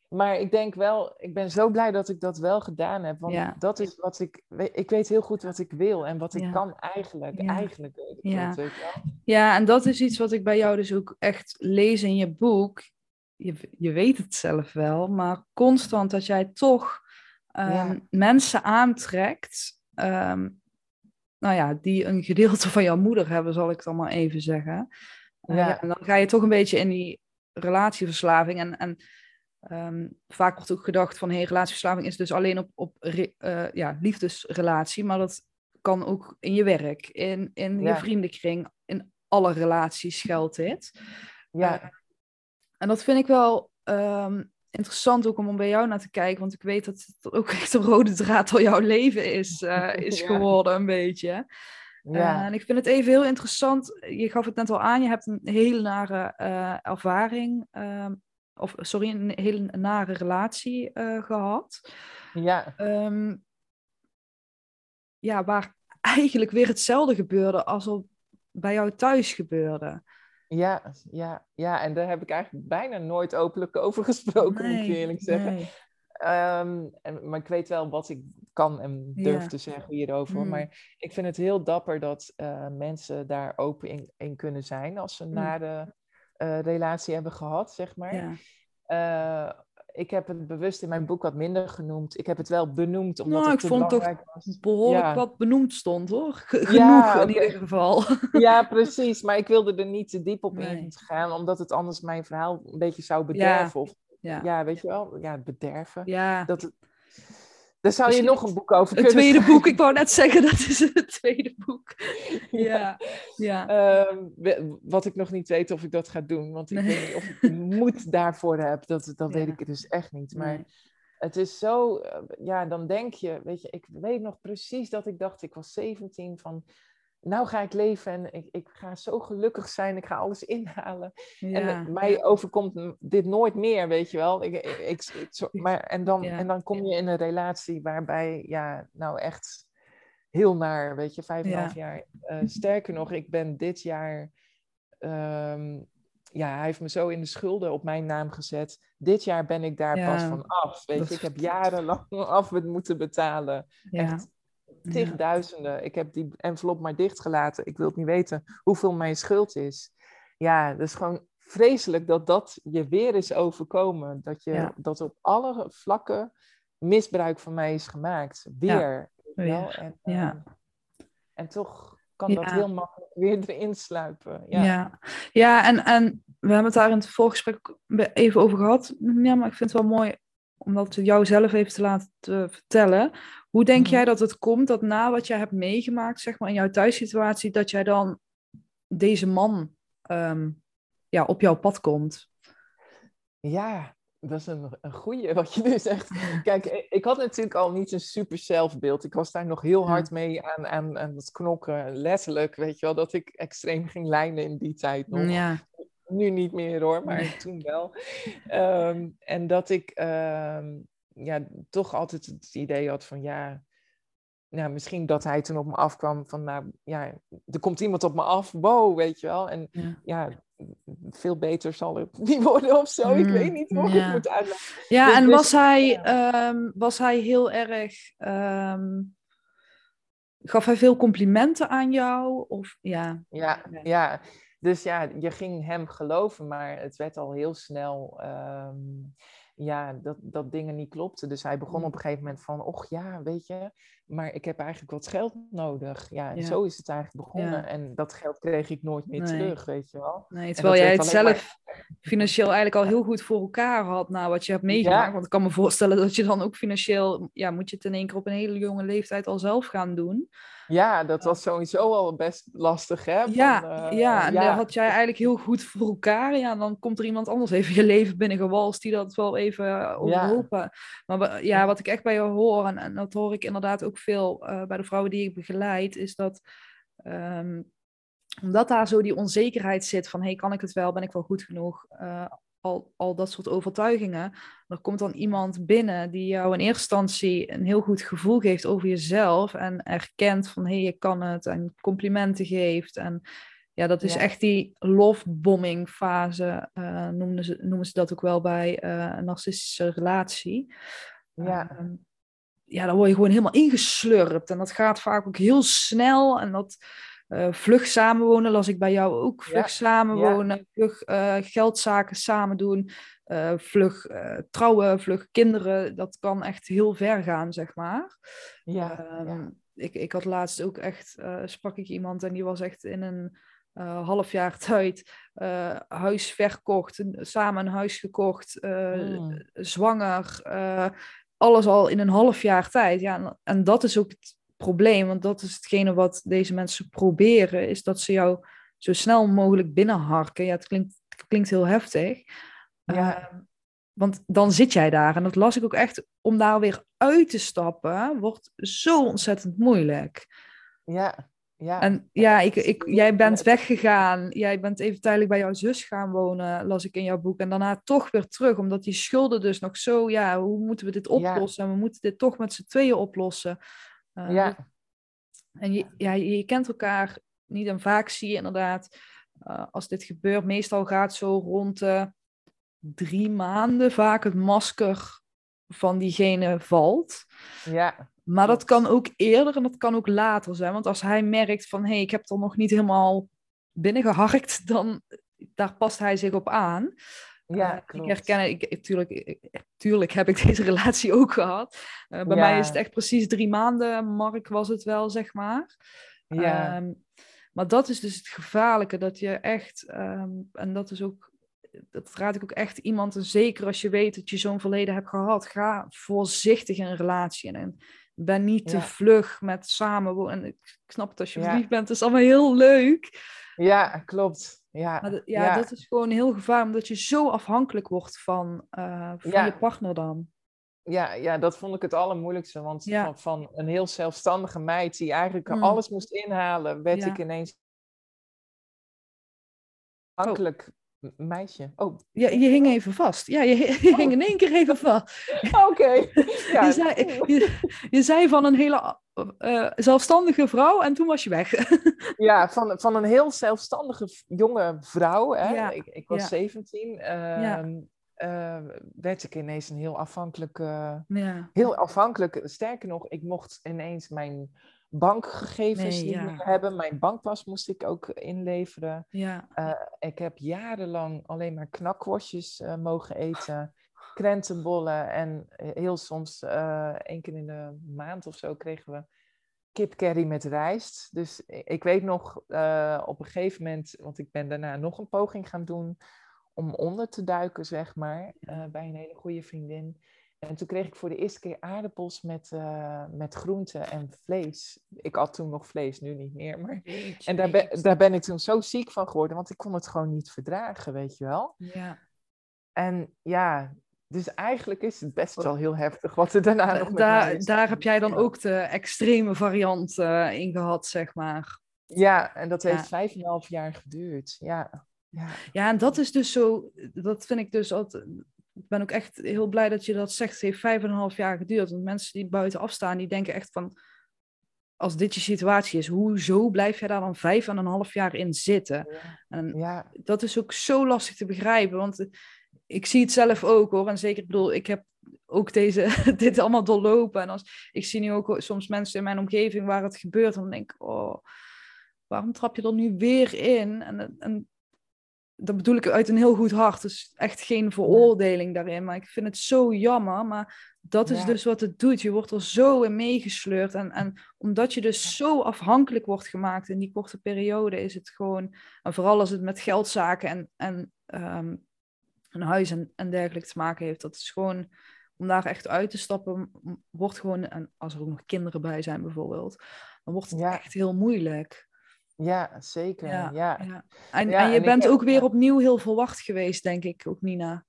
maar ik denk wel, ik ben zo blij dat ik dat wel gedaan heb. Want dat is wat ik, ik weet heel goed wat ik wil en wat ik kan eigenlijk. Ja. Eigenlijk weet ik Ja. Ja, en dat is iets wat ik bij jou dus ook echt lees in je boek. Je, je weet het zelf wel, maar constant dat jij toch Ja. mensen aantrekt. ehm, nou ja, die een gedeelte van jouw moeder hebben, zal ik dan maar even zeggen. Eh, Ja. ja, en dan ga je toch een beetje in die relatieverslaving. En, en ehm, vaak wordt ook gedacht van, hey, relatieverslaving is dus alleen op, op re- eh, ja, liefdesrelatie, maar dat kan ook in je werk, in, in je vriendenkring, in alle relaties geldt dit. Ja, Eh, en dat vind ik wel ehm, interessant ook om bij jou naar te kijken, want ik weet dat het ook echt een rode draad door jouw leven is, eh, is Ja. geworden, een beetje. Eh, ja. en ik vind het even heel interessant. Je gaf het net al aan, je hebt een hele nare eh, ervaring, ehm, of sorry, een hele nare relatie eh, gehad. ja. Ehm, ja, waar eigenlijk weer hetzelfde gebeurde als op bij jou thuis gebeurde. Ja, ja, ja, en daar heb ik eigenlijk bijna nooit openlijk over gesproken, moet ik eerlijk zeggen. nee. Ehm, en, maar ik weet wel wat ik kan en durf Ja. te zeggen hierover. Mm. Maar ik vind het heel dapper dat eh, mensen daar open in, in kunnen zijn als ze Mm. nare eh, relatie hebben gehad, zeg maar. Ja. Eh, ik heb het bewust in mijn boek wat minder genoemd. Ik heb het wel benoemd omdat Nou, het ik vond toch was. Behoorlijk Ja. wat benoemd stond hoor. Ge- Genoeg Ja, in ieder geval. Ja, precies. Maar ik wilde er niet te diep op Nee. in gaan, omdat het anders mijn verhaal een beetje zou bederven. Of, Ja. ja, weet je wel? Ja, bederven. Ja. Dat, het- daar zou je nog een boek over Het kunnen tweede schrijven. boek, ik wou net zeggen, dat is het tweede boek. Ja, ja. Ehm, wat ik nog niet weet of ik dat ga doen, want ik Nee. weet niet of ik moed daarvoor heb. Dat, dat weet ik dus echt niet. Maar Nee. het is zo, eh, ja, dan denk je, weet je, ik weet nog precies dat ik dacht, ik was 17, van nou ga ik leven en ik, ik ga zo gelukkig zijn, ik ga alles inhalen. En Ja. eh, mij overkomt dit nooit meer, weet je wel. Ik, ik, ik- ik- zo- maar, en, dan, Ja. en dan kom je in een relatie waarbij, ja, nou echt heel naar, weet je, vijf en een half jaar. Eh, sterker nog, ik ben dit jaar, ehm, ja, hij heeft me zo in de schulden op mijn naam gezet. Dit jaar ben ik daar Ja, pas van af, weet je. Ik heb jarenlang af moeten betalen. Ja. Tigduizenden. Ik heb die envelop maar dichtgelaten. Ik wil het niet weten hoeveel mijn schuld is. Ja, dat is gewoon vreselijk dat dat je weer is overkomen. Dat, je, Ja. dat op alle vlakken misbruik van mij is gemaakt. Weer. wel. En, ja. ehm, en toch kan dat heel makkelijk weer erin sluipen. Ja, Ja. en, en we hebben het daar in het voorgesprek even over gehad. Ja, maar ik vind het wel mooi om dat jou zelf even te laten te vertellen. Hoe denk Mhm. jij dat het komt dat na wat jij hebt meegemaakt, zeg maar in jouw thuissituatie, dat jij dan deze man ehm, ja, op jouw pad komt? Ja, dat is een, een goeie wat je nu zegt. Kijk, ik, had natuurlijk al niet een super zelfbeeld. Ik was daar nog heel hard mee aan, aan, aan het knokken. Letterlijk, weet je wel, dat ik extreem ging lijnen in die tijd nog. Ja, Nu niet meer hoor, maar toen wel. Ehm, en dat ik ehm, ja, toch altijd het idee had van ja, nou, misschien dat hij toen op me afkwam van nou ja, er komt iemand op me af, wow, weet je wel. En ja. ja, veel beter zal het niet worden of zo. Ik Mm, weet niet hoe ik ja. het moet uitleggen. ja Dus- en dus- was hij, ja. ehm, was hij heel erg. gaf hij veel complimenten aan jou? Of ja. Ja, Ja. Dus ja, je ging hem geloven, maar het werd al heel snel ehm, ja, dat, dat dingen niet klopten. Dus hij begon Mm. op een gegeven moment van, och ja, weet je, maar ik heb eigenlijk wat geld nodig. Ja, en Ja. zo is het eigenlijk begonnen. Ja. En dat geld kreeg ik nooit meer Nee. terug, weet je wel. Nee, terwijl jij het maar- zelf financieel eigenlijk al heel goed voor elkaar had na wat je hebt meegemaakt. Ja. Want ik kan me voorstellen dat je dan ook financieel, ja, moet je het in één keer op een hele jonge leeftijd al zelf gaan doen. Ja, dat was sowieso al best lastig, hè? van, ja, eh, ja, en dat had jij eigenlijk heel goed voor elkaar. Ja, dan komt er iemand anders even je leven binnengewalst die dat wel even eh, overhopen. Maar ja, wat ik echt bij jou hoor, en, en dat hoor ik inderdaad ook veel eh, bij de vrouwen die ik begeleid, is dat ehm, omdat daar zo die onzekerheid zit van, hey, kan ik het wel? Ben ik wel goed genoeg? Uh, al, al dat soort overtuigingen. Er komt dan iemand binnen die jou in eerste instantie een heel goed gevoel geeft over jezelf en erkent van, hé, hey, je kan het en complimenten geeft en ja, dat is echt die lovebombing fase, uh, noemen, ze, noemen ze dat ook wel bij uh, een narcistische relatie. Ja. Uh, ja, dan word je gewoon helemaal ingeslurpt en dat gaat vaak ook heel snel en dat uh, vlug samenwonen las ik bij jou ook. Vlug ja. samenwonen, ja. vlug geldzaken samen doen, vlug trouwen, vlug kinderen. Dat kan echt heel ver gaan, zeg maar. Ja, um, Ik, ik had laatst ook echt, sprak ik iemand en die was echt in een half jaar tijd huis verkocht, samen een huis gekocht, uh, mm. zwanger, alles al in een half jaar tijd. Ja, en, en, dat is ook het probleem, want dat is hetgene wat deze mensen proberen, is dat ze jou zo snel mogelijk binnenharken. Ja, het klinkt, het klinkt heel heftig. Ja. want dan zit jij daar. En dat las ik ook echt, om daar weer uit te stappen, wordt zo ontzettend moeilijk. Ja, ja. En ja, ik, ik, jij bent weggegaan. Jij bent even tijdelijk bij jouw zus gaan wonen, las ik in jouw boek. En daarna toch weer terug, omdat die schulden dus nog zo... Ja, hoe moeten we dit oplossen? En we moeten dit toch met z'n tweeën oplossen. Uh, ja. En je, ja, je kent elkaar niet en vaak zie je inderdaad... Uh, als dit gebeurt, meestal gaat zo rond de drie maanden vaak het masker van diegene valt. Ja. Maar dat kan ook eerder en dat kan ook later zijn. Want als hij merkt van, hé, hey, ik heb er nog niet helemaal binnengeharkt, dan daar past hij zich op aan. Ja, uh, ik herken, ik, tuurlijk, tuurlijk heb ik deze relatie ook gehad. Uh, bij ja. mij is het echt precies drie maanden, Mark was het wel, zeg maar. Ja. Um, maar dat is dus het gevaarlijke, dat je echt, um, en dat is ook dat raad ik ook echt iemand, en zeker als je weet dat je zo'n verleden hebt gehad, ga voorzichtig in een relatie. En ben niet te vlug met samenwonen. Ik snap het als je Ja. verliefd bent, dat is allemaal heel leuk. Ja, klopt. Ja, Maar dat- ja, dat is gewoon heel gevaarlijk, omdat je zo afhankelijk wordt van, eh, van Ja. je partner dan. ja, ja, dat vond ik het allermoeilijkste. Want Ja. van, van een heel zelfstandige meid die eigenlijk Mm. alles moest inhalen, werd ik ineens afhankelijk m- meisje. Oh, Ja, je hing even vast. Ja, je, je hing in één keer even vast. oké. Ja. Je, zei, je, je zei van een hele eh, zelfstandige vrouw en toen was je weg. Ja, van, van een heel zelfstandige jonge vrouw. Hè? Ja, Ik, ik was ja. 17. ehm, eh, werd ik ineens een heel afhankelijk, ja. heel afhankelijk. Sterker nog, ik mocht ineens mijn bankgegevens Nee, niet ja. meer hebben. Mijn bankpas moest ik ook inleveren. Ja. Eh, ik heb jarenlang alleen maar knakworstjes eh, mogen eten. Krentenbollen en heel soms eh één keer in de maand of zo kregen we kipcurry met rijst. Dus ik weet nog eh, op een gegeven moment, want ik ben daarna nog een poging gaan doen om onder te duiken, zeg maar, eh, bij een hele goede vriendin. En toen kreeg ik voor de eerste keer aardappels met, eh, met groenten en vlees. Ik had toen nog vlees, nu niet meer. Maar... En daar ben, daar ben ik toen zo ziek van geworden, want ik kon het gewoon niet verdragen, weet je wel. Ja. En ja, dus eigenlijk is het best wel heel heftig wat er daarna nog met Daar, is daar heb jij dan ook de extreme variant eh, in gehad, zeg maar. Ja, en dat Ja. heeft vijf en half jaar geduurd. Ja, ja. Ja, en dat is dus zo, dat vind ik dus altijd. Ik ben ook echt heel blij dat je dat zegt. Het heeft vijf en een half jaar geduurd. Want mensen die buitenaf staan, die denken echt van. Als dit je situatie is, hoezo blijf jij daar dan vijf en een half jaar in zitten? En ja. dat is ook zo lastig te begrijpen. Want ik zie het zelf ook hoor. En zeker, ik bedoel, ik heb ook deze, dit allemaal doorlopen. En als, ik zie nu ook soms mensen in mijn omgeving waar het gebeurt. En dan denk ik, oh, waarom trap je er nu weer in? En, en dat bedoel ik uit een heel goed hart. Dus echt geen veroordeling daarin. Maar ik vind het zo jammer. Maar dat is Ja. dus wat het doet. Je wordt er zo in meegesleurd. En, en omdat je dus zo afhankelijk wordt gemaakt in die korte periode, is het gewoon. En vooral als het met geldzaken en, en ehm, een huis en, en dergelijke te maken heeft. Dat is gewoon. Om daar echt uit te stappen, wordt gewoon. En als er ook nog kinderen bij zijn, bijvoorbeeld. Dan wordt het Ja. echt heel moeilijk. Ja, zeker. Ja, ja. ja. En, Ja, en je en bent ook weer ja. opnieuw heel verwacht geweest, denk ik, ook Nina.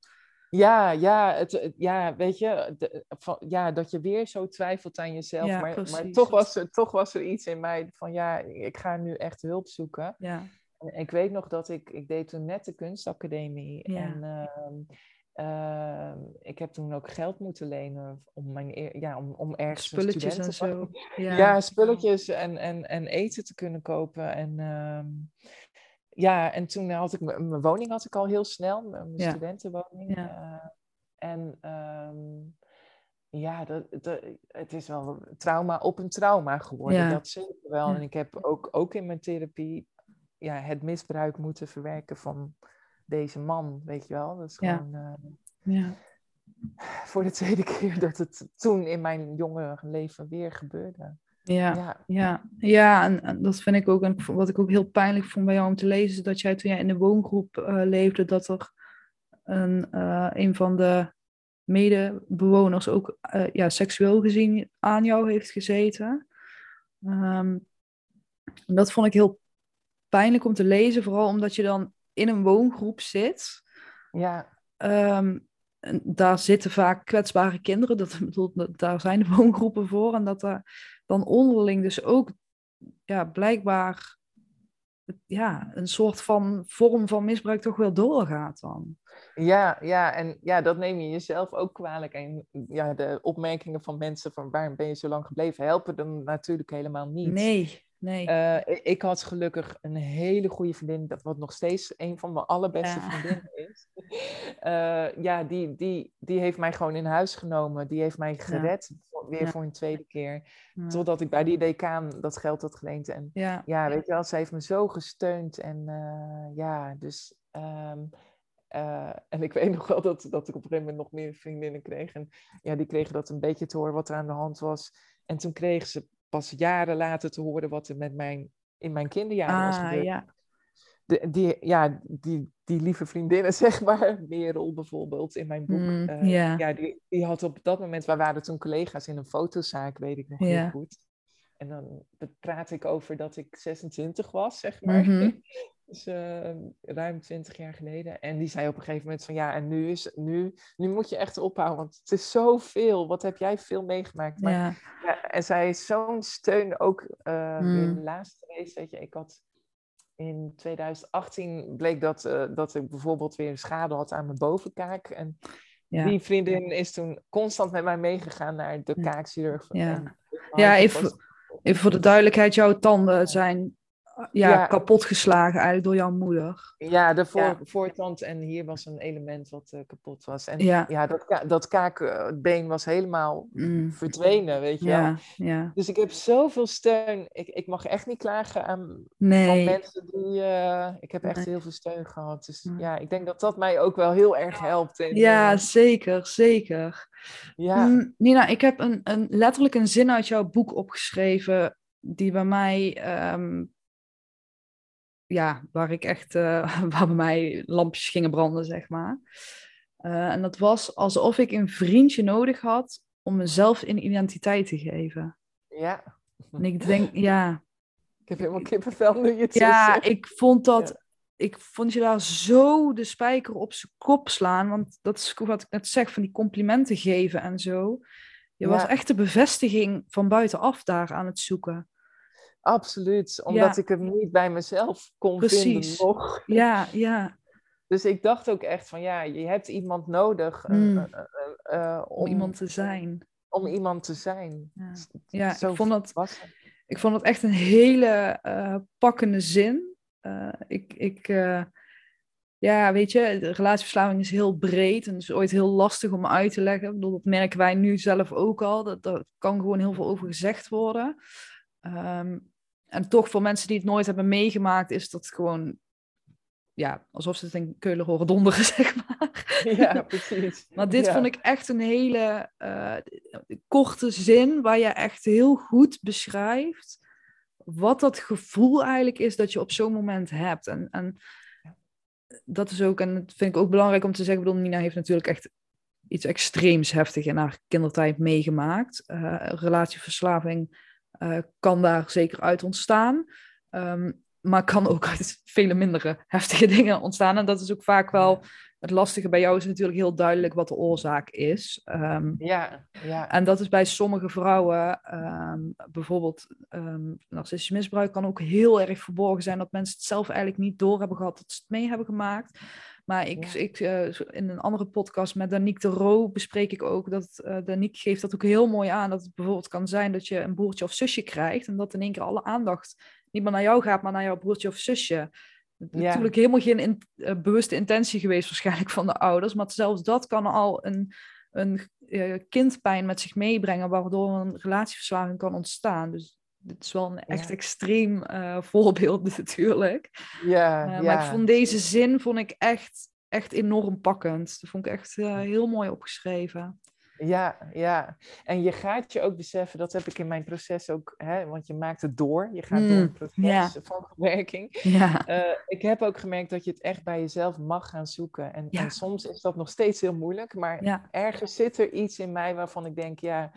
ja, het, het- ja weet je, de- van, ja, dat je weer zo twijfelt aan jezelf. Ja, maar, maar toch, was er, toch was er iets in mij van, ja, ik ga nu echt hulp zoeken. Ja, Ik weet nog dat ik, ik deed toen net de kunstacademie. Ja. En ehm, ehm, ik heb toen ook geld moeten lenen om, mijn, ja, om, om ergens Spulletjes en zo. Ja, Ja. spulletjes en, en, en eten te kunnen kopen. En ehm, ja, en toen had ik mijn woning had ik al heel snel, mijn Ja. studentenwoning. Ja. Eh, en ehm, ja, dat, dat, het is wel trauma op een trauma geworden. Dat zeker wel. En ik heb ook, ook in mijn therapie ja, het misbruik moeten verwerken van deze man, weet je wel. Dat is Ja. gewoon eh, Ja. voor de tweede keer dat het toen in mijn jonge leven weer gebeurde. Ja. Ja, Ja, ja en, en dat vind ik ook. En wat ik ook heel pijnlijk vond bij jou om te lezen, is dat jij toen jij in de woongroep eh, leefde, dat er een, eh, een van de medebewoners ook ja, seksueel gezien aan jou heeft gezeten. Ehm, dat vond ik heel pijnlijk om te lezen, vooral omdat je dan in een woongroep zit. ja, Ehm, en daar zitten vaak kwetsbare kinderen, dat, bedoel, dat- daar zijn de woongroepen voor. En dat er dan onderling dus ook ja, blijkbaar ja, een soort van vorm van misbruik toch wel doorgaat dan. Ja, ja, en ja, dat neem je jezelf ook kwalijk. En ja, de opmerkingen van mensen van waarom ben je zo lang gebleven, helpen dan natuurlijk helemaal niet. Nee, nee. Eh, ik- had gelukkig een hele goede vriendin, dat wat nog steeds een van mijn allerbeste Ja. vriendinnen is. Eh, ja, die, die, die heeft mij gewoon in huis genomen. Die heeft mij gered, weer Ja. voor een tweede keer. Totdat ik bij die decaan dat geld had geleend. En ja. ja, weet je wel, ze heeft me zo gesteund. En eh, ja, dus. ehm, eh, en ik weet nog wel dat, dat ik op een gegeven moment nog meer vriendinnen kreeg. En ja, die kregen dat een beetje te horen wat er aan de hand was. En toen kregen ze pas jaren later te horen wat er met mijn, in mijn kinderjaren was Ah, gebeurd. ja. De, die, ja, die, die lieve vriendinnen, zeg maar, Merel bijvoorbeeld in mijn boek. Mm, eh, ja. ja, die, die had op dat moment, wij waren toen collega's in een fotozaak, weet ik nog Ja. heel goed. En dan praat ik over dat ik 26 was, zeg maar. Mhm. Dus eh, ruim 20 jaar geleden. En die zei op een gegeven moment van ja, en nu, is, nu, nu moet je echt ophouden, want het is zoveel. Wat heb jij veel meegemaakt? Maar, ja. ja, en zij is zo'n steun ook eh Mm. weer laatst geweest. Weet je, ik had in 2018 bleek dat, eh, dat ik bijvoorbeeld weer schade had aan mijn bovenkaak. En Ja. die vriendin is toen constant met mij meegegaan naar de kaakchirurg. Ja. Ja, Even voor de duidelijkheid, jouw tanden zijn ja, Ja. kapotgeslagen eigenlijk door jouw moeder. Ja, de voor, Ja. voortand en hier was een element wat eh, kapot was. En Ja. ja, dat, ka- dat kaakbeen was helemaal Mm. verdwenen, weet je wel. Ja, ja. Dus ik heb zoveel steun. Ik, ik mag echt niet klagen aan van Nee. mensen die... eh, ik heb echt Nee. heel veel steun gehad. Dus ja, ik denk dat dat mij ook wel heel erg helpt. Ja, eh, zeker, zeker. ja. Mm, Nina, ik heb een, een, letterlijk een zin uit jouw boek opgeschreven, die bij mij, ehm, ja, waar ik echt, eh, waar bij mij lampjes gingen branden, zeg maar. Eh, en dat was alsof ik een vriendje nodig had om mezelf een identiteit te geven. ja. En ik denk, ja, Ik heb helemaal kippenvel nu je het ja, zegt. ik vond dat, ik vond je daar zo de spijker op zijn kop slaan, want dat is wat ik net zeg, van die complimenten geven en zo. Je was Ja. echt de bevestiging van buitenaf daar aan het zoeken. Absoluut, omdat Ja. ik het niet bij mezelf kon Precies. vinden nog. Ja, ja, Dus ik dacht ook echt van ja, je hebt iemand nodig eh, Mm. eh, eh, om iemand te zijn. Om iemand te zijn. Ja, ja Zo ik, vond dat, ik vond dat echt een hele pakkende zin. Ik, ik, ja, weet je, de relatieverslaving is heel breed en is ooit heel lastig om uit te leggen. Ik bedoel, dat merken wij nu zelf ook al. Dat, daar kan gewoon heel veel over gezegd worden. Ehm, en toch voor mensen die het nooit hebben meegemaakt, is dat gewoon, ja, alsof ze het in Keulen horen donderen, zeg maar. Ja, precies. Maar dit Ja. vond ik echt een hele eh, korte zin waar je echt heel goed beschrijft wat dat gevoel eigenlijk is dat je op zo'n moment hebt. En, en dat is ook, en dat vind ik ook belangrijk om te zeggen, ik bedoel, Nina heeft natuurlijk echt iets extreems heftig in haar kindertijd meegemaakt. Eh, relatieverslaving eh, kan daar zeker uit ontstaan. Ehm, maar kan ook uit vele mindere heftige dingen ontstaan. En dat is ook vaak wel het lastige bij jou is natuurlijk heel duidelijk wat de oorzaak is. Um, ja, ja. En dat is bij sommige vrouwen, um, bijvoorbeeld um, narcistisch misbruik kan ook heel erg verborgen zijn dat mensen het zelf eigenlijk niet door hebben gehad dat ze het mee hebben gemaakt. Maar ik, ik, uh, in een andere podcast met Danique de Roo bespreek ik ook dat uh, Danique geeft dat ook heel mooi aan. Dat het bijvoorbeeld kan zijn dat je een broertje of zusje krijgt en dat in één keer alle aandacht niet meer naar jou gaat, maar naar jouw broertje of zusje. Ja. Natuurlijk helemaal geen in, uh, bewuste intentie geweest waarschijnlijk van de ouders, maar zelfs dat kan al een, een kindpijn met zich meebrengen, waardoor een relatieverslaving kan ontstaan. Dus dit is wel een echt ja. extreem uh, voorbeeld natuurlijk. Ja, maar ja. ik vond deze zin vond ik echt, echt enorm pakkend. Dat vond ik echt heel mooi opgeschreven. Ja, ja. En je gaat je ook beseffen, dat heb ik in mijn proces ook, hè, want je maakt het door. Je gaat mm, door een proces ja. van verwerking. Uh, ik heb ook gemerkt dat je het echt bij jezelf mag gaan zoeken. En, en soms is dat nog steeds heel moeilijk, maar ergens zit er iets in mij waarvan ik denk, ja,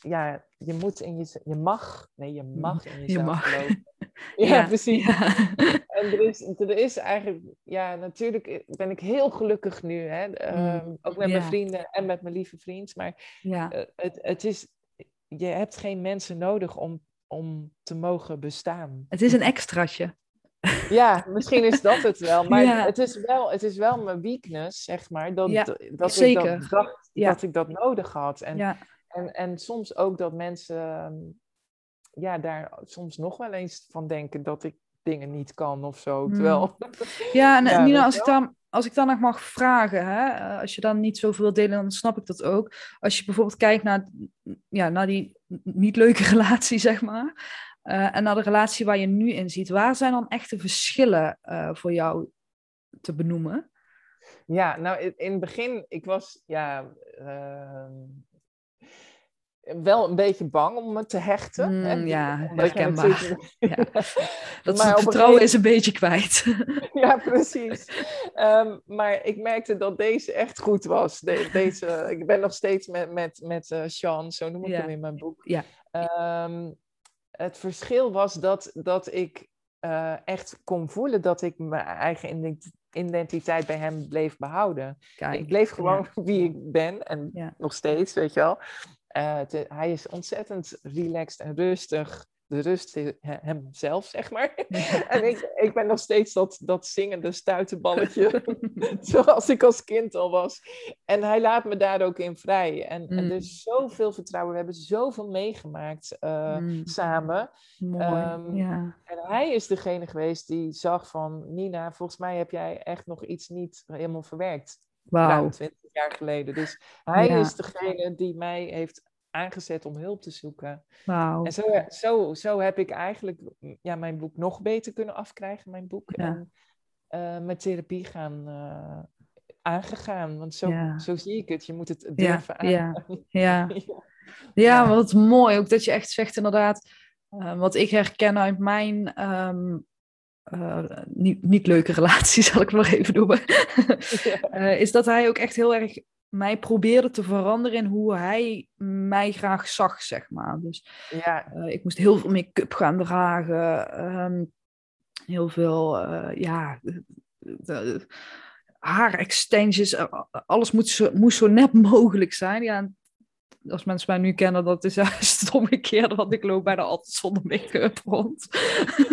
ja je moet in je, je mag, nee, je mag in jezelf je mag. geloven. Ja, precies. En er is, er is eigenlijk, ja, natuurlijk ben ik heel gelukkig nu, hè? Um, ook met ja. mijn vrienden en met mijn lieve vriend. Maar ja. uh, het, het is, je hebt geen mensen nodig om, om te mogen bestaan. Het is een extraatje. Ja, misschien is dat het wel. Maar Ja. het, is wel, het is wel mijn weakness, zeg maar. Dat, Ja, dat zeker. ik dat dacht Ja. dat ik dat nodig had. En, en, en soms ook dat mensen ehm, ja, daar soms nog wel eens van denken dat ik dingen niet kan of zo. Mm. Terwijl, ja en Ja, Nina, als ik, dan, als ik dan nog mag vragen, hè, eh, als je dan niet zoveel delen, dan snap ik dat ook. Als je bijvoorbeeld kijkt naar, ja, naar die niet leuke relatie, zeg maar, eh, en naar de relatie waar je nu in ziet, waar zijn dan echte verschillen eh, voor jou te benoemen? ja, nou in, in het begin, ik was ja, ehm, wel een beetje bang om me te hechten. Mm, hè, ja, herkenbaar. natuurlijk- Ja. Dat Maar het vertrouwen gegeven- is een beetje kwijt. Ja, precies. Ehm, maar ik merkte dat deze echt goed was. De- deze, ik ben nog steeds met, met, met eh, Sean, zo noem ik Ja. hem in mijn boek. Ja. Ehm, het verschil was dat, dat ik eh, echt kon voelen dat ik mijn eigen ident- identiteit bij hem bleef behouden. Kijk, ik bleef gewoon wie ik ben en nog steeds, weet je wel. Eh, het- hij is ontzettend relaxed en rustig. De rust is he- hemzelf, zeg maar. En ik, ik ben nog steeds dat, dat zingende stuitenballetje, zoals ik als kind al was. En hij laat me daar ook in vrij. En, en Mm. er is zoveel vertrouwen. We hebben zoveel meegemaakt eh, Mm. samen. Mooi. Ehm, ja. En hij is degene geweest die zag van... Nina, volgens mij heb jij echt nog iets niet helemaal verwerkt. Wauw. Ruim 20 jaar geleden. Dus hij Ja. is degene die mij heeft aangezet om hulp te zoeken. En zo, zo, zo heb ik eigenlijk ja, mijn boek nog beter kunnen afkrijgen, mijn boek. Ja. En eh, met therapie gaan eh, aangegaan. Want zo, Ja. zo zie ik het. Je moet het durven ja. Ja. Ja, Ja. wat mooi. Ook dat je echt zegt inderdaad, eh, wat ik herken uit mijn ehm, eh, niet, niet leuke relatie, zal ik maar even noemen, eh, is dat hij ook echt heel erg mij probeerde te veranderen in hoe hij mij graag zag, zeg maar. Dus ja, eh, ik moest heel veel make-up gaan dragen, ehm, heel veel, ja, haarextensions, eh, alles moet zo, moest zo net mogelijk zijn. Ja, en als mensen mij nu kennen, dat is juist het omgekeerde, want ik loop bijna altijd zonder make-up rond.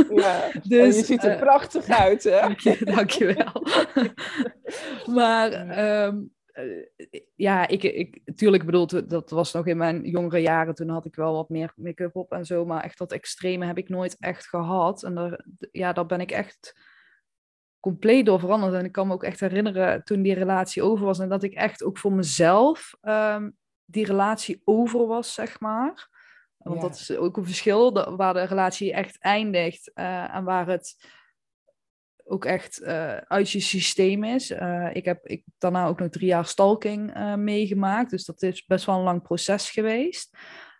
ja. Dus, je ziet er eh, prachtig uit, hè? Dank je, dankjewel. maar eh, ja, ik, ik, tuurlijk bedoel, dat- dat was nog in mijn jongere jaren. Toen had ik wel wat meer make-up op en zo. Maar echt dat extreme heb ik nooit echt gehad. En daar, ja, daar ben ik echt compleet door veranderd. En ik kan me ook echt herinneren toen die relatie over was. En dat ik echt ook voor mezelf ehm, die relatie over was, zeg maar. Want Ja. dat is ook een verschil, waar de relatie echt eindigt eh, en waar het ook echt eh, uit je systeem is. Eh, ik heb ik, daarna ook nog drie jaar stalking meegemaakt, dus dat is best wel een lang proces geweest.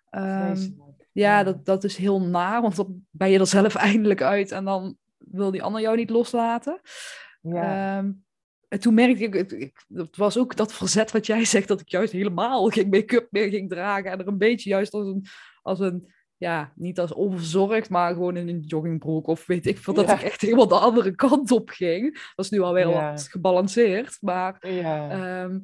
Ehm, ja, dat, dat is heel naar, want dan ben je er zelf eindelijk uit en dan wil die ander jou niet loslaten. Ja. Ehm, en toen merkte ik, dat was ook dat verzet wat jij zegt, dat ik juist helemaal geen make-up meer ging dragen en er een beetje juist als een, als een ja, niet als onverzorgd, maar gewoon in een joggingbroek of weet ik veel, dat Ja. ik echt helemaal de andere kant op ging. Dat is nu alweer Ja. wat gebalanceerd, maar Ja, Ehm,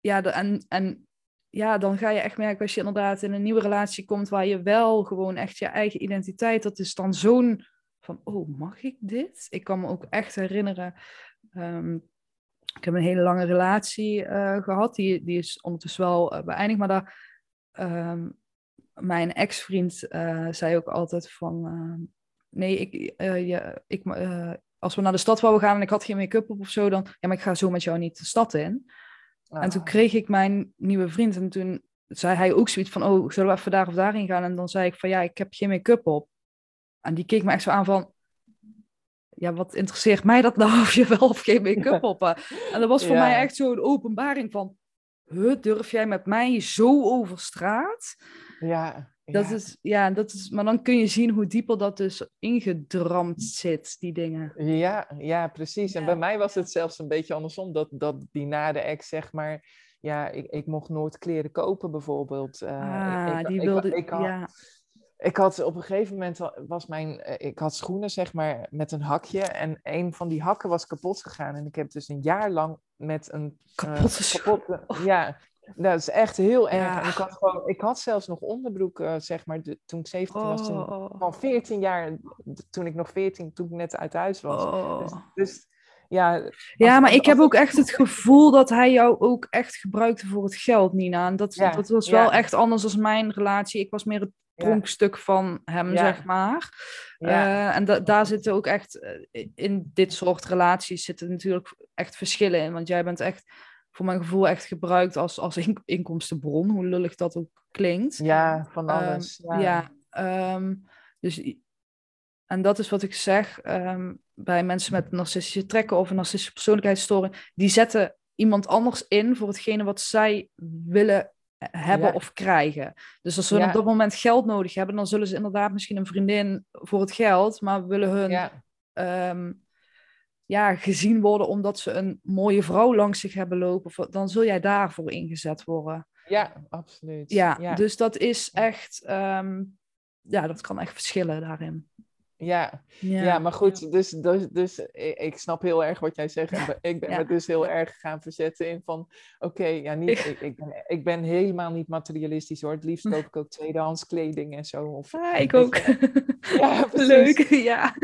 ja, de, en, en ja, dan ga je echt merken als je inderdaad in een nieuwe relatie komt waar je wel gewoon echt je eigen identiteit, dat is dan zo'n van, oh, mag ik dit? Ik kan me ook echt herinneren, ehm, ik heb een hele lange relatie eh, gehad, die, die is ondertussen wel eh, beëindigd, maar daar, ehm, mijn ex-vriend eh, zei ook altijd van, ehm, nee, ik, ik, als we naar de stad wouden gaan en ik had geen make-up op of zo, dan, ja, maar ik ga zo met jou niet de stad in. En toen Ah. kreeg ik mijn nieuwe vriend en toen zei hij ook zoiets van, oh, zullen we even daar of daarin gaan? En dan zei ik van, ja, ik heb geen make-up op. En die keek me echt zo aan van, ja, wat interesseert mij dat nou of je wel of geen make-up op hebt? En dat was voor Ja. mij echt zo'n openbaring van, huh, durf jij met mij zo over straat? Ja, Dat ja. is, ja, dat is, maar dan kun je zien hoe dieper dat dus ingedramd zit, die dingen. Ja, ja, precies. En bij mij was het zelfs een beetje andersom. Dat, dat die na de ex, zeg maar... Ja, ik, ik mocht nooit kleren kopen, bijvoorbeeld. Eh, ik- ah, ik, die ik- wilde, ik, had, ja. Ik had op een gegeven moment... Was mijn, eh, ik had schoenen, zeg maar, met een hakje. En een van die hakken was kapot gegaan. En ik heb dus een jaar lang met een... eh, Kapotte kapotte- Ja, dat is echt heel erg. Ja. En ik had, gewoon, ik had zelfs nog onderbroek, zeg maar, de- toen ik 17 was. Toen, Oh, van 14 jaar, toen ik nog 14, toen ik net uit huis was. Dus, oh. dus ja. Ja, als- maar ik heb ook echt het gevoel dat hij jou ook echt gebruikte voor het geld, Nina. En dat, Ja, dat was ja. wel echt anders dan mijn relatie. Ik was meer het Ja. Pronkstuk van hem, Ja. zeg maar. Ja. Eh, en da- daar zitten ook echt, eh, in dit soort relaties zitten natuurlijk echt verschillen in. Want jij bent echt, voor mijn gevoel, echt gebruikt als, als in- inkomstenbron, hoe lullig dat ook klinkt. ja, van Ehm, alles. ja, ja. ehm, dus, en dat is wat ik zeg ehm, bij mensen met narcistische trekken of een narcistische persoonlijkheidsstoring. Die zetten iemand anders in voor hetgene wat zij willen hebben Ja. of krijgen. Dus als ze Ja. op dat moment geld nodig hebben, dan zullen ze inderdaad misschien een vriendin voor het geld, maar willen hun ja. ehm, ja, gezien worden omdat ze een mooie vrouw langs zich hebben lopen. Dan zul jij daarvoor ingezet worden. ja, absoluut. Ja, ja. dus dat is echt, ehm, ja, dat kan echt verschillen daarin. Ja. Ja, Ja, maar goed, dus, dus, dus ik, snap heel erg wat jij zegt. Ik ben Ja. me dus heel erg gaan verzetten in van... Oké, ja, niet, ik, ik, ben, ik ben helemaal niet materialistisch hoor. Het liefst koop ik ook tweedehands kleding en zo. Of, Ah, ik ook. Ja. Leuk, ja.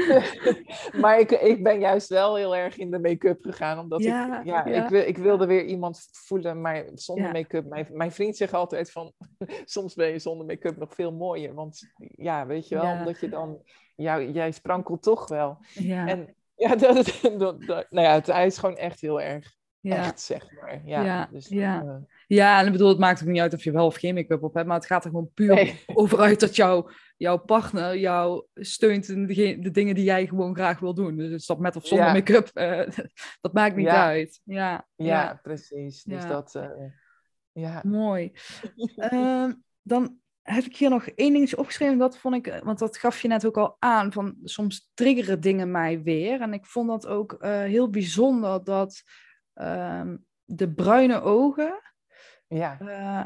maar ik, ik ben juist wel heel erg in de make-up gegaan. Omdat Ja, ik, ja. Ik, wil, ik wilde weer iemand voelen, maar zonder make-up. Mijn, mijn vriend zegt altijd van, soms ben je zonder make-up nog veel mooier. Want ja, weet je wel, omdat je dan, jou, jij sprankelt toch wel. Ja, En ja, dat, dat, dat- dat- nou ja, het, hij is gewoon echt heel erg, ja. echt zeg maar. Ja, Ja, dus, ja. eh, ja, en ik bedoel, het maakt ook niet uit of je wel of geen make-up op hebt, maar het gaat er gewoon puur Nee. over uit dat jouw jouw partner jou steunt in de, de dingen die jij gewoon graag wil doen. Dus dat met of zonder Ja. make-up, eh, dat maakt niet Ja. uit. Ja, ja, precies. Dus dat, eh, ja. Mooi. Ehm, dan heb ik hier nog één dingetje opgeschreven. Dat vond ik, want dat gaf je net ook al aan. Van soms triggeren dingen mij weer. En ik vond dat ook eh, heel bijzonder dat ehm, de bruine ogen Ja, eh,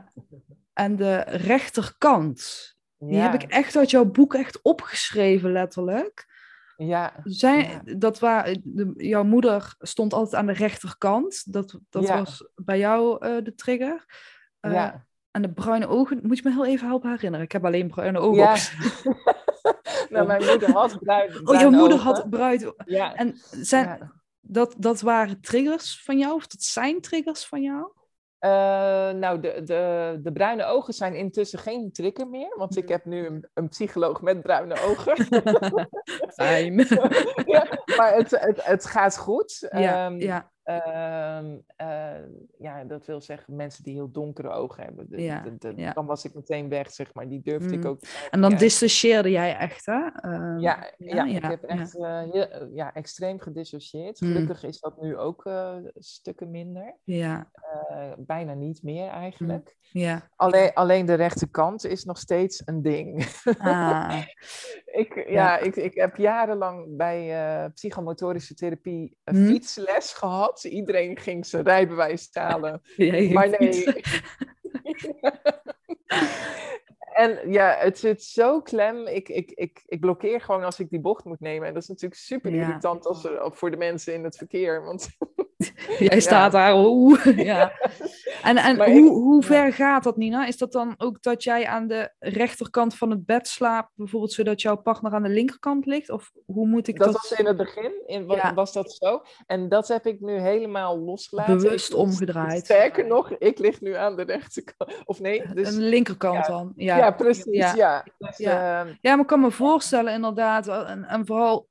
en de rechterkant. Die heb ik echt uit jouw boek echt opgeschreven, letterlijk. ja, Zijn, Ja. dat waar, de, jouw moeder stond altijd aan de rechterkant. Dat, dat Ja. was bij jou eh, de trigger. Eh, ja. En de bruine ogen, moet je me heel even helpen herinneren. Ik heb alleen bruine ogen Ja. nou, mijn moeder had bruin, Oh, jouw bruine moeder ogen. had bruin. Ja, En zijn, ja. dat, dat waren triggers van jou? Of dat zijn triggers van jou? Eh, nou, de, de, de bruine ogen zijn intussen geen trigger meer, want ik heb nu een, een psycholoog met bruine ogen. Fijn. ja, maar het, het, het gaat goed. ja, Ehm, ja, ehm, eh, ja, dat wil zeggen mensen die heel donkere ogen hebben. De- Ja, de- de- ja. Dan was ik meteen weg, zeg maar. Die durfde ik Mm. ook. en dan ja. dissocieerde jij echt, hè? Ehm, Ja, ja, ik heb echt eh, heel, eh, ja, extreem gedissocieerd. Mm. Gelukkig is dat nu ook stukken minder. Ja, bijna niet meer eigenlijk. ja. Alleen, alleen de rechterkant is nog steeds een ding. Ah, ik, ja, Ja. Ik, ik heb jarenlang bij eh, psychomotorische therapie een Hm? fietsles gehad. Iedereen ging zijn rijbewijs halen. maar nee. En ja, het zit zo klem. Ik, ik, ik, ik blokkeer gewoon als ik die bocht moet nemen. En dat is natuurlijk super Ja. irritant als er, voor de mensen in het verkeer. Want Jij staat daar, oeh. Ja. En, en Maar hoe, ik- hoe ja. ver gaat dat, Nina? Is dat dan ook dat jij aan de rechterkant van het bed slaapt, bijvoorbeeld zodat jouw partner aan de linkerkant ligt? Of hoe moet ik dat dat, was in het begin, in, wa- Ja. was dat zo. En dat heb ik nu helemaal losgelaten. bewust Ik- omgedraaid? Sterker nog, ik lig nu aan de rechterkant. Of nee, dus... Aan de linkerkant dan? Ja, Ja. precies, Ja. ja. Dus, ehm, Ja, maar ik kan me voorstellen inderdaad, en, en vooral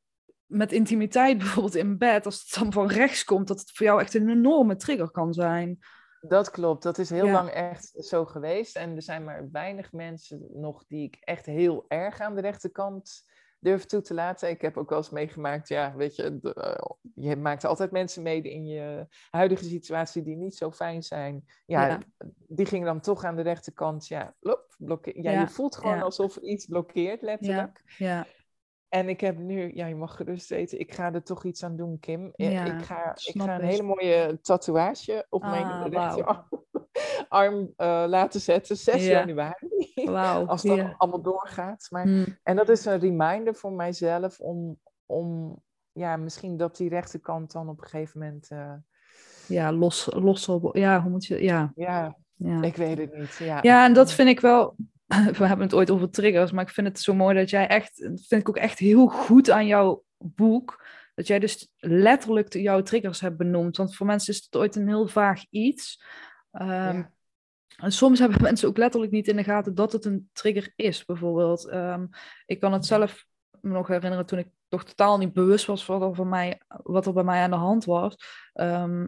met intimiteit bijvoorbeeld in bed, als het dan van rechts komt, dat het voor jou echt een enorme trigger kan zijn. Dat klopt, dat is heel Ja. lang echt zo geweest. En er zijn maar weinig mensen nog die ik echt heel erg aan de rechterkant durf toe te laten. Ik heb ook wel eens meegemaakt, ja, weet je, de, eh, je maakt altijd mensen mee in je huidige situatie die niet zo fijn zijn. Ja, Ja. die gingen dan toch aan de rechterkant, ja, lop, blokkeer. Ja, Ja, je voelt gewoon alsof iets blokkeert, letterlijk. Ja, En ik heb nu, ja, je mag gerust weten, ik ga er toch iets aan doen, Kim. Ja, ik, ga, ik ga een hele mooie tatoeage op Ah, mijn rechterarm arm, eh, laten zetten, 6 Ja. januari. wauw. Als dat ja. allemaal doorgaat. Maar, Hm. En dat is een reminder voor mijzelf om, om ja, misschien dat die rechterkant dan op een gegeven moment, eh, Ja, los, los op. Ja, hoe moet je. Ja, ja, ja. ik weet het niet. Ja, ja, en dat vind ik wel. We hebben het ooit over triggers, maar ik vind het zo mooi dat jij echt. Dat vind ik ook echt heel goed aan jouw boek. Dat jij dus letterlijk jouw triggers hebt benoemd. Want voor mensen is het ooit een heel vaag iets. Ehm, Ja. En soms hebben mensen ook letterlijk niet in de gaten dat het een trigger is, bijvoorbeeld. Ehm, ik kan het zelf me nog herinneren toen ik nog totaal niet bewust was van wat er, van mij, wat er bij mij aan de hand was. Ehm,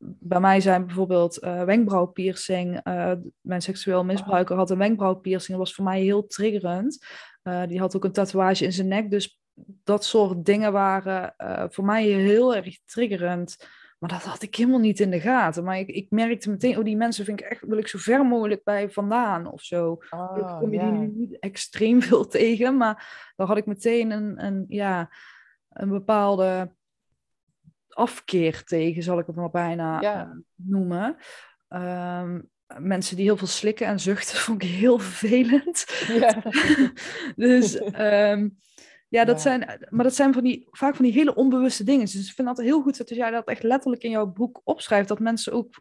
bij mij zijn bijvoorbeeld eh wenkbrauwpiercing. eh, mijn seksueel misbruiker had een wenkbrauwpiercing. Dat was voor mij heel triggerend. Eh, die had ook een tatoeage in zijn nek. Dus dat soort dingen waren voor mij heel erg triggerend. Maar dat had ik helemaal niet in de gaten. Maar ik, ik merkte meteen, oh, die mensen vind ik echt, wil ik zo ver mogelijk bij vandaan of zo. Gelukkig Oh, kom je die nu niet extreem veel tegen, maar dan had ik meteen een, een, ja, een bepaalde afkeer tegen, zal ik het maar bijna Ja. eh, noemen. Ehm, mensen die heel veel slikken en zuchten, vond ik heel vervelend. Ja. dus ehm, ja, dat Ja. zijn, maar dat zijn van die, vaak van die hele onbewuste dingen. Dus ik vind dat heel goed dat jij dat echt letterlijk in jouw boek opschrijft, dat mensen ook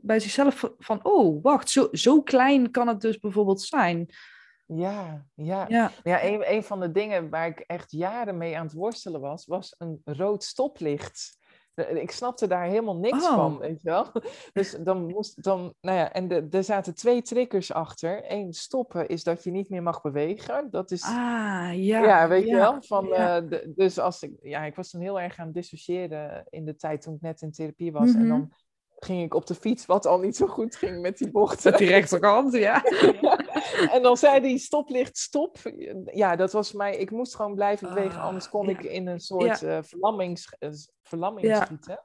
bij zichzelf van, oh, wacht, zo, zo klein kan het dus bijvoorbeeld zijn. Ja, ja. Ja, Ja, een, een van de dingen waar ik echt jaren mee aan het worstelen was, was een rood stoplicht. De- Ik snapte daar helemaal niks Oh. van, weet je wel. Dus dan moest, dan, nou ja, en de, er zaten twee triggers achter. Eén, stoppen is dat je niet meer mag bewegen. Dat is, ah, ja. ja, weet je wel. Van, ja. eh, de- dus als ik, ja, ik was toen heel erg aan het dissociëren in de tijd toen ik net in therapie was. En Mhm. dan ging ik op de fiets, wat al niet zo goed ging met die bochten. Met die rechterkant, ja. Ja. En dan zei die stoplicht stop. Ja, dat was mij. Ik moest gewoon blijven bewegen, Ah, anders kon ja. ik in een soort eh verlamming, sch- eh, verlamming Ja. schieten.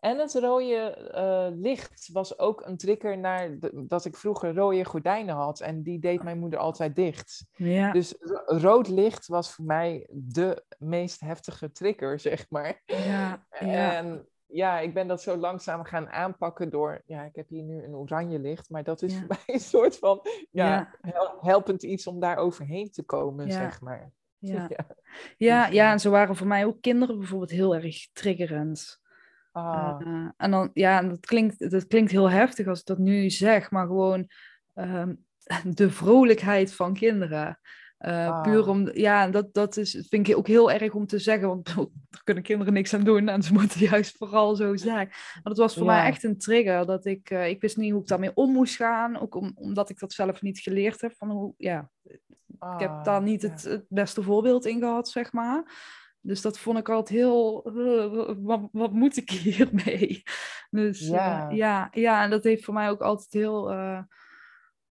En het rode eh, licht was ook een trigger naar de- dat ik vroeger rode gordijnen had. En die deed mijn moeder altijd dicht. Ja, Dus ro- rood licht was voor mij de meest heftige trigger, zeg maar. ja, ja. En ja, ik ben dat zo langzaam gaan aanpakken door, ja, ik heb hier nu een oranje licht, maar dat is Ja. voor mij een soort van, ja, Ja. hel- helpend iets om daar overheen te komen, Ja. zeg maar. Ja. Ja. Ja, Dus, ja, eh, en zo waren voor mij ook kinderen bijvoorbeeld heel erg triggerend. Ah, Eh, en dan, ja, dat klinkt, dat klinkt heel heftig als ik dat nu zeg, maar gewoon ehm, de vrolijkheid van kinderen. Eh. Puur om, ja, dat, dat is, vind ik ook heel erg om te zeggen, want daar kunnen kinderen niks aan doen en ze moeten juist vooral zo zijn. Maar dat was voor Ja. mij echt een trigger, dat ik, eh, ik wist niet hoe ik daarmee om moest gaan, ook om, omdat ik dat zelf niet geleerd heb. Van hoe, ja, ik heb ah, daar niet ja. het, het beste voorbeeld in gehad, zeg maar. Dus dat vond ik altijd heel. eh, wat, wat moet ik hiermee? Dus Ja. ja, ja, en dat heeft voor mij ook altijd heel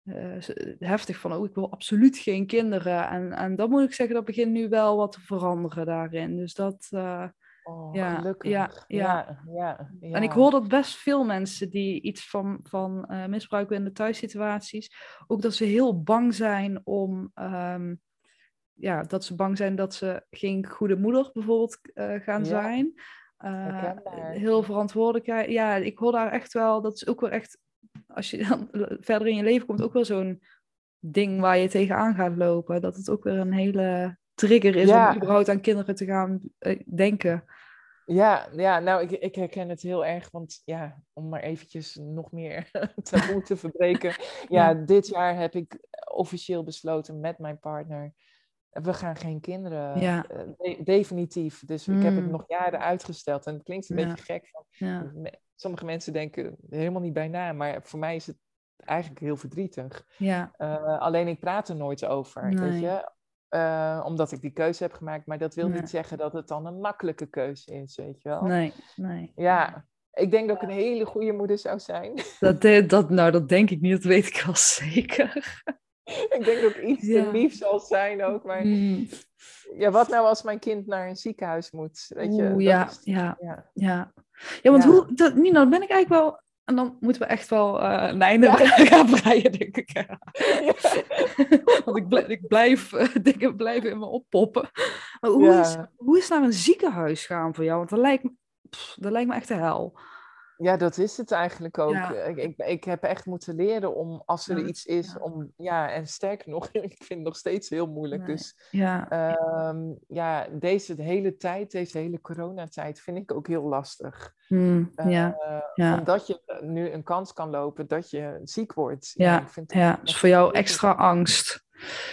eh, eh, heftig van. Oh, ik wil absoluut geen kinderen. En, en dat moet ik zeggen, dat begint nu wel wat te veranderen daarin. Dus dat. eh, Oh, ja, gelukkig. ja, ja, ja, ja. En ik hoor dat best veel mensen die iets van, van eh, misbruiken in de thuissituaties, ook dat ze heel bang zijn om, ehm, ja, dat ze bang zijn dat ze geen goede moeder bijvoorbeeld gaan zijn. Heel verantwoordelijkheid. Ja, ik hoor daar echt wel, dat is ook wel echt, als je dan verder in je leven komt, ook wel zo'n ding waar je tegenaan gaat lopen. Dat het ook weer een hele trigger is Ja. om überhaupt aan kinderen te gaan eh, denken. Ja, ja nou, ik, ik herken het heel erg, want ja, om maar eventjes nog meer taboe te verbreken. Ja, Ja. dit jaar heb ik officieel besloten met mijn partner, we gaan geen kinderen, Ja. eh, de- definitief. Dus ik heb het Mm. nog jaren uitgesteld en het klinkt een beetje gek. Van, sommige mensen denken er helemaal niet bij na, maar voor mij is het eigenlijk heel verdrietig. ja, Eh, alleen ik praat er nooit over, weet je. Eh, omdat ik die keuze heb gemaakt, maar dat wil Nee. niet zeggen dat het dan een makkelijke keuze is, weet je wel. nee, nee. Ja, ik denk dat ik een hele goede moeder zou zijn. Dat, de- dat, nou, dat denk ik niet, dat weet ik al zeker. ik denk dat ik iets Ja. te lief zal zijn ook. Maar Mm. ja, wat nou als mijn kind naar een ziekenhuis moet? Weet je? Oeh, Dat ja, is- ja, ja. ja. Ja, want Ja. hoe, dat, Nina, dan ben ik eigenlijk wel... En dan moeten we echt wel eh een einde gaan breien, denk ik. Ja. Want ik, blijf, ik blijf eh, dingen blijven in me oppoppen. Maar hoe, is, hoe is naar een ziekenhuis gaan voor jou? Want dat lijkt me, pff, dat lijkt me echt de hel. Ja, dat is het eigenlijk ook. Ja. Ik, ik, ik heb echt moeten leren om, als er Ja, iets is, ja. om, ja, en sterker nog, ik vind het nog steeds heel moeilijk. Nee. Dus Ja, ehm, ja, deze hele tijd, deze hele coronatijd, vind ik ook heel lastig. Mm, ja, Eh, ja. Omdat je nu een kans kan lopen dat je ziek wordt. Ja, ik vind het ja. Dus voor jou extra angst.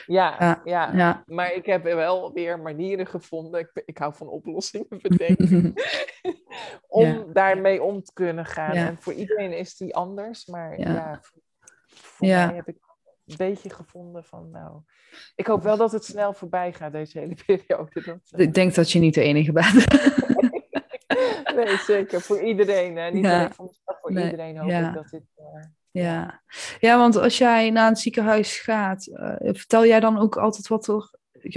Ja, Ja, ja, Ja. maar ik heb wel weer manieren gevonden. Ik, ik hou van oplossingen bedenken. om Ja. daarmee om te kunnen gaan. En voor iedereen is die anders. Maar Ja. ja, voor, mij heb ik een beetje gevonden van nou. Ik hoop wel dat het snel voorbij gaat, deze hele periode. Dat, Ik denk dat je niet de enige bent. nee, zeker. Voor iedereen. Hè. Niet Ja. alleen voor mezelf, voor Nee, iedereen hoop ik dat dit. eh, Ja. ja, want als jij naar een ziekenhuis gaat, eh, vertel jij dan ook altijd wat, er,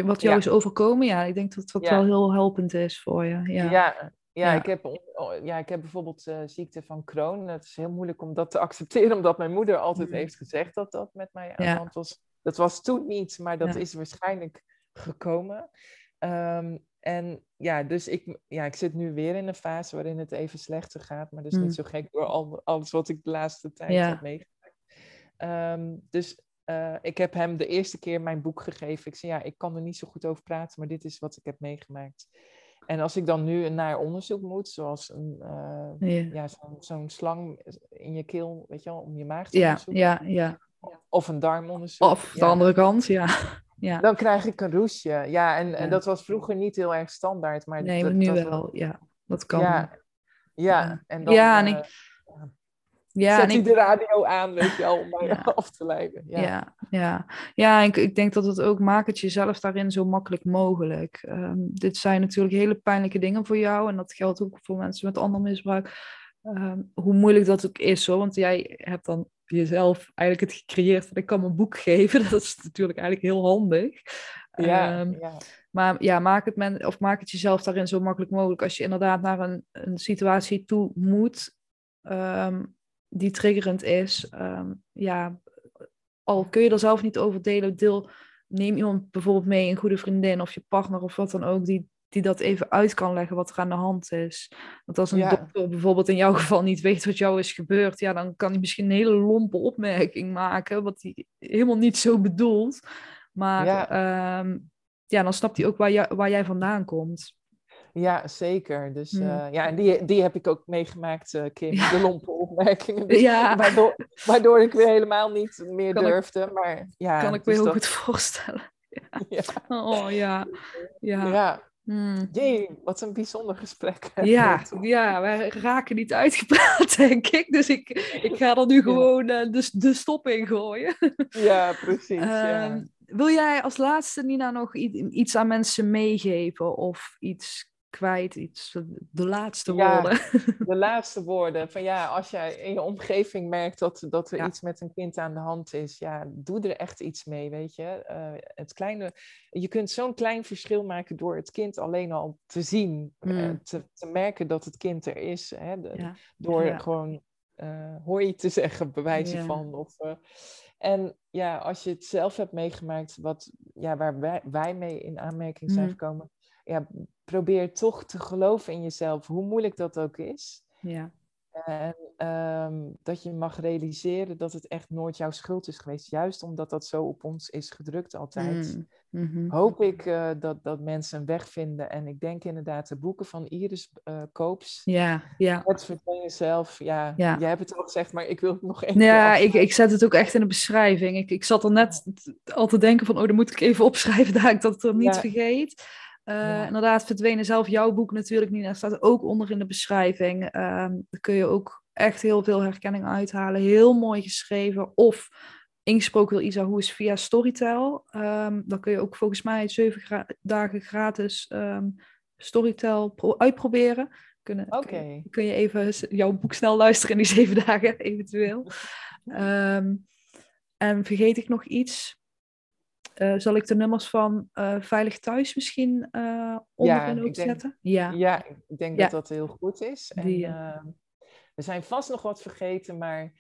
wat jou Ja. is overkomen? Ja, ik denk dat dat Ja. wel heel helpend is voor je. Ja. Ja, ja. Ik, heb, oh, ja ik heb bijvoorbeeld eh, ziekte van Crohn. Het is heel moeilijk om dat te accepteren, omdat mijn moeder altijd Mm. heeft gezegd dat dat met mij aan de hand was. Dat was toen niet, maar dat is waarschijnlijk gekomen. Ehm, en ja, dus ik, ja, ik zit nu weer in een fase waarin het even slechter gaat. Maar dat is Mm. niet zo gek door al, alles wat ik de laatste tijd Ja. heb meegemaakt. Ehm, dus eh, ik heb hem de eerste keer mijn boek gegeven. Ik zei, ja, ik kan er niet zo goed over praten, maar dit is wat ik heb meegemaakt. En als ik dan nu naar onderzoek moet, zoals een, eh, Ja. ja, zo'n zo'n slang in je keel, weet je wel, om je maag te Ja, onderzoeken. ja, ja. Of een darmonderzoek. Of de ja. andere kant, ja. Ja. Dan krijg ik een roesje. Ja, en, en dat was vroeger niet heel erg standaard. Maar Nee, dat, maar nu dat- wel. Ja, dat kan. Ja, Ja. en dan Ja, en eh, ik- Ja, zet en ik, de radio aan, weet je wel, om mij Ja. af te leiden. Ja. ja, ja. ja ik, ik denk dat het ook maakt het jezelf daarin zo makkelijk mogelijk. Ehm, dit zijn natuurlijk hele pijnlijke dingen voor jou. En dat geldt ook voor mensen met ander misbruik. Ehm, hoe moeilijk dat ook is hoor. Want jij hebt dan jezelf eigenlijk het gecreëerd van ik kan mijn boek geven. Dat is natuurlijk eigenlijk heel handig. Ja, Ehm, ja. Maar ja, maak het, men, of maak het jezelf daarin zo makkelijk mogelijk. Als je inderdaad naar een, een situatie toe moet ehm, die triggerend is. ehm, ja, al kun je er zelf niet over delen, deel, neem iemand bijvoorbeeld mee, een goede vriendin of je partner of wat dan ook, die, die dat even uit kan leggen wat er aan de hand is. Want als een Ja. dokter bijvoorbeeld in jouw geval niet weet wat jou is gebeurd, ja, dan kan hij misschien een hele lompe opmerking maken, wat hij helemaal niet zo bedoelt. Maar Ja. ja, ja dan snapt hij ook waar, jij waar jij vandaan komt. Ja, zeker. Dus Hmm. eh, ja, en die, die heb ik ook meegemaakt, eh, Kim, Ja. de lompe opmerkingen. Dus Ja. waardoor, waardoor ik weer helemaal niet meer Kan ik- durfde. Maar ja, kan ik me dus heel dat- goed voorstellen. Ja. Oh ja. Ja. Hmm. Jee, wat een bijzonder gesprek. Ja, ja, wij raken niet uitgepraat, denk ik. Dus ik, ik ga er nu gewoon eh, de, de stop in gooien. Ja, precies. ja. Ehm, wil jij als laatste, Nina, nog iets aan mensen meegeven? Of iets kwijt, iets, de laatste Ja. woorden? De laatste woorden. Van ja, als jij in je omgeving merkt dat, dat er Ja. iets met een kind aan de hand is, ja, doe er echt iets mee, weet je. Eh, het kleine, je kunt zo'n klein verschil maken door het kind alleen al te zien, eh, Mm. te, te merken dat het kind er is. Hè, de- Ja. door gewoon eh hoi te zeggen, bij wijze Ja. van. Of, en ja, als je het zelf hebt meegemaakt, wat, ja, waar wij, wij mee in aanmerking zijn Mm. gekomen, ja, probeer toch te geloven in jezelf, hoe moeilijk dat ook is. Ja. En ehm, dat je mag realiseren dat het echt nooit jouw schuld is geweest. Juist omdat dat zo op ons is gedrukt altijd. Mm, mhm. Hoop ik eh, dat, dat mensen een weg vinden. En ik denk inderdaad, de boeken van Iris eh, Koops. Ja, ja. Het verdwijnen zelf. Ja, Ja. jij hebt het al gezegd, maar ik wil het nog even Ja, ik, ik zet het ook echt in de beschrijving. Ik, ik zat er net al te denken van, oh, dan moet ik even opschrijven dat ik dat er niet Ja. vergeet. Eh, Ja. Inderdaad, verdwenen zelf jouw boek natuurlijk niet. Daar staat ook onder in de beschrijving. Ehm daar kun je ook echt heel veel herkenning uithalen. Heel mooi geschreven. Of ingesproken door Isa Hoes via Storytel. Ehm dan kun je ook volgens mij zeven gra- dagen gratis ehm, Storytel pro- uitproberen. Kunnen, Oké. kun, je, kun je even jouw boek snel luisteren in die zeven dagen, eventueel. En vergeet ik nog iets? Eh, zal ik de nummers van eh, Veilig Thuis misschien eh onderin ook denk- zetten? Ja. Ja, ik denk Ja. dat dat heel goed is. En, Die, eh, we zijn vast nog wat vergeten, maar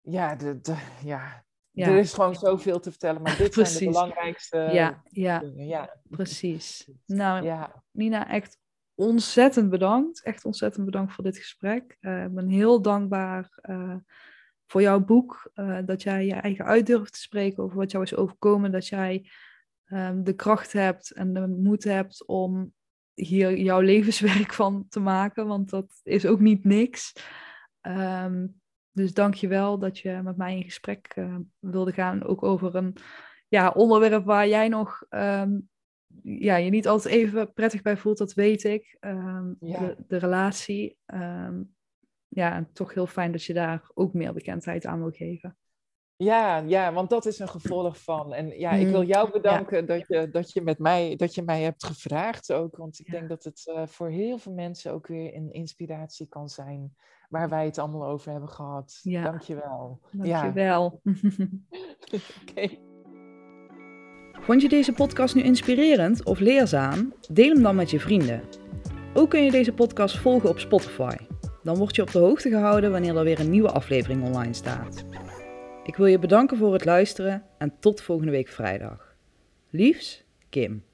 ja, de, de, ja, er is gewoon zoveel te vertellen. Maar dit zijn de belangrijkste ja, ja, precies. Nou. Nina, echt ontzettend bedankt. Echt ontzettend bedankt voor dit gesprek. Ik ben heel dankbaar voor jouw boek. eh, dat jij je eigen uit durft te spreken over wat jou is overkomen. Dat jij ehm, de kracht hebt en de moed hebt om hier jouw levenswerk van te maken. Want dat is ook niet niks. Ehm, dus dank je wel dat je met mij in gesprek eh, wilde gaan. Ook over een ja, onderwerp waar jij nog ehm, ja, je niet altijd even prettig bij voelt, dat weet ik. Ja. de, de relatie. Ja, toch heel fijn dat je daar ook meer bekendheid aan wil geven. Ja, ja, want dat is een gevolg van. En ja, ik Mm, wil jou bedanken dat, je, dat, je met mij, dat je mij hebt gevraagd ook. Want ik Ja. denk dat het eh, voor heel veel mensen ook weer een inspiratie kan zijn. Waar wij het allemaal over hebben gehad. Ja. Dank je wel. Dank Ja, je wel. oké. Vond je deze podcast nu inspirerend of leerzaam? Deel hem dan met je vrienden. Ook kun je deze podcast volgen op Spotify. Dan word je op de hoogte gehouden wanneer er weer een nieuwe aflevering online staat. Ik wil je bedanken voor het luisteren en tot volgende week vrijdag. Liefs, Kim.